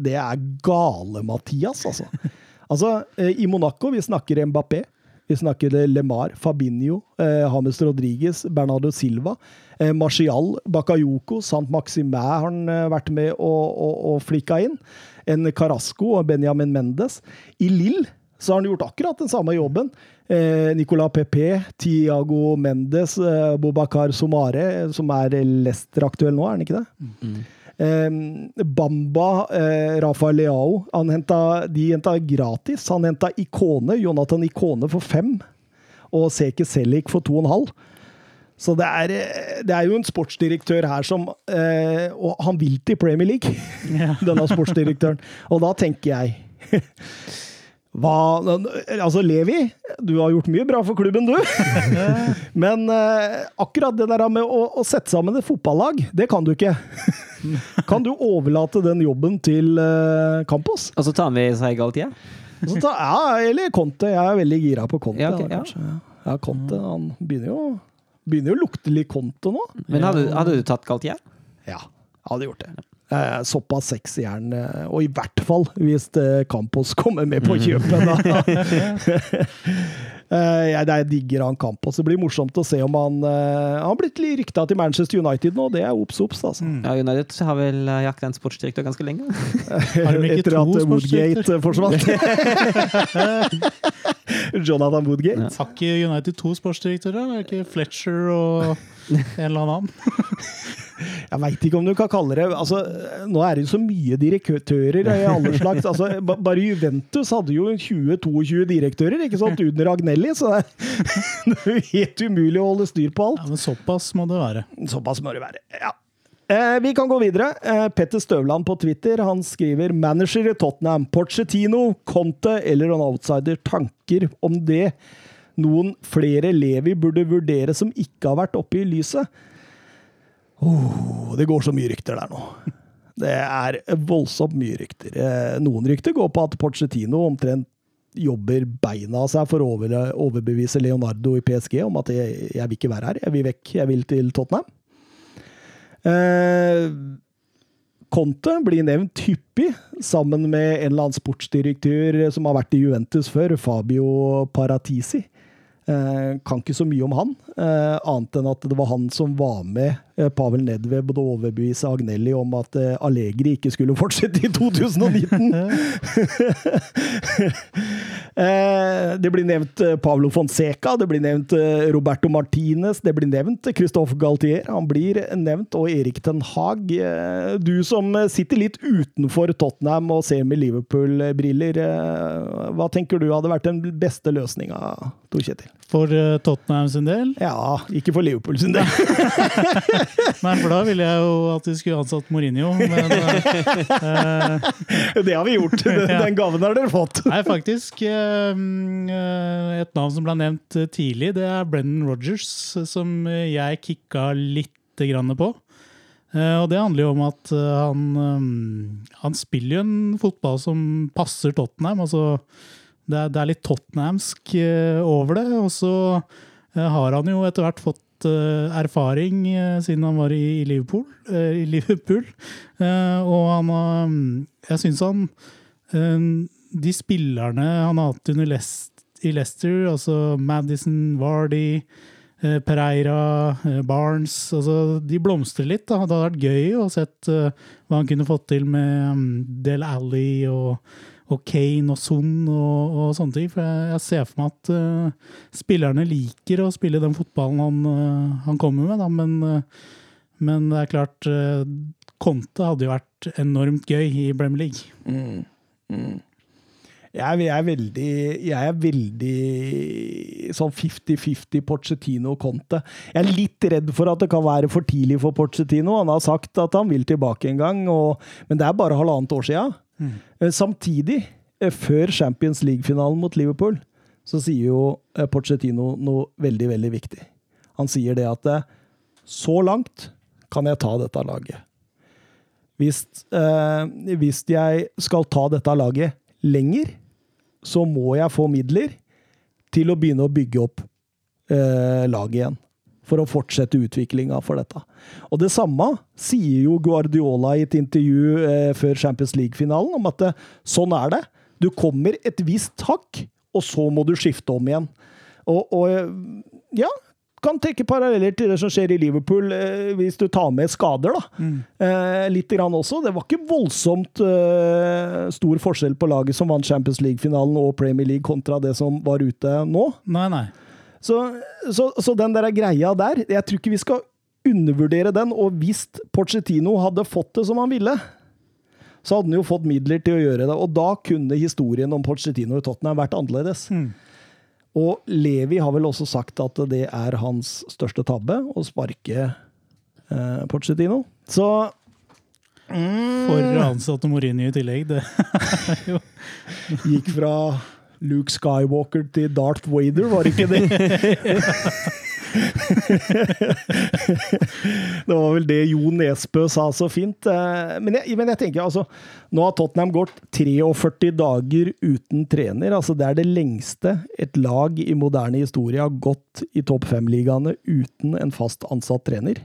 det er gale-Mathias, altså. altså, eh, I Monaco vi snakker Mbappé. Vi snakker Lemar, Fabinho, eh, James Rodriguez, Bernardo Silva, eh, Martial, Bakayoko, Sant Maximæ har han eh, vært med og, og, og flikka inn. En Carasco og Benjamin Mendes. I Lill så har han gjort akkurat den samme jobben. Eh, Nicolas Pepe, Tiago Mendes, eh, Bobakar Somare, som er Leicester aktuell nå, er han ikke det? Eh, Bamba, eh, Rafael Leao han henta, De henta gratis. Han henta Ikone, Jonathan Ikone for fem. Og Seke Selik for to og en halv. Så det er, det er jo en sportsdirektør her som eh, Og han vil til Premier League, [LAUGHS] yeah. [LAUGHS] denne sportsdirektøren. Og da tenker jeg [LAUGHS] hva, altså Levi, du har gjort mye bra for klubben, du. Men eh, akkurat det der med å, å sette sammen et fotballag, det kan du ikke. Kan du overlate den jobben til eh, Campos? Og så tar vi seg igjen? ta, ja, eller Conte. Jeg er veldig gira på Conte. Ja, okay, ja. ja, Conte han begynner jo, begynner jo å lukte litt konto nå. Men hadde, hadde du tatt Galtier? Ja, jeg hadde gjort det. Eh, Såpass sexy er han, eh, og i hvert fall hvis eh, Campos kommer med på kjøpet. Da. [LAUGHS] Eh, Jeg jeg digger han Campos. Det blir morsomt å se om han eh, Han har blitt litt rykta til Manchester United nå, det er obs obs, altså. Ja, United har vel eh, jakta en sportsdirektør ganske lenge. [LAUGHS] Har de ikke Etter at Woodgate sportsdirektører? forsvant. [LAUGHS] Jonathan Woodgate. Har ikke United to sportsdirektører? Er ikke Fletcher og en eller annen? [LAUGHS] Jeg veit ikke om du kan kalle det altså, Nå er det jo så mye direktører i alle slags altså, Bare Juventus hadde jo 20-22 direktører ikke sant, under Agnelli, så det er, [LAUGHS] helt umulig å holde styr på alt. Ja, men såpass må det være. Såpass må det være. Ja. Eh, vi kan gå videre. Eh, Petter Støvland på Twitter han skriver manager i Tottenham, Porcetino, Conte eller en outsider. Tanker om det noen flere Levi burde vurdere som ikke har vært oppe i lyset? Oh, det går så mye rykter der nå. Det er voldsomt mye rykter. Eh, Noen rykter går på at Porcetino omtrent jobber beina av seg for å overbevise Leonardo i PSG om at jeg, jeg vil ikke være her, jeg vil vekk, jeg vil til Tottenham. Eh, Conte blir nevnt hyppig, sammen med en eller annen sportsdirektør som har vært i Juventus før, Fabio Paratisi. Eh, kan ikke så mye om han, eh, annet enn at det var han som var med eh, Pavel Nedved å overbevise Agnelli om at eh, Allegri ikke skulle fortsette i 2019. [LAUGHS] Eh, det blir nevnt Pablo Fonseca, det blir nevnt Roberto Martinez, det blir nevnt Christophe Galtier. Han blir nevnt, og Erik Ten Hag. Du som sitter litt utenfor Tottenham og ser med Liverpool-briller, hva tenker du hadde vært den beste løsninga, Tor Kjetil? For eh, Tottenham sin del? Ja, ikke for Liverpool sin del. [LAUGHS] Nei, for da ville jeg jo at de skulle ansatt Mourinho. Men uh, [LAUGHS] Det har vi gjort. [LAUGHS] Den, den gaven har dere fått. Nei, faktisk. eh, Et navn som ble nevnt tidlig, det er Brennan Rogers, som jeg kicka litt grann på. Uh, Og det handler jo om at han, um, han spiller jo en fotball som passer Tottenham. altså det er, det er litt tottenhamsk eh, over det. Og så eh, har han jo etter hvert fått eh, erfaring siden han var i, Liverpool. i Liverpool. Og han har Jeg syns han De spillerne han har hatt under i Leicester, altså Madison, Vardy, Pereira, Barnes altså De blomstrer litt. Da. Det hadde vært gøy å sett hva han kunne fått til med mm, Del Alli og og Kane og Son og, og sånne ting. For jeg, jeg ser for meg at uh, spillerne liker å spille den fotballen han, uh, han kommer med, da. Men, uh, men det er klart uh, Conte hadde jo vært enormt gøy i Premier League. Jeg er, jeg er veldig Jeg er veldig sånn 50-50 Pochettino og Conte. Jeg er litt redd for at det kan være for tidlig for Pochettino. Han har sagt at han vil tilbake en gang, og, men det er bare halvannet år sia. Samtidig, eh, før Champions League-finalen mot Liverpool, så sier jo Porcetino Pochettino noe veldig, veldig viktig. Han sier det at eh, så langt kan jeg ta dette laget. Hvis, eh, hvis jeg skal ta dette laget lenger, så må jeg få midler til å begynne å bygge opp eh, laget igjen. For å fortsette utviklinga for dette. Og det samme sier jo Guardiola i et intervju eh, før Champions League-finalen, om at det, sånn er det. Du kommer et visst hakk, og så må du skifte om igjen. Og, og eh, ja, kan trekke paralleller til det som skjer i Liverpool, eh, hvis du tar med skader, da. Eh, litt grann også. Det var ikke voldsomt eh, stor forskjell på laget som vant Champions League-finalen og Premier League, kontra det som var ute nå. Nei, nei. Så, så, så den der greia der, jeg tror ikke vi skal undervurdere den. Og hvis Pochettino hadde fått det som han ville, så hadde han jo fått midler til å gjøre det. Og da kunne historien om Pochettino i Tottenham vært annerledes. Og Levi har vel også sagt at det er hans største tabbe å sparke eh, Pochettino. Så For ansatte Mourinho i tillegg. Det [LAUGHS] er jo gikk fra Luke Skywalker til Darth Vader, var det ikke det? [LAUGHS] det var vel det Jo Nesbø sa så fint. Eh, Men jeg, men jeg tenker altså Nå har Tottenham gått 43 dager uten trener. altså Det er det lengste et lag i moderne historie har gått i topp fem-ligaene uten en fast ansatt trener.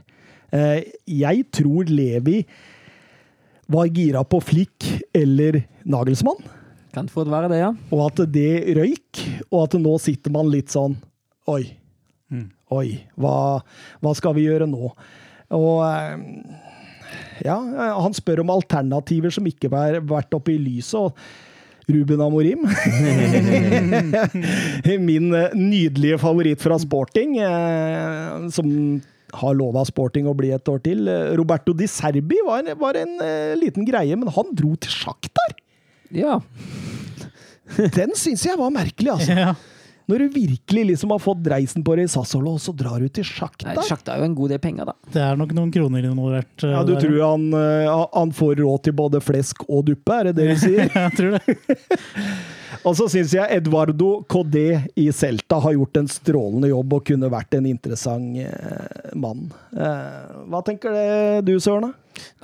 Eh, Jeg tror Levi var gira på Flick eller Nagelsmann. Kan fort være det, ja. Og at det røyk, og at nå sitter man litt sånn Oi. Oi, hva, hva skal vi gjøre nå? Og eh, ja, han spør om alternativer som ikke har vært oppe i lyset. og Ruben Amorim. [LAUGHS] [LAUGHS] Min eh, nydelige favoritt fra sporting, eh, som har lova sporting å bli et år til. Roberto Di Serbi var en, var en liten greie, men han dro til Sjaktar! Ja. [LAUGHS] Den syns jeg var merkelig, altså. Ja. Når du virkelig liksom har fått dreisen på det i Sassolo, og så drar du til Nei, Sjaktar. Sjakta er jo en god del penger, da. Det er nok noen kroner involvert. Uh, Ja, du der. tror han, uh, han får råd til både flesk og duppe, er det det du sier? [LAUGHS] Jeg tror det. [LAUGHS] Og så syns jeg Eduardo Codé i Celta har gjort en strålende jobb og kunne vært en interessant eh, mann. Eh, hva tenker det, du, Søren?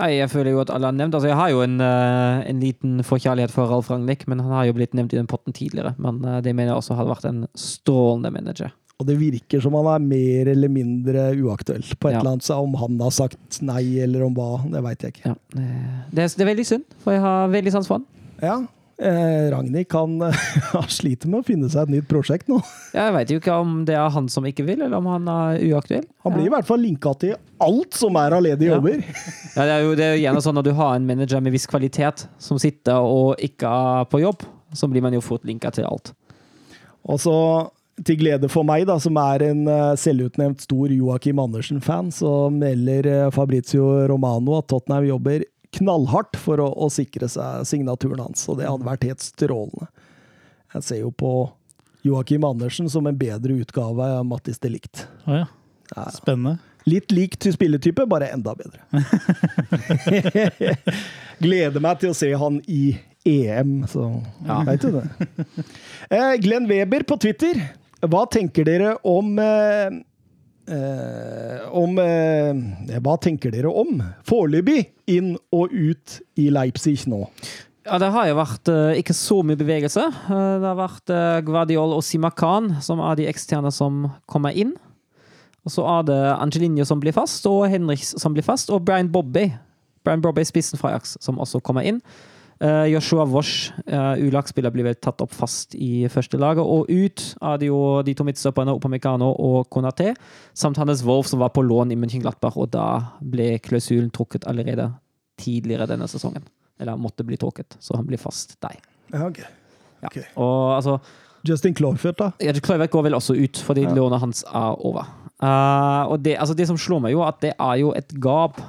Nei, jeg føler jo at alle har nevnt Altså, jeg har jo en, eh, en liten forkjærlighet for Ralf Ragnhild, men han har jo blitt nevnt i den potten tidligere. Men eh, det mener jeg også hadde vært en strålende manager. Og det virker som han er mer eller mindre uaktuell på et Ja. eller annet. Så om han har sagt nei, eller om hva, det veit jeg ikke. Ja, det, det, er, det er veldig synd, for jeg har veldig sans for han. Ja, eh, Ragnhild kan [LAUGHS] sliter med å finne seg et nytt prosjekt nå. Jeg veit jo ikke om det er han som ikke vil, eller om han er uaktuell. Han blir i hvert fall linka til alt som er av ledige Ja. jobber. [LAUGHS] Ja, det er jo det er gjerne sånn når du har en manager med viss kvalitet som sitter og ikke er på jobb, så blir man jo fort linka til alt. Og så, til glede for meg, da, som er en eh, selvutnevnt stor Joakim Andersen-fan, så melder eh, Fabrizio Romano at Tottenham jobber knallhardt for å, å sikre seg signaturen hans, og det hadde vært helt strålende. Jeg ser jo på Joakim Andersen som en bedre utgave av Mattis de. Å ja. Ja. Spennende. Litt lik til spilletype, bare enda bedre. [LAUGHS] Gleder meg til å se han i EM, så Ja. veit du det. Eh, Glenn Weber på Twitter. Hva tenker dere om eh, eh, om eh, Hva tenker dere om foreløpig inn og ut i Leipzig nå? Ja, det har jo vært eh, ikke så mye bevegelse. Eh, det har vært uh, Guardiol og Simakan som er de eksterne som kommer inn. Og så er det Angelinho som blir fast, og Henriks som blir fast, og Brian Bobby. Brian Bobby spissen fra Ajax, som også kommer inn. Eh, Joshua Wosh, uh, U-lagsspiller, blir vel tatt opp fast i første laget. Og ut er det jo de to midtstopperne, Opamecano og Konaté, samt Hannes Wolff, som var på lån i München-Glattbach, og da ble klausulen trukket allerede tidligere denne sesongen. Eller måtte bli trukket, så han blir fast der. Ja, ok. Ja. Ok. Og altså Justin Cloyfert, da? ja, Kluivert går vel også ut, fordi Ja. lånet hans er over. Uh, og det, altså det som slår meg, jo, at det er jo et gap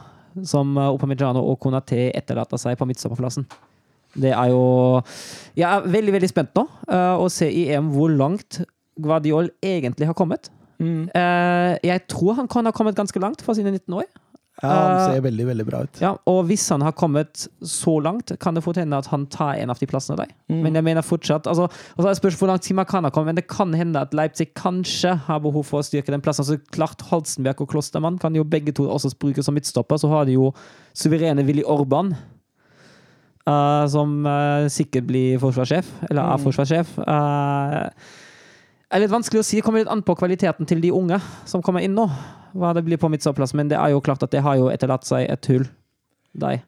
som uh, og Konaté etterlater seg på midtstopperplassen. Det er jo Jeg er veldig veldig spent nå uh, å se i EM hvor langt Guardiol egentlig har kommet. Eh, jeg tror han kan ha kommet ganske langt for sine 19 år. Ja, han Eh, ser veldig, veldig bra ut. Ja, og hvis han har kommet så langt, kan det fort hende at han tar en av de plassene der. Men jeg mener fortsatt altså, altså Jeg spørs hvor langt Tima kan ha kommet, men det kan hende at Leipzig kanskje har behov for å styrke den plassen. Altså klart Halsenberg og Klostermann kan jo begge to også brukes som midtstopper. Så har de jo suverene Willy Orban, eh, som uh, sikkert blir forsvarssjef, eller er forsvarssjef. Eh, det er litt vanskelig å si. Det kommer litt an på kvaliteten til de unge som kommer inn nå. Hva det blir på midtstopplass, men det er jo klart at det har jo etterlatt seg et hull De.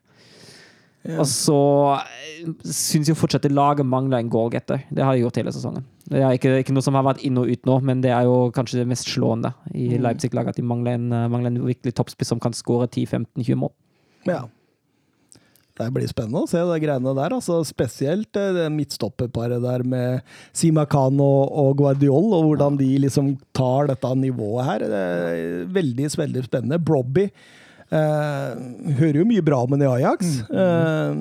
Ja. Og så eh, syns jo fortsatt det laget mangler en goalgetter. Det har jeg gjort hele sesongen. Det er ikke, ikke noe som har vært inn og ut nå, men det er jo kanskje det mest slående i Leipzig-laget. At de mangler en, eh, mangler en virkelig toppspiss som kan skåre 10-15-20 mål. Ja. Det blir spennende å se de greiene der. altså Spesielt eh, det midtstopperparet der med Simakan og, og Guardiol, og hvordan de liksom tar dette nivået her. Det er veldig, veldig spennende. Brobby eh, hører jo mye bra om en i Ajax. Eh,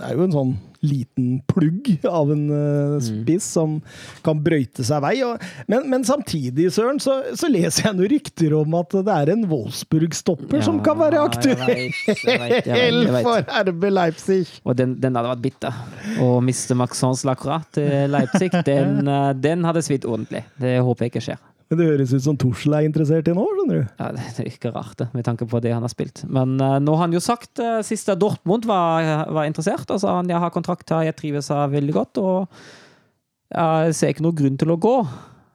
er jo en sånn liten plugg av en uh, spiss som kan brøyte seg vei. Og, men, men samtidig, Søren, så, så leser jeg noen rykter om at det er en Wolfsburg-stopper som kan være aktuell [LAUGHS] for RB Leipzig. Og den, den hadde vært bitter. Å miste Maxence Lacroix til Leipzig, [LAUGHS] den, den hadde svidd ordentlig. Det håper jeg ikke skjer. Men det høres ut som Torsel er interessert i nå, skjønner du. Ja, det er ikke rart, det, med tanke på det han har spilt. Men uh, nå har han jo sagt uh, sist at Dortmund var, var interessert. Og sa han jeg har kontrakt her, jeg trives her veldig godt. Og jeg ser ikke noen grunn til å gå.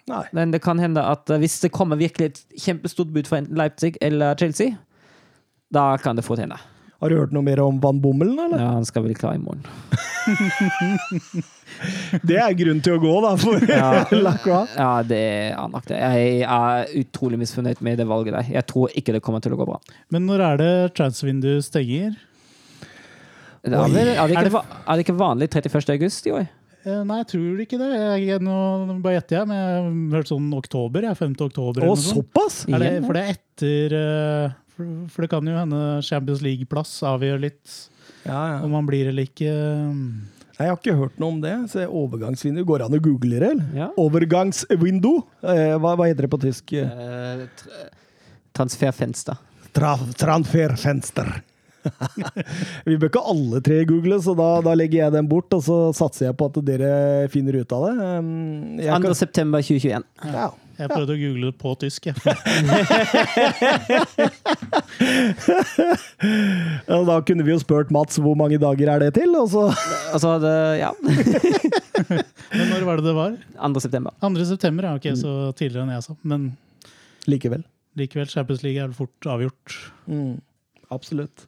Nei. Men det kan hende at uh, hvis det kommer virkelig et kjempestort bud fra Leipzig eller Chelsea, da kan det fort hende. Har du hørt noe mer om Van Bommelen, eller? Ja, han skal vel klare i morgen. [LAUGHS] Det er grunn til å gå, da, for [LAUGHS] Ja. Lacroix. Ja, det er nok det. Jeg er utrolig misfornøyd med det valget der. Jeg tror ikke det kommer til å gå bra. Men når er det transvindu stenger? Det er, vel, er, det ikke, er det ikke vanlig 31. august i år? Eh, Nei, jeg tror ikke det. Jeg, nå bare gjetter jeg, men jeg har hørt sånn oktober. Jeg, 5. oktober. Å, såpass? Er det, for det er etter eh, for, det kan jo hende Champions League-plass avgjør litt Ja, ja. om man blir eller ikke. Nei, Jeg har ikke hørt noe om det. Så overgangsvindu, Går det an å google det? eller? Ja. Overgangsvindu? Eh, hva, hva heter det på tysk? Eh, tra Transferfenster. Tra transferfenster. [LAUGHS] Vi bør ikke alle tre google, så da, da legger jeg den bort, og så satser jeg på at dere finner ut av det. Um, jeg 2. september 2021. ja. Jeg prøvde å google det på tysk. Jeg. [LAUGHS] Ja, Da kunne vi jo spurt Mats hvor mange dager er det til, og så Altså, det, ja. [LAUGHS] Men når var det det var? 2. september. 2. september, ja. Ok, så tidligere enn jeg sa. Men likevel. likevel, Champions League er vel fort avgjort. Mm, absolutt.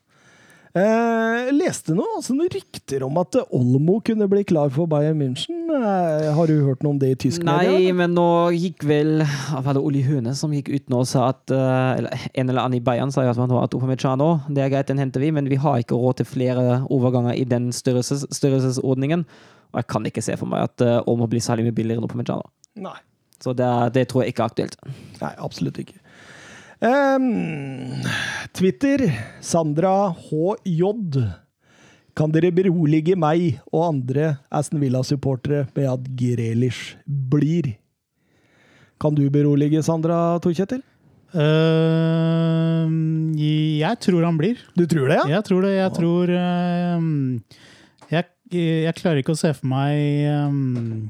Eh, leste noe, altså noen rykter om at Olmo kunne bli klar for Bayern München. Eh, har du hørt noe om det i tysk Nei, media? men nå gikk vel Var det Oli Høne som gikk ut nå og sa at eh, Eller en eller annen i Bayern sa at man har Upamecano. Det er greit, den henter vi, men vi har ikke råd til flere overganger i den størrelses, størrelsesordningen. Og jeg kan ikke se for meg at uh, Olmo blir særlig mye billigere enn Upamecano. Nei. Så det, det tror jeg ikke er aktuelt. Nei, absolutt ikke. Ehm, Twitter, Sandra HJ. Kan dere berolige meg og andre Aston Villa-supportere med at Grelish blir? Kan du berolige Sandra Torkjetil? Uh, jeg tror han blir. Du tror det, ja? Jeg tror det. Jeg tror uh, jeg, jeg klarer ikke å se for meg um,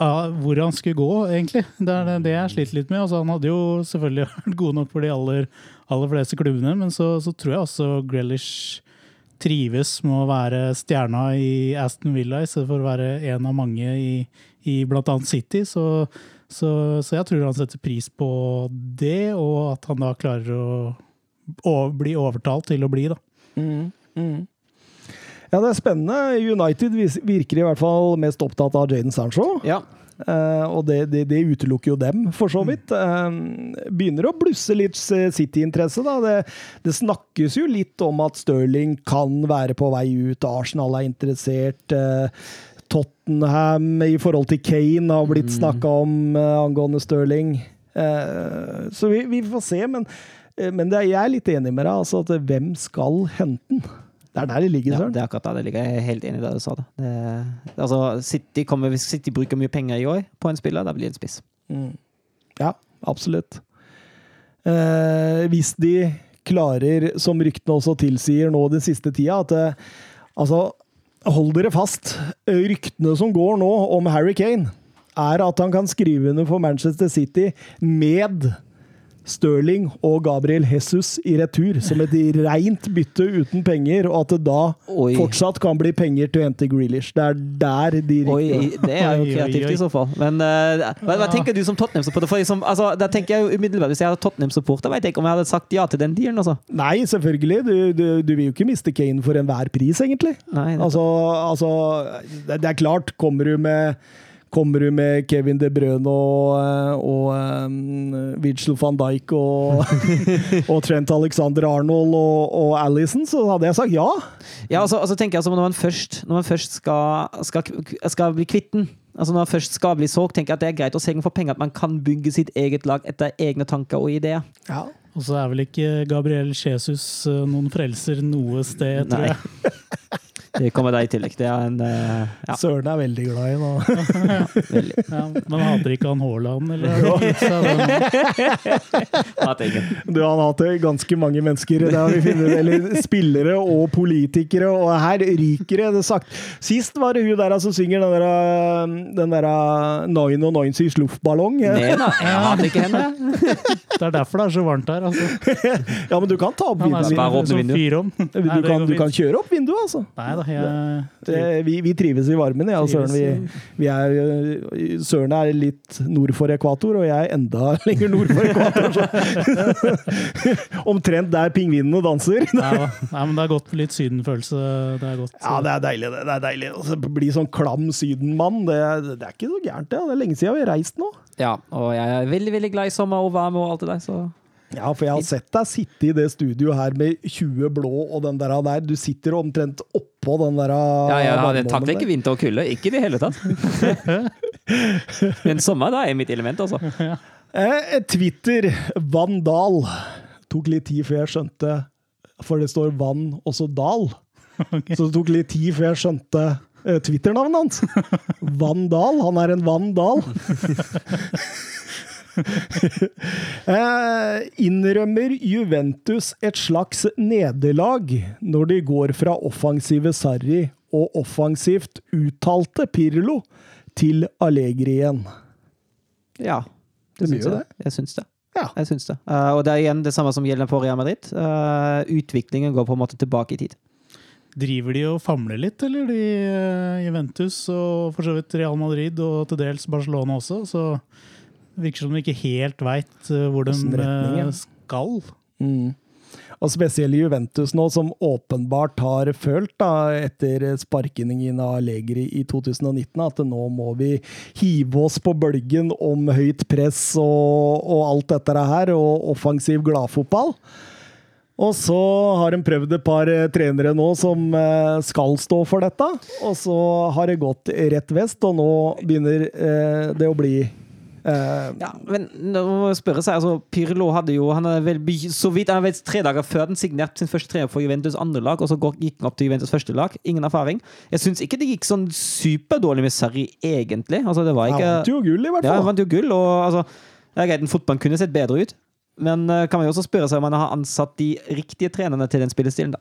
ja, hvor han skulle gå, egentlig. Det er det- jeg sliter litt med. Altså, han hadde jo selvfølgelig [LAUGHS] vært god nok for de aller, aller fleste klubbene, men så, så tror jeg også Grealish trives med å være stjerna i Aston Villa, i stedet for å være en av mange i, i bl.a. City. Så, så, så jeg tror han setter pris på det, og at han da klarer å, å bli overtalt til å bli, da. Mm, mm. Ja, det er spennende. United virker i hvert fall mest opptatt av Jaden Sancho. Ja. Uh, og det, det, det utelukker jo dem, for så vidt. Uh, begynner å blusse litt City-interesse, da. Det, det snakkes jo litt om at Stirling kan være på vei ut. Arsenal er interessert. Uh, Tottenham i forhold til Kane har blitt snakka om angående Stirling. Så vi, vi får se, men, men det er, jeg er litt enig med deg. Altså, at hvem skal hente den? Det er der det ligger, Ja, det er akkurat der det ligger. Jeg er helt enig i det du sa. Det. Det, altså, City kommer, hvis City bruker mye penger i år på en spiller, da blir det en spiss. Mm. Ja, absolutt. Eh, hvis de klarer, som ryktene også tilsier nå den siste tida, at eh, altså Hold dere fast. Ryktene som går nå om Harry Kane, er at han kan skrive under for Manchester City med Stirling og Gabriel Jesus i retur, som et rent bytte uten penger, og at det da Oi. fortsatt kan bli penger til å hente Grealish. Det er der de Oi, det er jo kreativt i så fall. Men eh, hva, hva tenker du som Tottenham-supporter? For liksom, altså, da tenker jeg jo umiddelbart, Hvis jeg hadde Tottenham-supporter, vet jeg ikke om jeg hadde sagt ja til den dealen. Altså. Nei, selvfølgelig. Du, du, du vil jo ikke miste Kane for enhver pris, egentlig. Nei, det- Altså, altså det, det er klart, kommer du med Kommer du med Kevin De Bruyne og, eh, og um, Virgil van Dijk og, [LAUGHS] og Trent Alexander Arnold og, og Alison, så hadde jeg sagt ja. Ja, og så tenker jeg altså, Når man først, når man først skal, skal, skal bli kvitt den, altså når man først skal bli solgt, tenker jeg at det er greit å selge for penger. At man kan bygge sitt eget lag etter egne tanker og ideer. ja. Og så er vel ikke Gabriel Jesus eh, noen frelser noe sted, tror Nei. jeg. [LAUGHS] Det kommer deg i tillegg. Det er en eh, ja, Søren er veldig glad i nå. [LAUGHS] Ja, men hater ikke han Haaland, eller? Hater ingen. Du, han hater ganske mange mennesker, det har vi funnet, eller spillere og politikere, og her ryker det. sagt. Sist var det hun der som synger den der, den der 99 sluffballong. Nena, jeg [LAUGHS] hater ikke henne. Det er derfor det er så varmt her. Altså. Ja, men du kan ta opp vinduet. Du, du, kan, du kan kjøre opp vinduet, altså. Nei da, jeg Det, vi, vi trives i varmen, jeg og Søren. Vi, vi er, øh, Søren er litt nord for ekvator, og jeg er enda [LAUGHS] lenger nord for ekvator. Så. [LAUGHS] Omtrent der pingvinene danser. ja. Nei, men det er godt med litt sydenfølelse. Det er godt. Ja, det er deilig. det, det er deilig. Altså, bli sånn klam sydenmann, det, er- det er ikke så gærent, det. Det er lenge siden vi har reist nå. Ja, og jeg er veldig veldig glad i sommer og varme og alt det der, så Ja, for jeg har sett deg sitte i det studioet her med 20 blå og den der. der. Du sitter omtrent oppå den der Ja, ja, det vannmånen takler ikke vinter og kulde. Ikke i det hele tatt. [LAUGHS] Men sommer da er mitt element, altså. Eh, Twitter, Vandal. Tok litt tid før jeg skjønte For det står vann, og så dal. Så det tok litt tid før jeg skjønte eh, Twitter-navnet hans. [LAUGHS] Vandal. Han er en Vandal. [LAUGHS] [LAUGHS] eh, innrømmer Juventus et slags nederlag når de går fra offensive Sarri og offensivt uttalte Pirlo til Allegri igjen? Ja. Det syns jeg. det. Jeg syns det. Ja. Jeg syns det. Uh, og det er igjen det samme som gjelder for Real Madrid. Uh, utviklingen går på en måte tilbake i tid. Driver de og famler litt, eller de uh, Juventus og for så vidt Real Madrid og til dels Barcelona også? Så virker som de ikke helt veit hvor de eh, skal. Mm. Og spesielt Juventus nå, som åpenbart har følt, da, etter sparkingen av Allegri i 2019, at nå må vi hive oss på bølgen om høyt press og, og alt dette her, og offensiv gladfotball. Og så har de prøvd et par eh, trenere nå som eh, skal stå for dette, og så har det gått rett vest, og nå begynner eh, det å bli eh, Ja, men nå må jeg spørre seg, altså Pirlo hadde jo han hadde vel, Så vidt jeg vet, tre dager før den signerte sin første treer for Juventus andre lag, og så gikk han opp til Juventus første lag. Ingen erfaring. Jeg syns ikke det gikk sånn superdårlig med Sarri, egentlig. Altså, det var ikke, Han vant jo gull, i hvert Ja, han fall. vant jo gull, og altså greit, fotballen fotball kunne sett bedre ut. Men uh, kan man jo også spørre seg om man har ansatt de riktige trenerne til den spillestilen, da.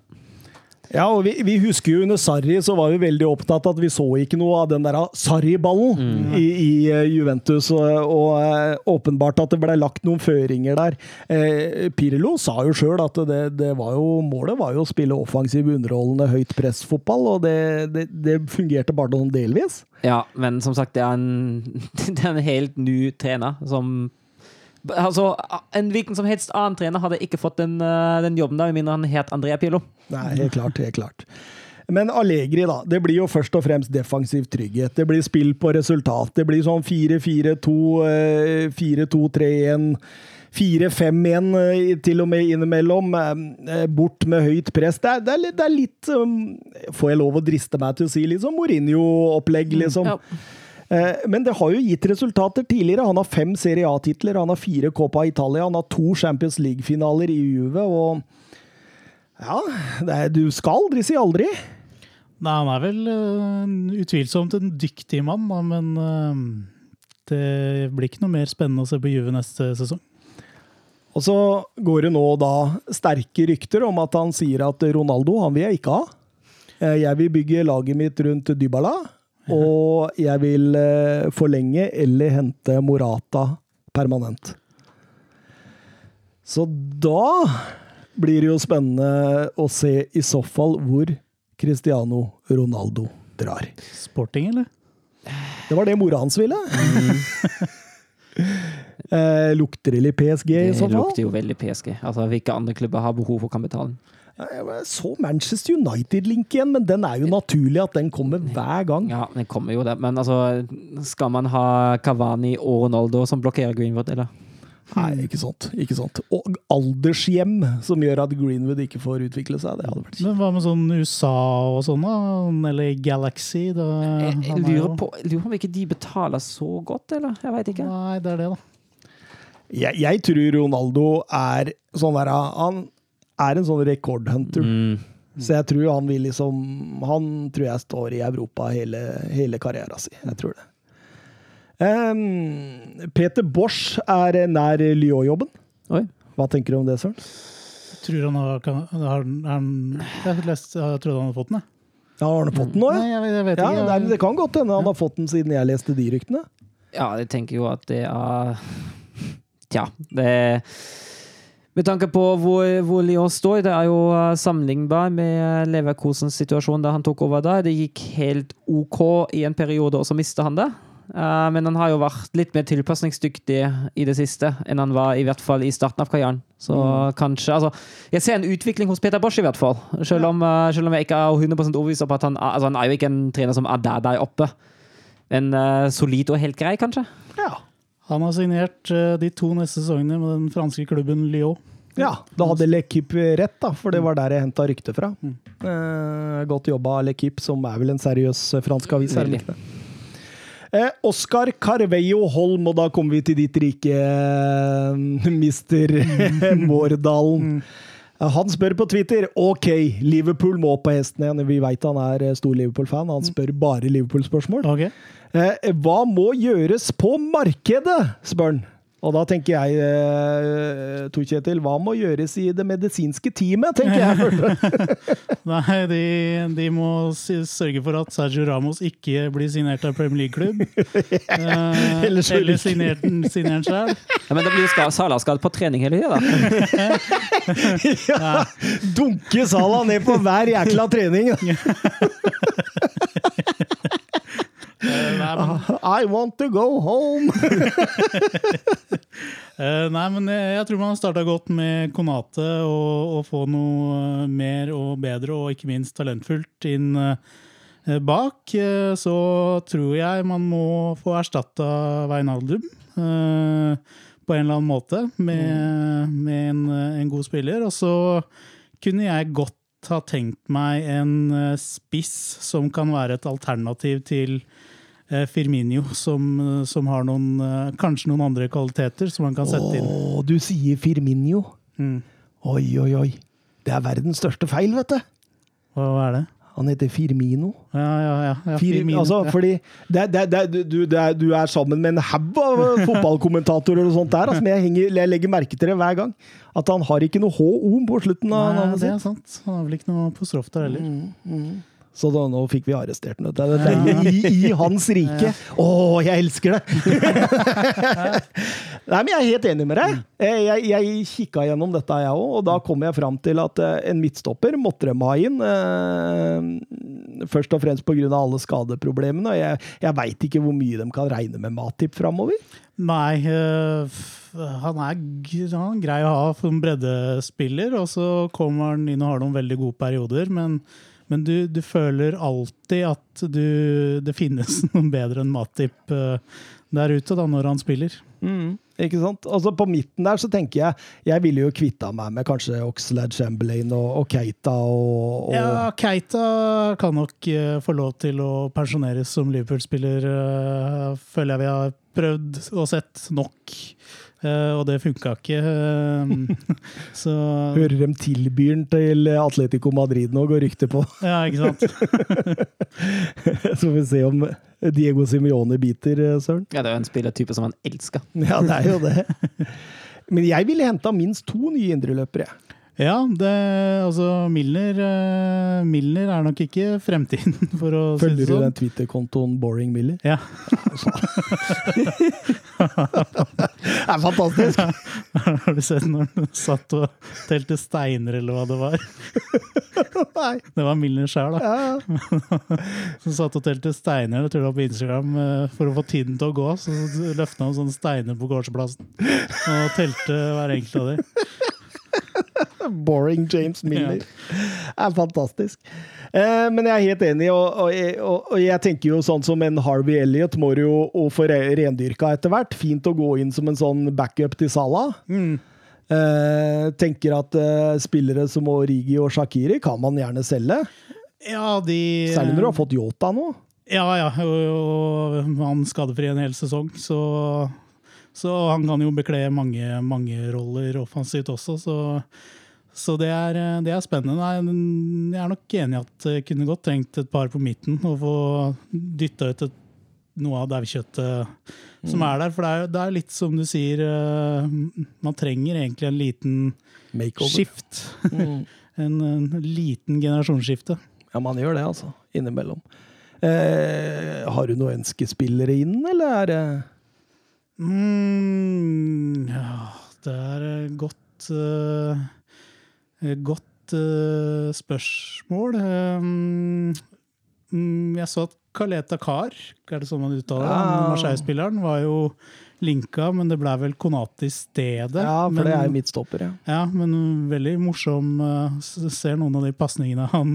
Ja, og vi, vi husker jo under Sarri så var vi veldig opptatt at vi så ikke noe av den der Sarri-ballen i, i eh, Juventus, og, og eh, åpenbart at det ble lagt noen føringer der. Eh, Pirlo sa jo sjøl at det, det var jo, målet var jo å spille offensiv, underholdende, høyt press-fotball, og det, det, det fungerte bare noen delvis. Ja, men som sagt, det er en, [LAUGHS] det er en helt ny trener som Altså, En hvilken som helst annen trener hadde ikke fått den, eh, den jobben, da, med mindre han het Andrea Pirlo. Nei, helt klart, helt klart. Men Allegri, da. Det blir jo først og fremst defensiv trygghet. Det blir spill på resultat. Det blir sånn 4-4-2, eh, 4-2-3-1, 4-5-1 eh, til og med innimellom. eh, Bort med høyt press. Det er, det er, litt- det er litt um, Får jeg lov å driste meg til å si litt sånn Mourinho-opplegg, liksom. Ja. Eh, Men det har jo gitt resultater tidligere. Han har fem Serie A-titler, han har fire Copa Italia, han har to Champions League-finaler i Juve, og ja, det er, du skal aldri si aldri. Nei, han er vel uh, utvilsomt en dyktig mann, da, men uh, det blir ikke noe mer spennende å se på Juve neste sesong. Og så går det nå da sterke rykter om at han sier at Ronaldo, han vil jeg ikke ha. Jeg vil bygge laget mitt rundt Dybala, og jeg vil eh, forlenge eller hente Morata permanent. Så da blir det jo spennende å se i så fall hvor Cristiano Ronaldo drar. Sporting, eller? Det var det mora hans ville. [LAUGHS] eh, lukter det litt PSG i så fall? Det lukter jo veldig PSG. Altså, Hvilke andre klubber har behov for kapitalen? Jeg så Manchester United-link igjen, men den er jo naturlig at den kommer hver gang. Ja, den kommer jo det. Men altså, skal man ha Cavani og Ronaldo som blokkerer Greenwood, eller? Nei, ikke sant. ikke sant. Og aldershjem som gjør at Greenwood ikke får utvikle seg. Det hadde vært kjipt. Men hva med sånn USA og sånn, da? Eller Galaxy? Da, Jeg, jeg er lurer på jeg lurer på om ikke de betaler så godt, eller? Jeg veit ikke. Nei, det er det, da. Jeg, jeg tror Ronaldo er sånn der Han er en sånn rekordhunter. Mm. Så jeg tror han vil liksom Han tror jeg står i Europa hele, hele karrieren sin. Jeg tror det. Um, Peter Bosch er nær Lyon-jobben. Hva tenker du om det, Søren? Jeg Tror han har, kan, har har Jeg lest, jeg trodde han hadde fått den, jeg. Ja, har han fått den nå, Nei, ja? jeg, jeg vet Ja, ikke. det, er, det kan godt hende han har fått den siden jeg leste de ryktene. Ja, jeg tenker jo at det er Tja, det Med tanke på hvor, hvor Lyon står, det er jo eh, sammenlignbar med Leverkosens situasjon da han tok over da. Det gikk helt OK i en periode, og så mista han det. Eh, men han har jo vært litt mer tilpasningsdyktig i det siste enn han var i hvert fall i starten av karrieren. Så kanskje altså, Jeg ser en utvikling hos Peter Bosch, i hvert fall. Selv om, eh, selv om jeg ikke er 100 overbevist om at han, altså, han er jo ikke en trener som er der der oppe. Men uh, solid og helt grei, kanskje? Ja. Han har signert eh, de to neste sesongene med den franske klubben Lyon. Ja, da hadde L'Equipe rett, da, for det var der jeg henta ryktet fra. Mm. Eh, godt jobba L'Equipe, som er vel en seriøs eh, fransk avis. er det ikke? Eh, Oscar Carveio Holm, og da kommer vi til ditt rike, eh, mister [LAUGHS] Mårdalen. Eh, Han spør på Twitter OK, Liverpool må på hesten igjen. Vi veit han er eh, stor Liverpool-fan. Han spør bare Liverpool-spørsmål. Ok. Eh, hva må gjøres på markedet, spør han. Og da tenker jeg, eh, Tor Kjetil, hva må gjøres i det medisinske teamet, tenker jeg. [LAUGHS] Nei, de, de må sørge for at Sergio Ramos ikke blir signert av Premier League-klubb. [LAUGHS] Eh, Eller eller signert den sjøl. Ja, men da blir ska- Salah skadd på trening hele tida, da. [LAUGHS] ja, dunke Salah ned på hver jækla trening. Nei, men, I want to go home. [LAUGHS] eh, nei, men jeg, jeg tror man har starta godt med Konate og, og få noe eh, mer og bedre og ikke minst talentfullt inn eh, bak. Så tror jeg man må få erstatta Veinaldum. Uh, på en eller annen måte med, med en, en god spiller. Og så kunne jeg godt ha tenkt meg en spiss som kan være et alternativ til eh, Firmino, som, som har noen, eh, kanskje noen andre kvaliteter som han kan sette inn. Å, du sier Firminio. Mm. Oi, oi, oi. Det er verdens største feil, vet du. Hva, hva er det? Han heter Firmino. Ja, ja, ja. ja Fir, Firmino, altså, ja. fordi det, det, det, du, du er sammen med en haug av [LAUGHS] fotballkommentatorer og sånt der, altså, men jeg, henger, jeg legger merke til det hver gang. At han har ikke noe HO på slutten av Nei, navnet det er sant. Han har vel ikke noe apostrof der heller. Så da, nå fikk vi arrestert ham. Det er i, i hans rike. Å, jeg elsker det! [LAUGHS] Nei, men Jeg er helt enig med deg. Jeg, jeg, jeg kikka gjennom dette, jeg òg, og da kom jeg fram til at eh, en midtstopper måtte de ha inn. eh, Først og fremst pga. alle skadeproblemene. og Jeg, jeg veit ikke hvor mye de kan regne med Matip framover. Nei, han er han er grei å ha som breddespiller, og så kommer han inn og har noen veldig gode perioder, men, men du, du føler alltid at du, det finnes [LAUGHS] noen bedre enn Matip øh, der ute da, når han spiller. Ikke sant? Altså På midten der så tenker jeg Jeg ville jo kvitta meg med kanskje Oxlade Chamberlain og, og Keita og, og Ja, Keita kan nok uh, få lov til å pensjoneres som Liverpool-spiller, uh, føler jeg vi har prøvd og sett nok. Eh, og det funka ikke. eh, så [LAUGHS] Hører dem tilbyr den til Atletico Madrid nå, går ryktet på. Ja, ikke sant? [LAUGHS] Så får vi se om Diego Simione biter, eh, Søren. Ja, det er jo en spillertype som han elsker. Ja, det er jo det. Men jeg ville henta minst to nye indreløpere. jeg. Ja, det, altså Milner, eh, Milner er nok ikke fremtiden, [LAUGHS] for å si det sånn. Følger du den Twitter-kontoen Boring Miller? Ja. [LAUGHS] Det er fantastisk! [LAUGHS] Har du sett når han satt og telte steiner, eller hva det var? Nei. Det var Milner sjøl, da. Ja. Som satt og telte steiner jeg tror det var på Instagram eh, for å få tiden til å gå. Så løfta han sånne steiner på gårdsplassen og telte hver enkelt av dem. [LAUGHS] Boring James Miller. Det er fantastisk. Eh, men jeg er helt enig, og, og, og, jeg tenker jo sånn som en Harvey Elliot må jo få rendyrka etter hvert. Fint å gå inn som en sånn backup til Salah. Eh, tenker at eh, spillere som Origi og Shakiri kan man gjerne selge. Ja, de Særlig når du har fått Yota nå. Ja, ja. Og han skadefri en hel sesong, så, så han kan jo bekle mange, mange roller offensivt også, så, så det, er, det er spennende. Jeg er nok enig i at jeg kunne godt trengt et par på midten og få dytta ut et, noe av daukjøttet som er der. For det er, det er litt som du sier, eh, man trenger egentlig en liten Makeover. skift. [LAUGHS] en, en liten generasjonsskifte. Ja, man gjør det, altså. Innimellom. Eh, har du noen ønskespillere inn, eller er det Mm, ja, det er godt eh, et Godt uh, spørsmål. Um, jeg så at Kaleta Kar, er det sånn man uttaler det? Ja. Han Marseille-spilleren var jo linka, men det ble vel Konati i stedet. Ja, for men, det er jo midtstopper, ja. Ja, men veldig morsom. eh, Ser noen av de pasningene han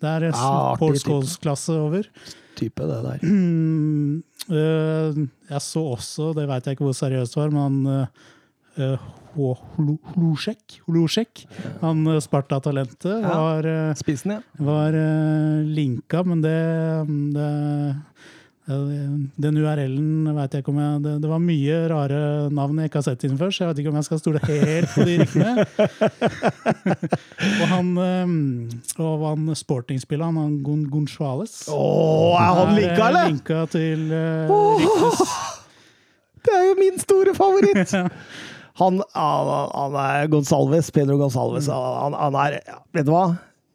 Det er Ja, artig Paul. Scholes-klasse over. Type det der. Mm, eh, jeg så også, det veit jeg ikke hvor seriøst det var, men han uh, Hlusjek, Holosjek. han eh, Sparta-talentet, var, eh, ja. var eh, linka, men det, det eh, den URL-en veit jeg ikke om jeg det, det var mye rare navn jeg ikke har sett inn før, så jeg vet ikke om jeg skal stole helt på de ryktene. [LAUGHS] og han, eh, og han sportingspilleren, han Gon Gonchales oh, er han linka, er eller? linka til uh, oh, Det er jo min store favoritt! [LAUGHS] Han, han, han er Gonsalves, Pedro Gonsalves. Han, han er Vet du hva?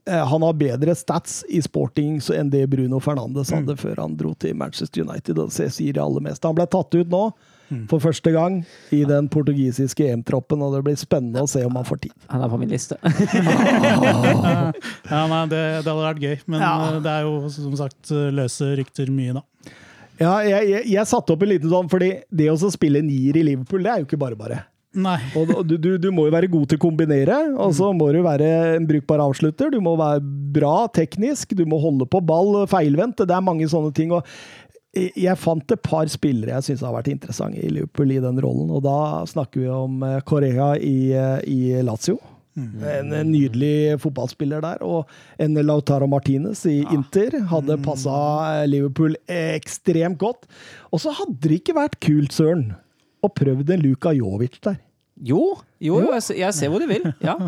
Eh, Han har bedre stats i sporting enn det Bruno Fernandes hadde før han dro til Manchester United. og Det sier det aller meste. Han ble tatt ut nå, for første gang, i den portugisiske EM-troppen, og det blir spennende å se om han får tid. Han er på min liste. [LAUGHS] Ja, nei, det, det hadde vært gøy, men Ja. eh, det er jo som sagt løse rykter mye, da. Ja, jeg, jeg, jeg satte opp en liten sånn, fordi det å spille nier i Liverpool, det er jo ikke bare bare. Nei. Og du, du, du må jo være god til å kombinere, og så må du være en brukbar avslutter. Du må være bra teknisk, du må holde på ball feilvendt. Det er mange sånne ting. og jeg- fant et par spillere jeg syns har vært interessante i Liverpool i den rollen, og da snakker vi om Korea i, eh, i Lazio. En en nydelig fotballspiller der. Og en Lautaro Martinez i Inter hadde passa Liverpool ekstremt godt. Og så hadde det ikke vært kult, Søren, å prøvd en Luka Jovic der. Jo, jo, jo jeg, ser- jeg ser hvor du vil. Ja. [LAUGHS]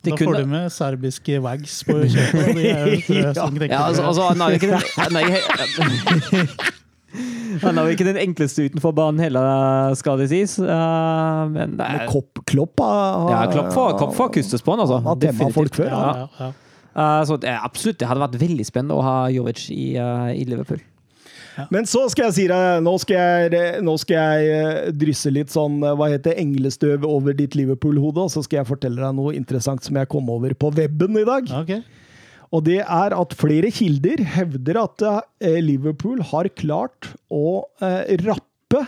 De Da får kunne- du med serbiske wags på kjøpet. De er jo [LAUGHS] tror jeg, Ja, altså, altså, han er jo ikke den, han [LAUGHS] han er ikke den enkleste utenfor banen heller, skal det sies. Uh, men det Men er Kopp, Klopp har ja, Klopp får, Klopp får kustes på han, altså. Han har temma folk før, ja, Ja. ja. Uh, så det, er absolutt, det hadde vært veldig spennende å ha Jovic i, uh, i Liverpool. Men så skal jeg si deg, nå skal jeg, nå skal jeg eh, drysse litt sånn, eh, hva heter englestøv over ditt Liverpool-hode, og så skal jeg fortelle deg noe interessant som jeg kom over på weben i dag. Okay. Og det er at flere kilder hevder at eh, Liverpool har klart å rappe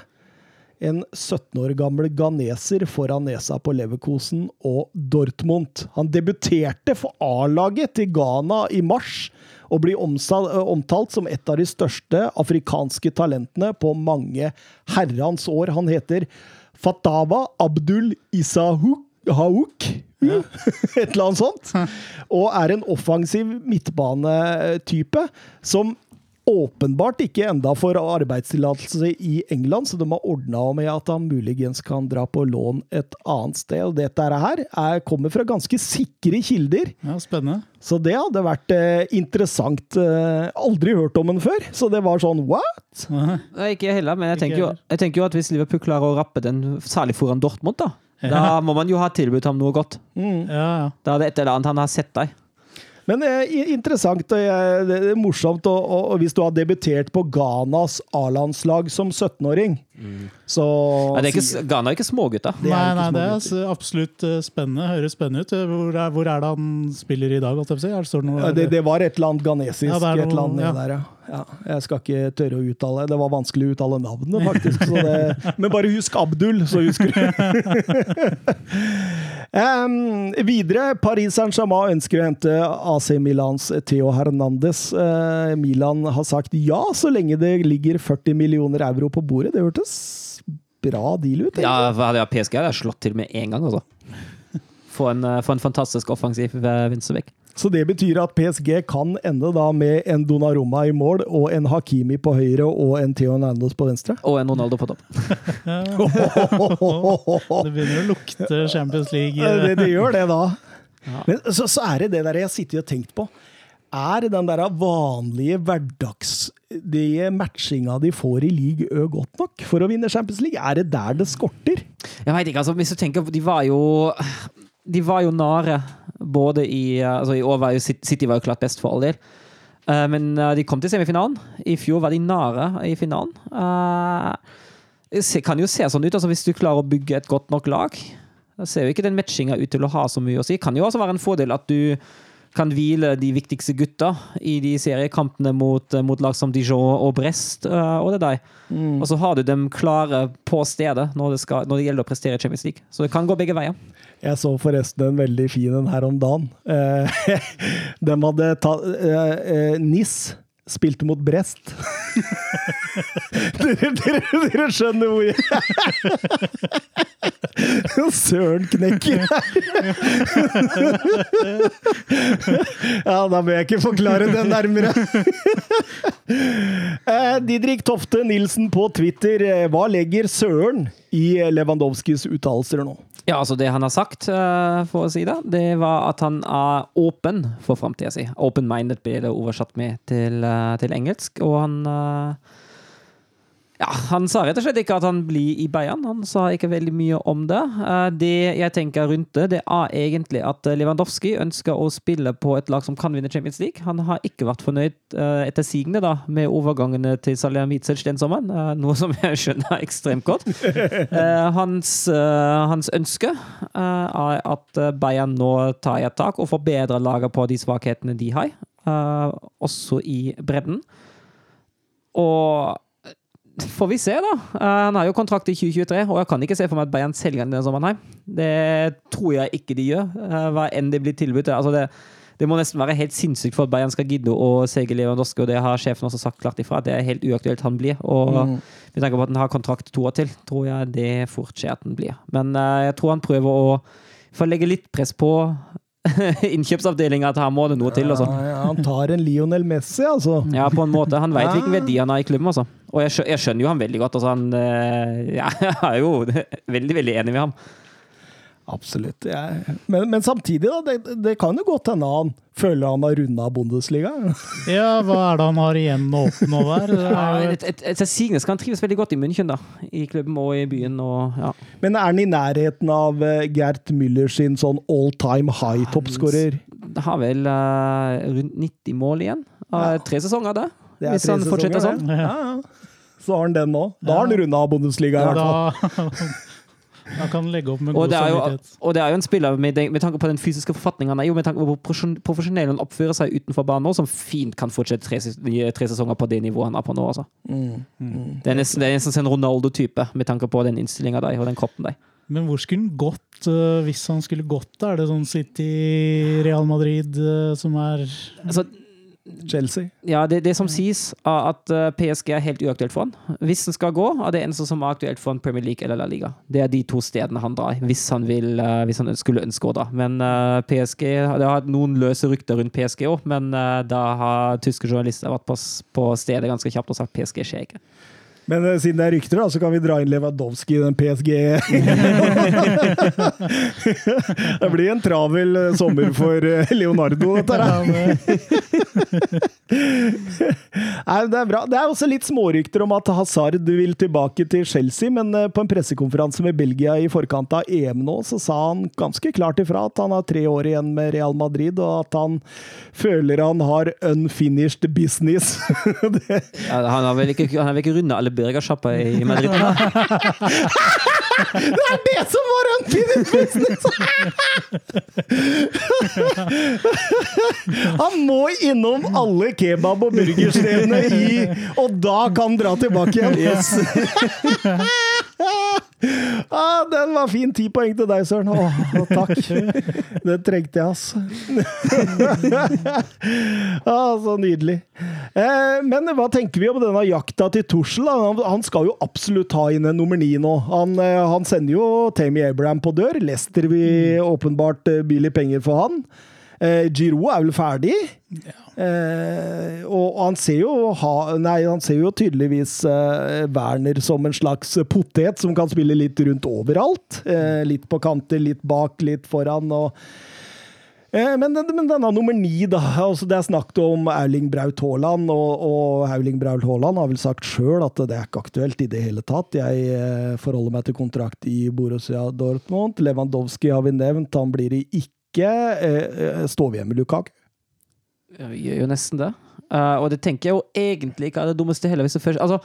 en 17 år gammel ghaneser foran nesa på Leverkosen og Dortmund. Han debuterte for A-laget til Ghana i mars, og blir eh, omtalt som et av de største afrikanske talentene på mange herrens år. Han heter Fatawa Abdul Isahuk. [LAUGHS] Et eller annet sånt. [LAUGHS] Og er en offensiv midtbanetype som åpenbart ikke enda får arbeidstillatelse i England, så de har ordna med at han muligens kan dra på lån et annet sted. Og dette her er, kommer fra ganske sikre kilder, Ja, spennende. så det hadde vært eh, interessant. Eh, aldri hørt om den før, så det var sånn what? Nei, ikke heller, men jeg tenker, jo, jeg tenker jo at hvis Liverpool klarer å rappe den, særlig foran Dortmund, da, da må man jo ha tilbudt ham noe godt. Ja, ja. Da er det et eller annet han har sett deg. Men eh, interessant og eh, morsomt og, og, og hvis du har debutert på Ghanas A-landslag som 17-åring, så nei, det er ikke, Ghana er ikke smågutter. Det er Nei, nei, det er absolutt eh, spennende. Høres spennende ut. Hvor er, hvor er det han spiller i dag? Er det, det det, var et eller annet ghanesisk. Ja, er et eller annet ja. der, ja. ja. Jeg skal ikke tørre å uttale Det var vanskelig å uttale navnet, [LAUGHS] faktisk. Så det, men bare husk Abdul, så husker du. [LAUGHS] um, videre, Paris Saint-Germain ønsker å hente AC Milans Theo Hernandez. Uh, Milan har sagt ja, så lenge det ligger 40 millioner euro på bordet. Det hørtes bra deal ut. egentlig. Ja, jeg PSG hadde jeg slått til med en gang, altså. [LAUGHS] For en, eh, en fantastisk offensiv eh. Så det betyr at PSG kan ende da med en Donnarumma i mål, og en Hakimi på høyre og en Theo Nandos på venstre. Og en Ronaldo på topp. [LAUGHS] [LAUGHS] Det begynner å lukte Champions League. Det, det gjør det, da. Ja. Men så, så er det det der jeg har sittet og tenkt på. Er den der vanlige hverdagslige matchinga de får i league Ø godt nok for å vinne Champions League? Er det der det skorter? Jeg vet ikke, altså, hvis du tenker De var jo De var jo nare både i altså I år var jo City City var jo klart best for all del. Eh, men eh, de kom til semifinalen. I fjor var de nare i finalen. Eh, det kan jo se sånn ut, altså hvis du klarer å bygge et godt nok lag. Da ser jo ikke den matchinga ut til å ha så mye å si. Det Kan jo også være en fordel at du kan hvile de viktigste gutta i de seriekampene mot, mot lag som Dijon og Brest eh, og det der. Og så har du dem klare på stedet når det, skal, når det gjelder å prestere i Champions League. Så det kan gå begge veier. Jeg så forresten en veldig fin en her om dagen. Eh, [LAUGHS] de hadde tatt eh, eh, NIS spilte mot Brest. [LAUGHS] dere, dere, dere skjønner hvor jeg Søren knekker Ja, da bør jeg ikke forklare det nærmere. Eh, Didrik Tofte Nilsen på Twitter. eh, Hva legger Søren i Lewandowskis uttalelser nå? Ja, altså Det han har sagt, eh, for å si det, det var at han er åpen for framtida si. Open-minded blir det oversatt med til, eh, til engelsk. Og han eh, Ja, han sa rett og slett ikke at han blir i Bayern. Han sa ikke veldig mye om det. Eh, Det jeg tenker rundt det, det er egentlig at Lewandowski ønsker å spille på et lag som kan vinne Champions League. Han har ikke vært fornøyd eh, etter sigende da, med overgangene til Salihamidzic den sommeren, eh, noe som jeg [LAUGHS] skjønner ekstremt godt. Hans, hans ønske er at Bayern nå tar et tak og forbedrer laget på de svakhetene de har, også i bredden. Og får vi se, da. Eh, han har jo kontrakt i 2023, og jeg kan ikke se for meg at Bayern selger han denne sommeren. Det tror jeg ikke de gjør, eh, hva enn det blir tilbudt. Altså det, det må nesten være helt sinnssykt for at Bayern skal gidde å selge Lewandowski, og det har sjefen også sagt klart ifra. at Det er helt uaktuelt han blir. Og med tanke på at han har kontrakt to år til, tror jeg det fort skjer at han blir. Men eh, jeg tror han prøver å få legge litt press på [LAUGHS] innkjøpsavdelinga, at her må det noe til. og Ja, ja, han tar en Lionel Messi, altså. Ja, på en måte. Han veit hvilken verdi han har i klubben, altså. Og jeg, skjønner jo han veldig godt. Altså, han, eh, ja, [LAUGHS] jeg er jo [LAUGHS] veldig, veldig enig med ham. Absolutt. Jeg- Men, men samtidig, da. Det, det kan jo godt hende han føler han har runda Bundesliga. [LAUGHS] Ja, hva er det han har igjen å oppnå der? Etter [LAUGHS] Ja, er et, et, et, Signes kan trives veldig godt i München, da. I klubben og i byen. Og, ja. Men er han i nærheten av eh, Gert Müller sin sånn all time high toppskårer? Han har vel uh, rundt 90 mål igjen. Uh, Tre sesonger, det. Det Hvis han fortsetter sånn. Ja, ja. Så har han den nå. Da har han runda Bundesliga. i Ja, hvert fall. [LAUGHS] Han kan legge opp med Og god det, er jo, samvittighet. og det er jo en spiller med, med tanke på den fysiske forfatningen han er jo, med tanke på hvor profesjon- profesjonell han oppfører seg utenfor banen nå, som fint kan fortsette tre, tre sesonger på det nivået han er på nå. Altså. Mm, Det er nesten, det er nesten en Ronaldo-type, med tanke på den innstillinga der og den kroppen der. Men hvor skulle han gått øh, hvis han skulle gått? Er det sånn City, Real Madrid øh, som er Altså, Chelsea. ja, det, det som sies, er at eh, PSG er helt uaktuelt for han. Hvis han skal gå, er det eneste som er aktuelt for han Premier League eller La Liga. Det er de to stedene han drar, hvis han, vil, eh, hvis han skulle ønske å dra. Men eh, PSG Det har hatt noen løse rykter rundt PSG òg, men da har tyske journalister vært på, på stedet ganske kjapt og sagt PSG skjer ikke. Men uh, siden det er rykter, da, så kan vi dra inn Lewandowski i den PSG. [LAUGHS] det blir en travel eh, sommer for eh, Leonardo, dette her. [LAUGHS] Nei, det er bra. Det er også litt smårykter om at Hazard vil tilbake til Chelsea, men på en pressekonferanse med Belgia i forkant av EM nå, så sa han ganske klart ifra at han har tre år igjen med Real Madrid, og at han føler han har unfinished business. [LAUGHS] det, Ja, han har vel ikke, han har vel ikke runda alle burgersjapper i Madrid? [LAUGHS] det er det som var unfinished business! han må innom alle kebab- og burgerstedene i Og da kan han dra tilbake igjen! [LAUGHS] ah, den var fin. Ti poeng til deg, Søren. Åh, takk. [LAUGHS] Det trengte jeg, altså. [LAUGHS] ah, så nydelig. Eh, men hva tenker vi om denne jakta til Tussel? Han, han skal jo absolutt ha inn en nummer ni nå. Han, eh, han sender jo Tammy Abraham på dør. Lester vil åpenbart eh, by litt penger for han. Eh, Giroud er vel ferdig? Eh, og han ser jo ha, Nei, han ser jo tydeligvis eh, Werner som en slags potet som kan spille litt rundt overalt. Eh, litt på kanter, litt bak, litt foran. og Eh, Men, men denne nummer ni, da. Altså det er snakket om Erling Braut Haaland, og, og Erling Braut Haaland har vel sagt sjøl at det er ikke aktuelt i det hele tatt. Jeg eh, forholder meg til kontrakt i Borussia Dortmund. Lewandowski har vi nevnt, han blir det ikke. Eh, eh, står vi igjen med Lukaku? Vi gjør jo nesten det. Uh, og det tenker jeg jo egentlig ikke er det dummeste heller. Hvis det først, altså,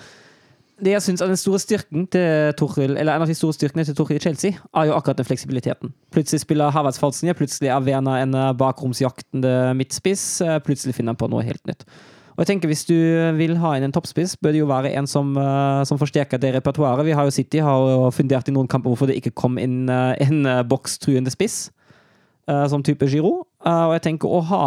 det jeg synes er den store styrken til Tuchel, eller en av de store styrkene til Tuchel i Chelsea, er jo akkurat den fleksibiliteten. Plutselig spiller Havertz Falsen, plutselig er Werner en eh, bakromsjaktende midtspiss, plutselig finner han på noe helt nytt. Og jeg tenker Hvis du vil ha inn en toppspiss, bør det jo være en som, som forsterker det repertoaret. Vi har jo City har jo fundert i noen kamper hvorfor det ikke kom inn en bokstruende spiss, som type Giroud. Eh, og jeg tenker å ha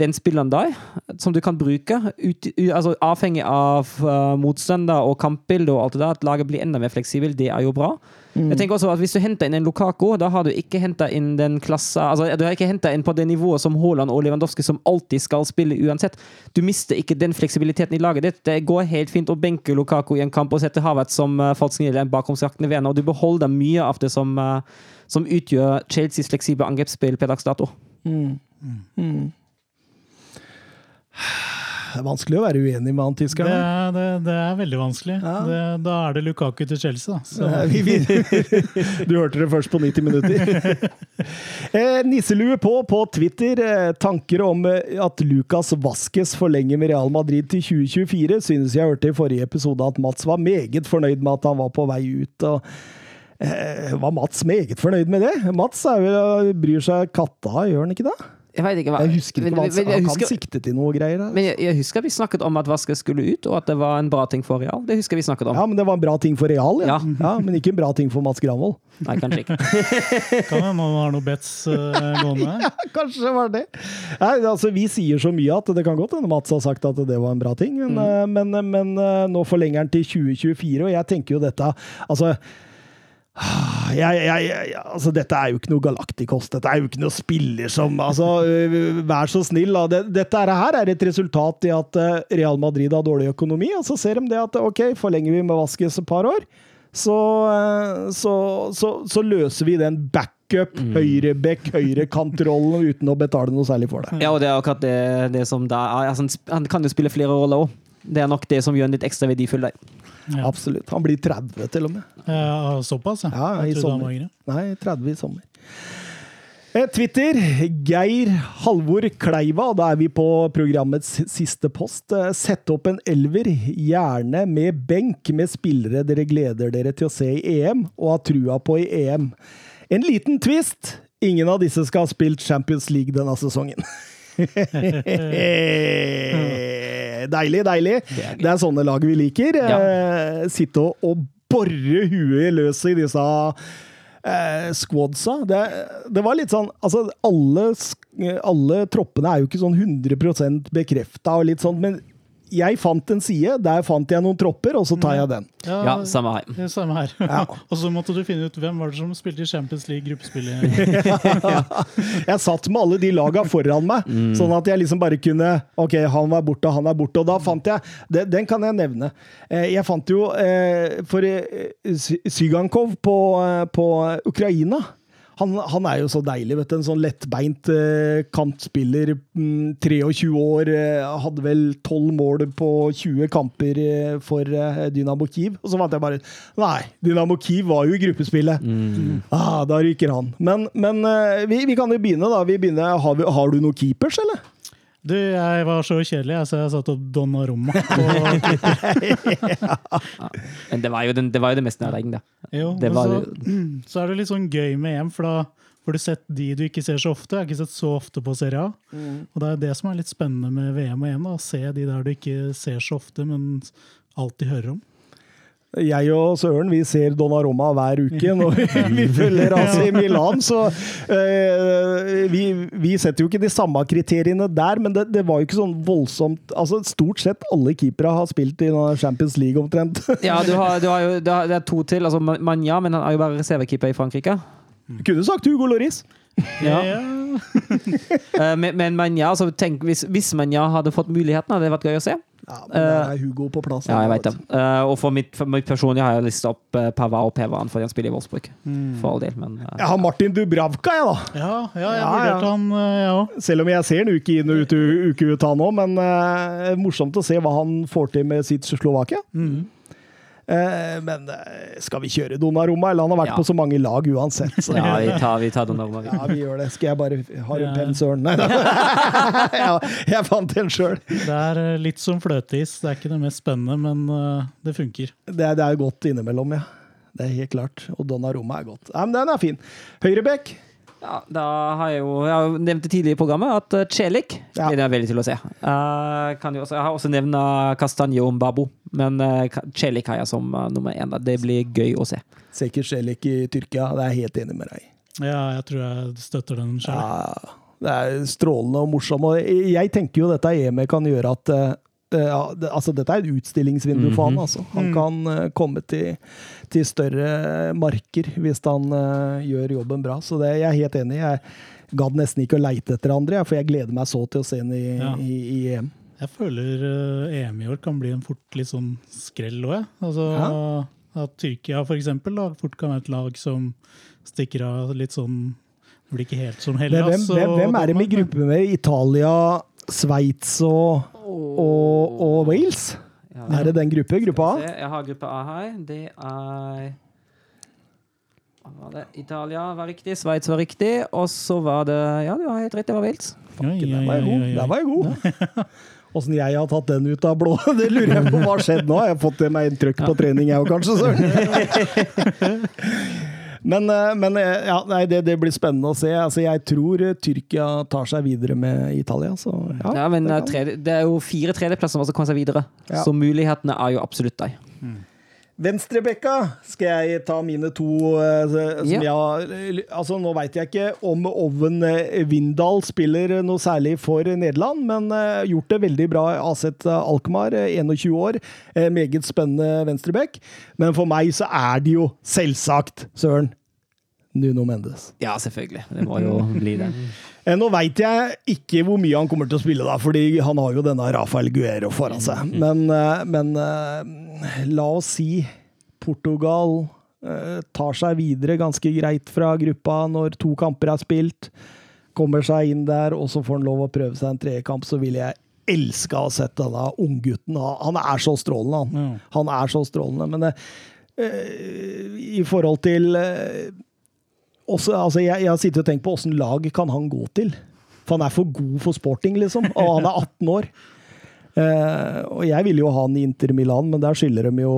den spilleren der, som du kan bruke, ut, altså avhengig av uh, motstander og kampbilde og alt det der, at laget blir enda mer fleksibelt, det er jo bra. Jeg tenker også at Hvis du henter inn en Lukako, da har du ikke henta inn den klassa altså Du har ikke henta inn på det nivået som Haaland og Lewandowski, som alltid skal spille uansett. Du mister ikke den fleksibiliteten i laget ditt. Det går helt fint å benke Lukako i en kamp og sette Havertz som falsk nier eller en bakromsjaktende venner, og du beholder mye av det som, uh, som utgjør Chelseas fleksible angrepsspill per dags dato. Det er vanskelig å være uenig med han Det, tyskeren. Det, det, det er veldig vanskelig. Ja. Det, da er det Lukaku til Chelsea, da. Så, vi- vi- [LAUGHS] Du hørte det først på 90 minutter. [LAUGHS] Eh, Nisselue på på Twitter. Eh, tanker om eh, at Lucas Vasques forlenger med Real Madrid til 2024. Synes jeg hørte i forrige episode at Mats var meget fornøyd med at han var på vei ut. og Var Mats meget fornøyd med det? Mats er jo, bryr seg katta, gjør han ikke det? Jeg vet ikke hva Jeg husker ikke men, Men- men jeg han kan sikte til noe greier. Men jeg, jeg husker vi snakket om at Vaske skulle ut, og at det var en bra ting for Real. Det husker vi snakket om. Ja, men Det var en bra ting for Real, ja. Ja. ja men ikke en bra ting for Mats Granvold. Nei, kanskje ikke. [LAUGHS] kan hende han har noe bets uh, gående [LAUGHS] ja, Kanskje det var det. Nei, altså, vi sier så mye at det kan godt hende Mats har sagt at det var en bra ting, men, mm. men, men eh, nå forlenger han til 2024, og jeg tenker jo dette Altså jeg, jeg, jeg, altså dette er jo ikke noe Galacticos. Dette er jo ikke noe spiller som altså, øh, Vær så snill. Da. Dette her er et resultat i at øh, Real Madrid har dårlig økonomi, og så ser de det at ok, forlenger vi med Vaskes et par år, så, øh, så, så, så løser vi den backup, høyrebekk, høyrekantrollen uten å betale noe særlig for det. Ja, og det er akkurat det, det som da altså, han kan jo spille flere roller òg. Det er nok det som gjør han litt ekstra verdifull der. Ja. Absolutt. Han blir 30 til og med. Ja, såpass, ja. Ja, i sommer. Nei, 30 i sommer. Eh, Twitter, Geir Halvor Kleiva, da er vi på programmets siste post. Eh, Sett opp en elver, gjerne med benk, med spillere dere gleder dere til å se i EM, og har trua på i EM. En liten twist. Ingen av disse skal ha spilt Champions League denne sesongen. [LAUGHS] [LAUGHS] deilig, deilig. Det er sånne lag vi liker. Ja. sitte og, og bore huet løs i disse eh, squadsa. Det, det var litt sånn Altså, alle, alle troppene er jo ikke sånn 100% bekrefta og litt sånn, men jeg fant en side, der fant jeg noen tropper, og så tar jeg den. Ja, samme her. det er Samme her. Ja. [LAUGHS] og så måtte du finne ut hvem var det som spilte i Champions League gruppespillet. [LAUGHS] Jeg satt med alle de laga foran meg, sånn at jeg liksom bare kunne Ok, han var borte, han er borte. Og da fant jeg det, Den kan jeg nevne. Eh, Jeg fant jo eh, For eh, Sygankov på, eh, på Ukraina han, han er jo så deilig, vet du. En sånn lettbeint eh, kantspiller. Mm, 23 år. Eh, hadde vel 12 mål på 20 kamper eh, for eh, Dynamo Kiev. Og så fant jeg bare Nei, Dynamo Kiev var jo i gruppespillet. Ah, da ryker han. Men, men vi, vi kan jo begynne, da. Vi begynner, har, vi, har du noen keepers, eller? Du, jeg var så kjedelig, så jeg satt opp Donnarumma. på [LAUGHS] Men det var jo, den, det, var jo det mest nærliggende. Jo, Det men var så, så er det litt sånn gøy med EM, for da får du sett de du ikke ser så ofte. Jeg har ikke sett så ofte på Serie A. Og det er det som er litt spennende med VM og EM. da, Å se de der du ikke ser så ofte, men alltid hører om. Jeg og Søren vi ser Donnaroma hver uke når vi [LAUGHS] følger AC Milan, så eh, vi, vi setter jo ikke de samme kriteriene der, men det, det var jo ikke sånn voldsomt altså Stort sett alle keepere har spilt i Champions League omtrent. [LAUGHS] Ja, du har, du har jo, du har, det er to til. Altså, Manja, men han er jo bare reservekeeper i Frankrike. Kunne sagt Hugo Loris. [LAUGHS] Ja. Eh, men, men Manja, altså, tenk, hvis, hvis Manja hadde fått muligheten, hadde det vært gøy å se. Ja, men der er Hugo på plass. Ja, jeg vet det. Eh, og for mitt, for mitt personlige har jeg lista opp uh, Pava og Pevan for han spiller i Wolfsburg. For all del, men uh, Jeg har Martin Dubravka, jeg, da. Ja, ja jeg Ja, vurderte ja. han, eh, jeg òg. Selv om jeg ser en uke inn og uke, uke ut, han òg. Men uh, morsomt å se hva han får til med sitt Slovakia. Eh, men eh, skal vi kjøre Donnarumma, eller han har vært Ja. på så mange lag uansett? Så. Ja, vi tar, vi tar Donnarumma. vi. Ja, vi gjør det. Skal jeg bare Har du Ja. penn, Søren? Nei da. [LAUGHS] ja, jeg fant en sjøl. Det er eh, litt som fløteis. Det er ikke det mest spennende, men eh, det funker. Det, er- det er godt innimellom, ja. Det er helt klart. Og Donnarumma er godt. Nei, men den er fin. Høyrebekk. Ja, da har jeg jo Jeg har jo nevnt det tidligere i programmet at uh, Celik Ja. gleder jeg veldig til å se. Uh, også, jeg har også nevnt Castanjo Mbabo, men uh, Celik har jeg som uh, nummer én. Det blir gøy å se. Sekker Celik i Tyrkia. Det er jeg helt enig med deg. Ja, jeg tror jeg støtter den sjøl. Ja, det er strålende og morsomt. Og jeg tenker jo dette EM kan gjøre at eh, ja, det, altså Dette er et utstillingsvindu for han. altså. Han kan uh, komme til, til større marker hvis han uh, gjør jobben bra. Så det, jeg er helt enig. Jeg gadd nesten ikke å leite etter andre, for jeg gleder meg så til å se ham i, Ja. i, i EM. Jeg føler uh, EM i år kan bli en fort litt sånn skrell òg, jeg. Altså, At Tyrkia for eksempel, da, fort kan være et lag som stikker av litt sånn Blir ikke helt som Hellas. hvem, hvem, hvem er det med gruppe med? Italia, Sveits og, og, og Wales? Ja. Er det den gruppe? Gruppe A? Jeg har gruppe A her. Det er hva var det? Italia var riktig, Sveits var riktig, og så var det Ja, du har helt rett, det var Wales. Oi, Der var jeg god. Der var jeg god. [LAUGHS] Åssen jeg har tatt den ut av blå, [LAUGHS] det lurer jeg på. Hva har skjedd nå? Jeg har fått meg en trøkk på trening, jeg òg, kanskje. [LAUGHS] Men, eh, men eh, ja, nei, det, det blir spennende å se. Altså, jeg tror eh, Tyrkia tar seg videre med Italia. Så, ja, Ja, men det tredje, Det er jo fire tredjeplasser som også kommer seg videre, Ja. så mulighetene er jo absolutt der. Venstrebekka skal jeg ta mine to eh, som Ja. jeg har Altså, nå veit jeg ikke om Oven eh, Vindal spiller noe særlig for Nederland, men eh, gjort det veldig bra. Aset Alkmaar, eh, 21 år. Meget spennende venstrebekk. Men for meg så er det jo selvsagt, Søren, Nuno Mendes. Ja, selvfølgelig. Det må jo [LAUGHS] bli det. Nå veit jeg ikke hvor mye han kommer til å spille, da, fordi han har jo denne Rafael Guero foran seg. Men, eh, men eh, la oss si Portugal eh, tar seg videre ganske greit fra gruppa når to kamper er spilt. Kommer seg inn der, og så får han lov å prøve seg en trekamp, så vil jeg elske å sett denne unggutten. Han er så strålende, han. Ja. Han er så strålende. Men det, eh, i forhold til eh, også, altså jeg, jeg har sittet og tenkt på åssen lag kan han gå til. For han er for god for sporting, liksom. Og han er 18 år. Eh, og jeg ville jo ha han i Inter Milan, men der skylder de jo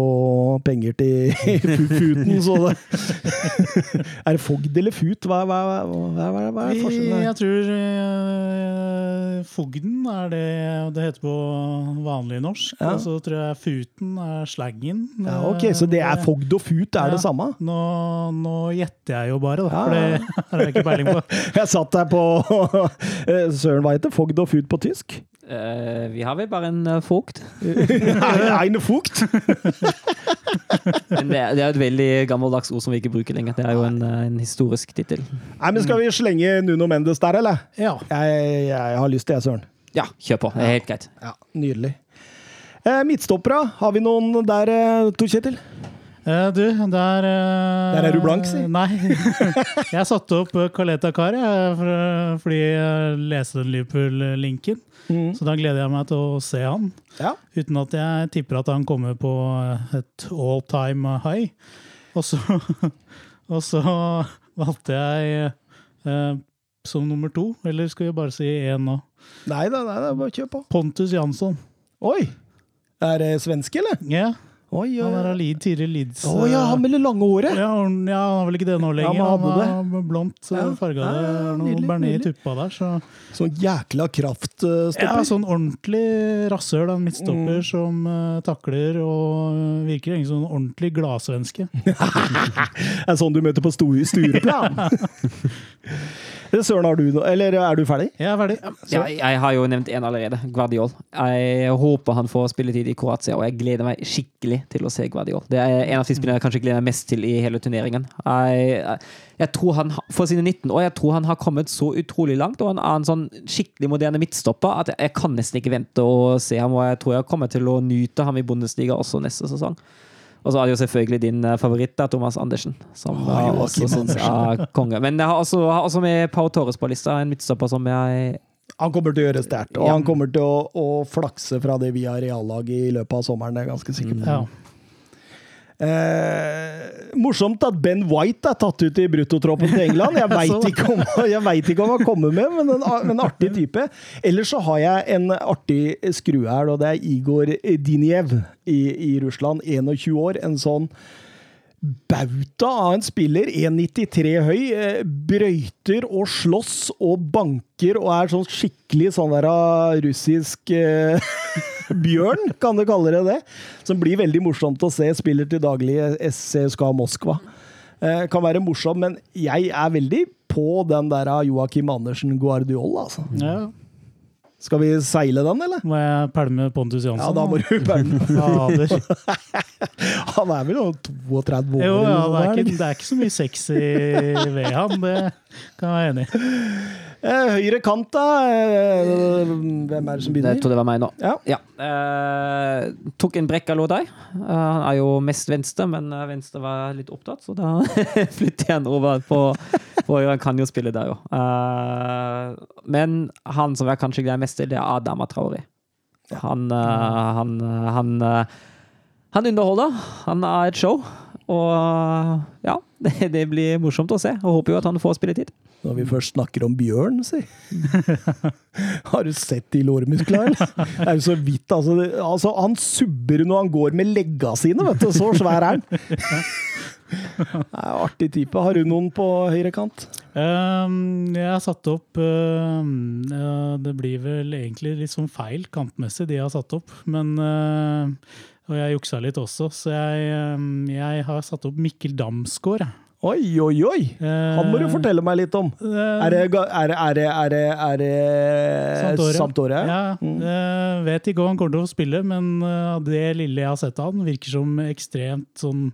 penger til [LAUGHS] Futen, så det [LAUGHS] Er det Fogd eller Fut? Hva, hva, hva, hva, er forskjellen der? Jeg tror eh, Fogden er det det heter på vanlig norsk. Ja. Og så tror jeg Futen er slangen. Ja, ok, så det er Fogd og Fut er det samme? Nå, nå gjetter jeg jo bare, da, Ja. for det [LAUGHS] har jeg ikke peiling på. Jeg satt der på eh, Søren, hva heter Fogd og Fut på tysk? Eh, vi har vel bare en uh, vogt. [LAUGHS] en Fugt? Men det, er- det er et veldig gammeldags ord som vi ikke bruker lenger. Det er jo en, uh, en historisk tittel. Skal vi slenge Nuno Mendes der, eller? Ja. Jeg, jeg har lyst til det, Søren. Ja, kjør på. Det er helt greit. Ja, Nydelig. Eh, midtstoppere, har vi noen der, eh, Tor Kjetil? Eh, du, der uh, Der er du blank, si. Nei. [LAUGHS] jeg satte opp eh, Kaleta Kari for, fordi jeg leste den Liverpool-linken. Mm. Så da gleder jeg meg til å se han. Ja. Uten at jeg tipper at han kommer på et all time high. Og så, [LAUGHS] og så valgte jeg uh, som nummer to, eller skal vi bare si én nå? Nei da, nei, da, bare kjør på. Pontus Jansson. Oi! Er det svenske, eller? Ja, Oi, oi, han er oi. av Lids. Å ja, han med det lange håret! Ja, han, ja, han har vel ikke det nå lenger. Ja, han har blondt Ja. farga. Det ja, noe bearnés i tuppa der. Så. Sånn jækla kraftstopper. Ja, sånn ordentlig rasshøl. En midtstopper Mm. som uh, takler og eh, virker egentlig som en ordentlig gladsvenske. [LAUGHS] Det er sånn du møter på Stureplan. [LAUGHS] [LAUGHS] [LAUGHS] Søren, har du noe Eller er du ferdig? Jeg er ferdig. Ja, jeg har jo nevnt en allerede. Guardiol. Jeg håper han får spilletid i Kroatia, og jeg gleder meg skikkelig til å se Guardiol. Det er en av de spillerne jeg kanskje gleder meg mest til i hele turneringen. Jeg, jeg tror han, For sine 19 år jeg tror han har kommet så utrolig langt, og han er en sånn skikkelig moderne midtstopper at jeg, jeg kan nesten ikke vente å se ham, og jeg tror jeg kommer til å nyte ham i Bundesliga også neste sesong. Og så er det jo selvfølgelig din eh, favoritt, da, Thomas Andersen. Som oh, er også synes er [LAUGHS] konge. Men jeg har også, har også med Pau Torres på lista, en midtstopper som jeg Han kommer til å gjøre sterkt, og Ja. han kommer til å, å flakse fra det via reallaget i løpet av sommeren. Det er jeg ganske sikker på. Ja. Eh, morsomt at Ben White er tatt ut i bruttotroppen til England. Jeg [LAUGHS] veit ikke, om- jeg vet ikke om han kommer med, men en, en artig type. Ellers så har jeg en artig skrue her, og det er Igor Diniev i, i Russland. 21 år. En sånn bauta av en spiller. 1,93 høy. eh, Brøyter og slåss og banker og er sånn skikkelig sånn der ah, russisk eh, [LAUGHS] bjørn, kan du kalle det det. Som blir veldig morsomt å se. Spiller til daglig SCSK SCSKA Moskva. Eh, kan være morsom, men jeg er veldig på den der av Joakim Andersen Guardiol, altså. Ja. Skal vi seile den, eller? Må jeg pælme Pontus Jansson? Ja, da må du pælme. [LAUGHS] Han er vel 32 år? Jo, ja, det, er ikke, det er ikke så mye sexy ved han, det kan være enig. Eh, høyre kant, da. Eh, hvem er det som begynner? Jeg tror det var meg nå. Ja. Ja. Eh, tok en brekk av Lodai. Eh, han er jo mest venstre, men eh, venstre var litt opptatt, så da [LAUGHS] flytter jeg han over på, på høyre. Han kan jo spille der òg. men han som jeg kanskje gleder mest til, det er Adama Traori. Han, eh, han, eh, han, eh, han underholder. Han er et show. Og ja, [LAUGHS] det, det blir morsomt å se. Og håper jo at han får spilletid. Når vi først snakker om bjørn, si. [LAUGHS] Har du sett de lårmusklene, eller? Det er jo så vidt, altså. Det, altså. Han subber når han går med legga sine, vet du. Så svær er han. Det er artig type. Har du noen på høyre kant? Um, jeg har satt opp uh, Det blir vel egentlig litt sånn feil kantmessig, de jeg har satt opp. Men uh, Og jeg juksa litt også, så jeg, um, jeg har satt opp Mikkel Damsgaard. Oi, oi, oi! Han må du fortelle meg litt om. Eh, Er det, er det, er det, er det, er det Sampdoria. Ja, Mm. eh, vet ikke om han kommer til å spille, men eh, av det lille jeg har sett av han, virker som ekstremt sånn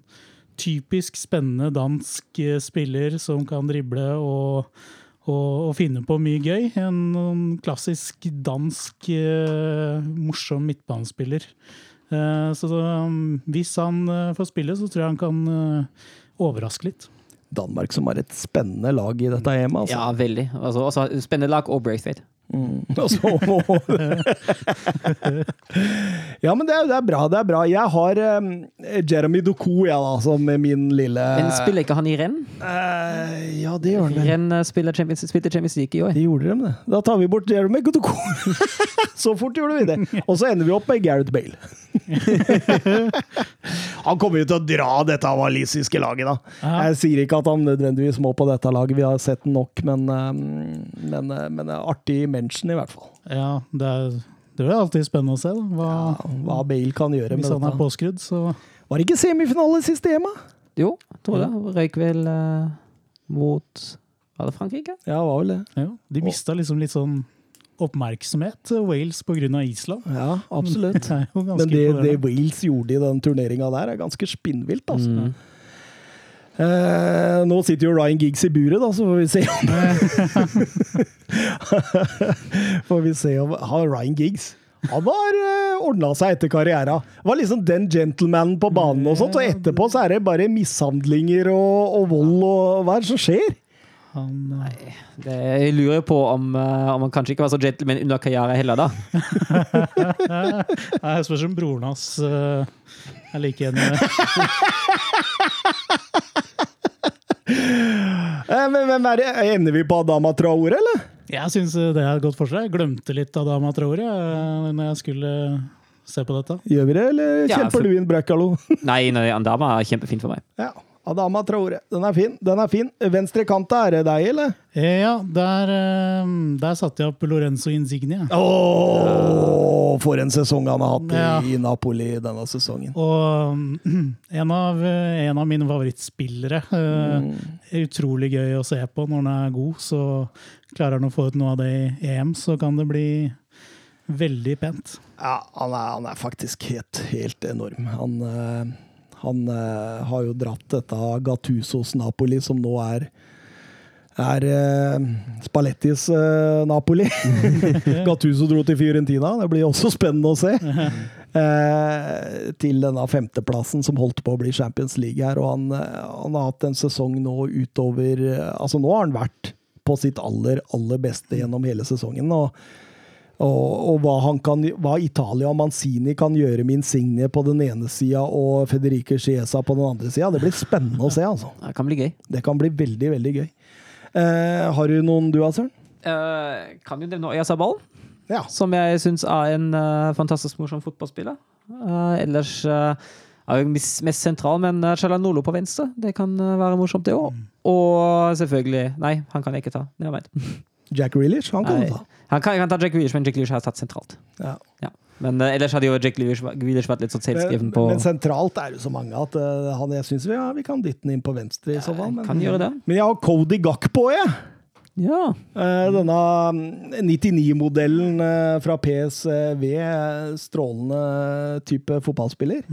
typisk spennende dansk eh, spiller som kan drible og, og, og finne på mye gøy. En, sånn klassisk dansk eh, morsom midtbanespiller. Eh, så um, hvis han eh, får spille, så tror jeg han kan eh, overraske litt. Danmark som har et spennende lag i dette hjemmet. Altså. Ja, veldig. Altså, også spennende lag og Braithwaite. Mm. [LAUGHS] Altså, [LAUGHS] ja, men det er, det er bra. det er bra. Jeg har um, Jeremy Doku, jeg, da, som min lille Men spiller ikke han i renn? Uh, Ja, det gjør han. Renn eh, spiller Champions, spilte Champions League i år. De gjorde dem det. Da tar vi bort Jeremy Doku. [LAUGHS] så fort gjorde vi det. Og så ender vi opp med Gareth Bale. han kommer jo til å dra dette walisiske laget, da. Aha. Jeg sier ikke at han nødvendigvis må på dette laget, vi har sett den nok, men, um, men, uh, men artig artig mention, i hvert fall. Ja, det er, det er alltid spennende å se da, hva, Hva Bale kan gjøre med hvis han er påskrudd. Så Var det ikke semifinale sist i EMA? Jo, tror det. Røyk vel eh, mot Var det Frankrike? Ja, det var vel det. ja, de mista liksom litt sånn oppmerksomhet, eh, Wales, pga. Island. Ja, absolutt. [LAUGHS] Det Men det, det. Wales gjorde i den turneringa der, er ganske spinnvilt, altså. Mm. Eh, nå sitter jo Ryan Giggs i buret, da, så får vi se om [LAUGHS] Får vi se om Har Ryan Giggs Han har eh, ordna seg etter karriera. Var liksom den gentlemanen på banen og sånt, og etterpå så er det bare mishandlinger og, og vold og Hva er det som skjer? Han, eh, Det, jeg lurer på om, eh, om han kanskje ikke var så gentleman under karrieren heller, da. [LAUGHS] Nei, Jeg spørs om broren hans uh, er like enig. [LAUGHS] med men hvem er det? Ender vi på Adama Traore, eller? Jeg syns det er et godt forslag. Jeg glemte litt Adama Traore eh, når jeg skulle se på dette. Gjør vi det, eller Ja, kjemper for- du inn Brækkalo? [LAUGHS] Nei, nei Andama er kjempefint for meg. ja. Adama Traore. Den er fin. Den er fin. Venstre kant, er det deg, eller? Eh, Ja, der, eh, der satte jeg opp Lorenzo Insignia. Åh, for en sesong han har hatt Ja. i Napoli denne sesongen. Og mm, en av, eh, en av mine favorittspillere. Mm. Utrolig gøy å se på når han er god. Så klarer han å få ut noe av det i EM, så kan det bli veldig pent. Ja, han er, han er faktisk helt, helt enorm. Han, eh, han eh, har jo dratt dette Gattusos Napoli, som nå er er eh, Spallettis eh, Napoli. [LAUGHS] Gattuso dro til Fiorentina, det blir også spennende å se. [LAUGHS] Eh, til denne femteplassen som holdt på å bli Champions League her. Og han, eh, han har hatt en sesong nå utover eh, Altså, nå har han vært på sitt aller, aller beste gjennom hele sesongen. og Og, og hva, han kan, hva Italia og Manzini kan gjøre med Insigne på den ene sida og Federico Chiesa på den andre sida. Det blir spennende å se, altså. Det kan bli gøy. Det kan bli veldig, veldig gøy. Eh, har du noen du, Søren? Eh, kan jo nevne Oyasabal, Ja. som jeg syns er en uh, fantastisk morsom fotballspiller. Uh, ellers uh, er jo mest sentral, men uh, Chalanolo på venstre, det kan være morsomt, det òg. Og selvfølgelig Nei, han kan jeg ikke ta. Never mind. Jack Grealish, han kan du ta. Han kan, kan ta Jack Grealish, men Jack Grealish har satt sentralt. Ja. Ja. Men uh, ellers hadde jo Jack Grealish, vært litt sånn selvskreven på men sentralt er det så mange at uh, han, jeg syns vi, ja, vi kan dytte den inn på venstre i så fall. Men, Kan gjøre det. men jeg har Cody Gakpo, jeg. Ja. Uh, Denne mm, 99-modellen eh, fra PSV, strålende type fotballspiller.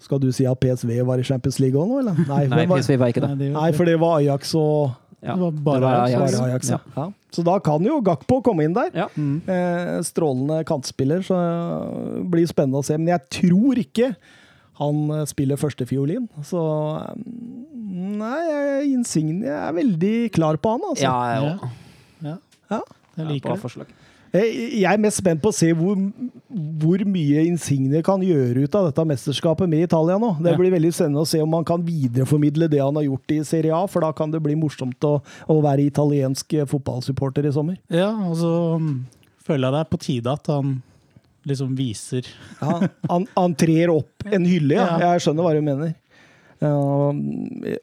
Skal du si at PSV var i Champions League òg nå, eller? [LAUGHS] Nei, Nei, var- PSV var ikke det. Nei, for det var Ajax og Ja. Det var bare Det var Ajax. Ajax. bare Ajax. Ja. Så da kan jo Gakpo komme inn der. Ja. Mm. Eh, strålende kantspiller, så det blir spennende å se. Men jeg tror ikke han eh, spiller førstefiolin. Så eh, Nei, jeg- Insigne er veldig klar på han, altså. Ja, ja. Ja. Ja. Jeg liker det. forslag. Jeg er mest spent på å se hvor, hvor mye Insigne kan gjøre ut av dette mesterskapet med Italia nå. Det blir veldig spennende å se om han kan videreformidle det han har gjort i Serie A, for da kan det bli morsomt å, å være italiensk fotballsupporter i sommer. Ja, og så mm, føler jeg det er på tide at han liksom viser Ja, han, han trer opp en hylle, ja. Ja. Jeg skjønner hva du mener. Ja,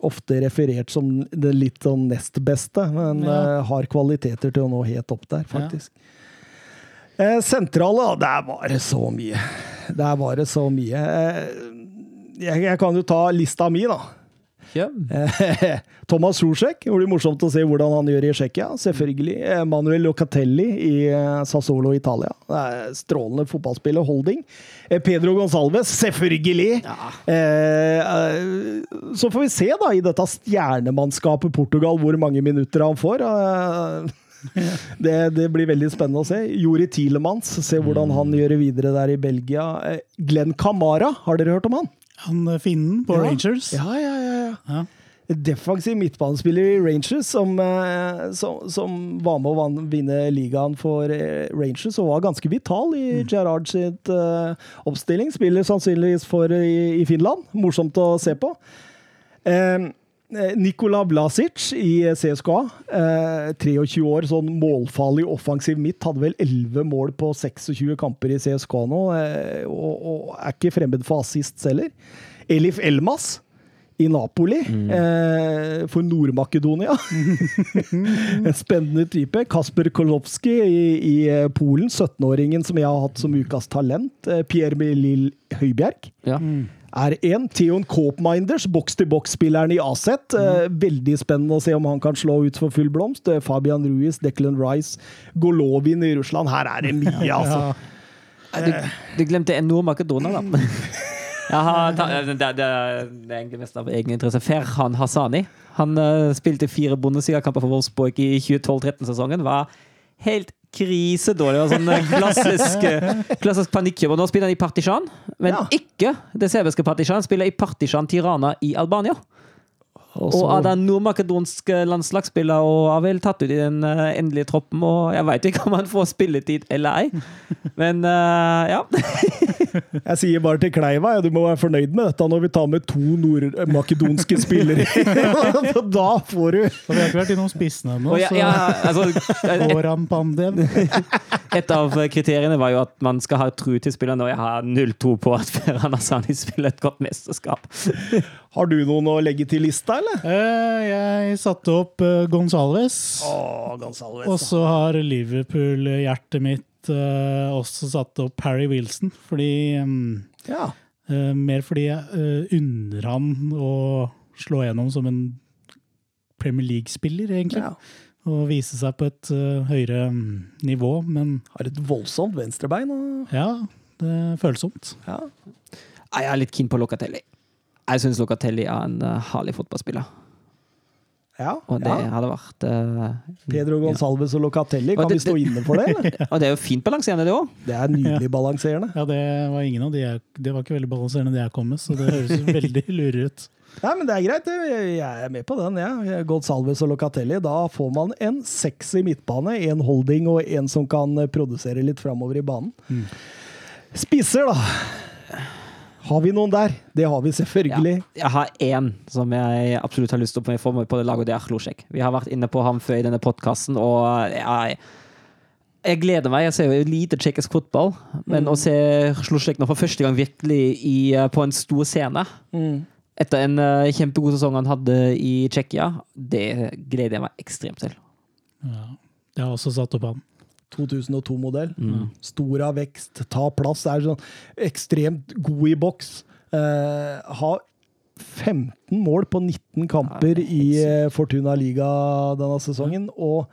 ofte referert som det litt sånn nest beste, men Ja. eh, har kvaliteter til å nå helt opp der, faktisk. Eh, sentrale. Der var det så mye. Der var det så mye. Eh, jeg, jeg kan jo ta lista mi, da. Ja. Eh, [LAUGHS] Thomas Sjosjek. Det blir morsomt å se hvordan han gjør i Tsjekkia. Selvfølgelig. Eh, Manuel Locatelli i eh, Sassolo Italia. Det er Strålende fotballspiller. Holding. Pedro Gonsalves. Selvfølgelig! Eh, så får vi se da i dette stjernemannskapet Portugal hvor mange minutter han får. [LAUGHS] Det, det blir veldig spennende å se. Jori Tilemans. Se hvordan han gjør det videre der i Belgia. Glenn Camara, har dere hørt om han? Han eh, finnen på Ja. Rangers. Ja, ja, ja. ja. Ja. defensiv midtbanespiller i Rangers, som, eh, som, som var med å vinne ligaen for eh, Rangers og var ganske vital i Gerrard sitt uh, oppstilling. Spiller sannsynligvis for i, i Finland. Morsomt å se på. Eh, Nikola Vlasic i CSKA. Eh, 23 år, sånn målfarlig offensiv midt. Hadde vel 11 mål på 26 kamper i CSKA nå, eh, og, og er ikke fremmed for assists heller. Elif Elmas i Napoli eh, for Nord-Makedonia. [LAUGHS] en spennende type. Kasper Kolowski i, i eh, Polen, 17-åringen som jeg har hatt som ukas talent. Eh, Pierre Melil Høibjerg Ja. Er en. Theon Coopminders, boks-til-boks-spilleren i Aset. Eh, veldig spennende å se om han kan slå ut for full blomst. Eh, Fabian Ruiz, Declan Rice, Golovin i Russland. Her er det mye, [LAUGHS] altså. Du, du glemte en Nord-Makedonia, da. Jeg har ta, det, det, det er egentlig mest av egen interesse. Ferhan Hassani. Han uh, spilte fire Bundesliga-kamper for Wolfsburg i 2012-13-sesongen. Var helt krisedårlig. Det var sånn eh, klassisk, eh, klassisk panikkjøp. Og nå spiller han i Partisan, men Ja. ikke det serbiske Partisan. Spiller i Partisan Tirana i Albania. Og er den nordmakedonske landslagsspiller og har vel tatt ut i den eh, endelige troppen. Og jeg veit ikke om han får spilletid eller ei, [LAUGHS] men uh, ja. [LAUGHS] Jeg sier bare til Kleiva, ja, du må være fornøyd med dette når vi tar med to nordmakedonske spillere. [LAUGHS] da får du Og vi har ikke vært innom spissene ennå, så jeg, altså, et, et av kriteriene var jo at man skal ha tru til spillerne, og jeg har null tro på at Ferhan Asani spiller et godt mesterskap. Har du noen å legge til lista, eller? Eh, Jeg satte opp eh, Gonsalves. Å, Og så har Liverpool-hjertet mitt eh, også satt opp Harry Wilson, fordi mm, Ja. Mer fordi jeg unner han å slå gjennom som en Premier League-spiller, egentlig. ja. Og vise seg på et høyere mm, nivå. Men Har et voldsomt venstrebein. Og, ja, det er følsomt. ja. Jeg er litt keen på Locatelli. Jeg syns Locatelli er en uh, herlig fotballspiller. Ja, Og det ja. hadde vært uh, Pedro Gonsalves og Locatelli, Og kan det- vi stå inne for det? eller? [LAUGHS] Og det er jo fint balanserende, det òg. Det er nydelig [LAUGHS] balanserende. Ja, det var ingen av de jeg, Det var ikke veldig balanserende, det jeg kom med, så det høres veldig [LAUGHS] lurere ut. Nei, men det er greit. Jeg er med på den. Ja. Gonsalves og Locatelli. Da får man en sexy midtbane, en holding og en som kan produsere litt framover i banen. Spisser, da. Har vi noen der? Det har vi selvfølgelig. Jeg har én som jeg absolutt har lyst til å få med på det laget, og det er Hlosjek. Vi har vært inne på ham før i denne podkasten, og jeg, jeg gleder meg. Jeg ser jo lite tsjekkisk fotball, men å se Hlosjek nå for første gang virkelig i, på en stor scene Mm. etter en eh, kjempegod sesong han hadde i Tsjekkia, det gleder jeg meg ekstremt til. Ja. Jeg har også satt opp han. 2002-modell. Mm. Stor av vekst, ta plass, er sånn ekstremt god i boks. Eh, har 15 mål på 19 kamper Nei, i eh, Fortuna Liga denne sesongen, og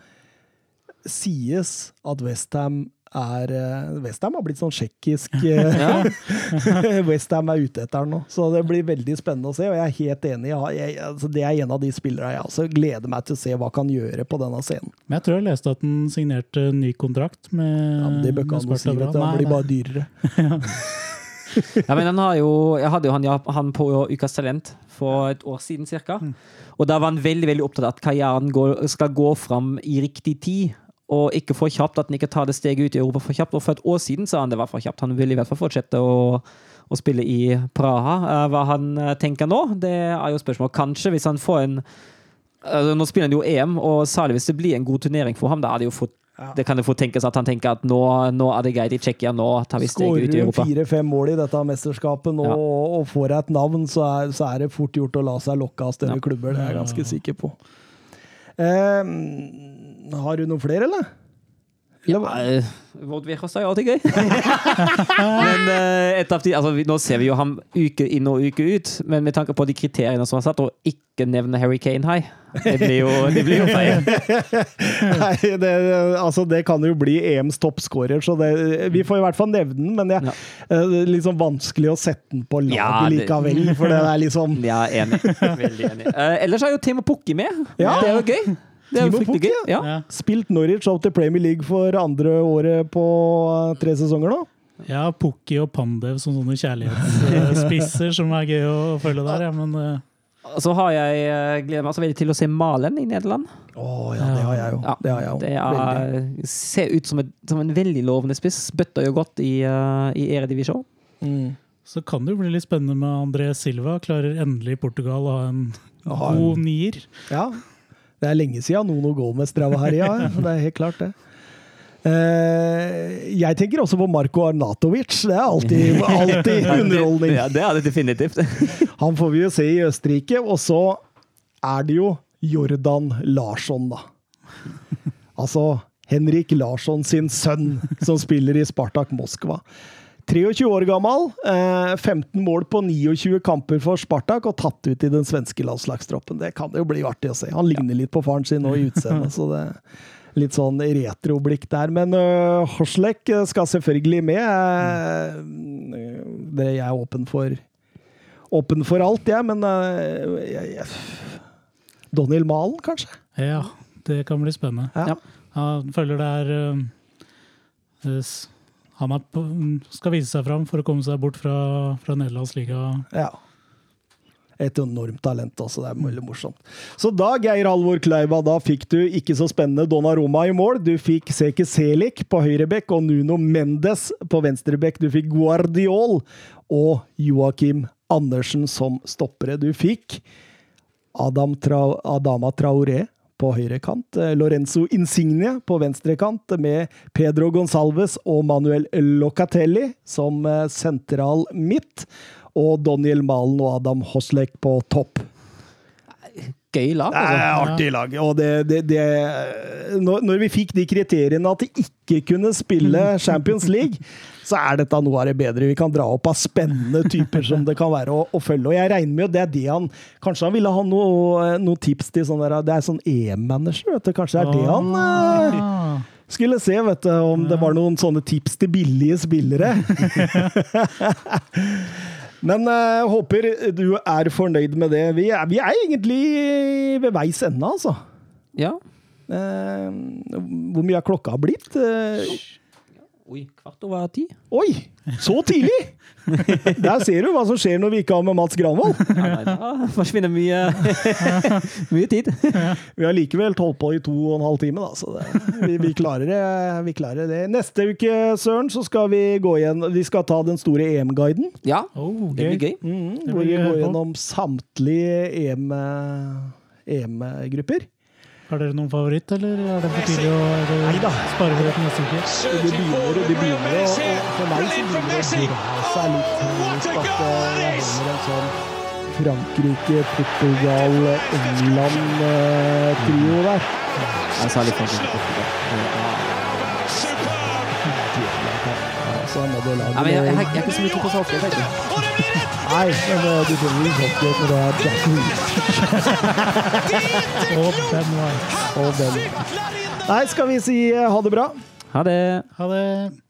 sies at Westham er eh, Westham har blitt sånn tsjekkisk [LAUGHS] eh, [LAUGHS] Westham er ute etter den nå, så det blir veldig spennende å se. Og jeg er helt enig. Jeg, jeg, altså, det er en av de spillerne jeg også gleder meg til å se hva han kan gjøre på denne scenen. Men jeg tror jeg leste at han signerte ny kontrakt med, Ja, det bør ikke han si, vet du. Han blir bare dyrere. [LAUGHS] Ja, men han har jo, jeg hadde jo han, han på Ukas Talent for et år siden cirka. Og da var han veldig veldig opptatt av at karrieren går, skal gå fram i riktig tid. Og ikke for kjapt, at han ikke tar det steget ut i Europa for kjapt. Og for et år siden sa han det var for kjapt. Han vil i hvert fall fortsette å, å spille i Praha. Eh, Hva han eh, tenker nå, det er jo spørsmål. Kanskje hvis han får en altså, Nå spiller han jo EM, og særlig hvis det blir en god turnering for ham, da er det jo fort Ja. det kan jo fort tenkes at han tenker at nå, nå er det greit i Tsjekkia, nå tar vi steget ut i Europa. Skårer du fire-fem mål i dette mesterskapet nå Ja. og, og får et navn, så er, så er det fort gjort å la seg lokke av større Ja. klubber. Det er jeg ganske sikker på. Eh, har du noen flere, eller? Ja, Eller- eh, Virkost er alltid gøy. [LAUGHS] men eh, et av de, altså, nå ser vi jo ham uke inn og uke ut, men med tanke på de kriteriene som er satt, og ikke nevne Harry Kane her, det blir jo, det blir jo feil. [LAUGHS] Nei, det, altså det kan jo bli EMs toppskårer, så det, vi får i hvert fall nevne den. Men eh, det er ja. liksom vanskelig å sette den på laget Ja, likevel, for det er liksom [LAUGHS] Ja, enig. Veldig enig. Uh, ellers er jo Timo Pukki med. Ja. Det er jo gøy. Det er jo fryktelig gøy. Ja. Ja. Spilt Norwich opp til Premier League for andre året på eh, tre sesonger nå. Ja, Pukki og Pandev som sånne kjærlighetsspisser [LAUGHS] som er gøy å følge der, ja, men eh, Så har jeg eh, gleder meg så veldig til å se Malen i Nederland. Å ja, det har jeg jo. Ja, det har jeg jo. Det er, ser ut som, et, som en veldig lovende spiss. Bøtter jo godt i, uh, i Eredivisjon. Mm. så kan det jo bli litt spennende med André Silva. Klarer endelig Portugal å ha en Ha en- god nier. Ja. Det er lenge siden Nono Gomez drev her, ja. Det er helt klart, det. Uh, jeg tenker også på Marko Arnatovic. Det er alltid, [LAUGHS] alltid underholdning. Ja, det er det definitivt. [LAUGHS] [LAUGHS] Han får vi jo se i Østerrike. Og så er det jo Jordan Larsson, da. Altså Henrik Larsson sin sønn, som spiller i Spartak Moskva. 23 år gammel, eh, 15 mål på 29 kamper for Spartak og tatt ut i den svenske landslagstroppen. Det kan det jo bli artig å se. Han ligner litt på faren sin nå i utseendet, så det er litt sånn retroblikk der. Men uh, Horslek skal selvfølgelig med. Det det jeg er åpen for åpen for alt, jeg, men uh, jeg, jeg, Daniel Malen, kanskje? Ja, det kan bli spennende. Ja. Ja. Han føler det er eh, på, skal vise seg fram for å komme seg bort fra, fra Nederlands. Ja. Et enormt talent også, det er veldig morsomt. Så da, Geir Halvor Kleiva, da fikk du ikke så spennende Donna Roma i mål. Du fikk Seke Selik på høyrebekk og Nuno Mendes på venstrebekk. Du fikk Guardiol og Joakim Andersen som stoppere. Du fikk Adam Tra Adama Traoré på høyre kant, eh, Lorenzo Insigne på venstre kant, med Pedro Gonsalves og Manuel Locatelli som eh, sentral midt, og Daniel Malen og Adam Hoslek på topp. Gøy lag, Det er altså. artig lag. Og det, det, det når, når vi fikk de kriteriene at de ikke kunne spille [LAUGHS] Champions League, så er dette noe av det bedre vi kan dra opp av spennende typer som det kan være å, å følge. Og jeg regner med at det er det han Kanskje han ville ha noe- noen tips til sånn der Det er sånn EM-manager, vet du. Kanskje det er det han eh, Ah, skulle se, vet du, om det var noen sånne tips til billige spillere. [LAUGHS] Men eh, håper du er fornøyd med det. Vi er, vi er egentlig ved veis ende, altså. Ja. Uh, hvor mye er klokka blitt? Eh, Oi, kvart over ti. oi! Så tidlig! [LAUGHS] Der ser du hva som skjer når vi ikke har med Mats Granvold. Ja, nei, da forsvinner mye, [LAUGHS] mye tid. [LAUGHS] Vi har likevel holdt på i to og en halv time, da, så det, vi, vi, klarer det, vi klarer det. Neste uke, Søren, så skal vi gå igjen Vi skal ta den store EM-guiden. Ja, Oh, det blir gøy. Mm, Det hvor vi går høre gjennom samtlige EM, EM-grupper. Har dere noen favoritt, eller er det for tidlig å det spare for det neste uke? Det begynner, de begynner å, og for meg så begynner det å dra seg litt mot at eh, jeg holder en sånn Frankrike, Portugal, England-trio der. Jeg sa litt for så må du lage Ja, men jeg, jeg, jeg er ikke så mye på saltet, faktisk. Nei, men eh, du finner jo hockey når det er Jack Reed Og Ben White. og Ben. Nei, skal vi si eh, ha det bra? Ha det. Ha det.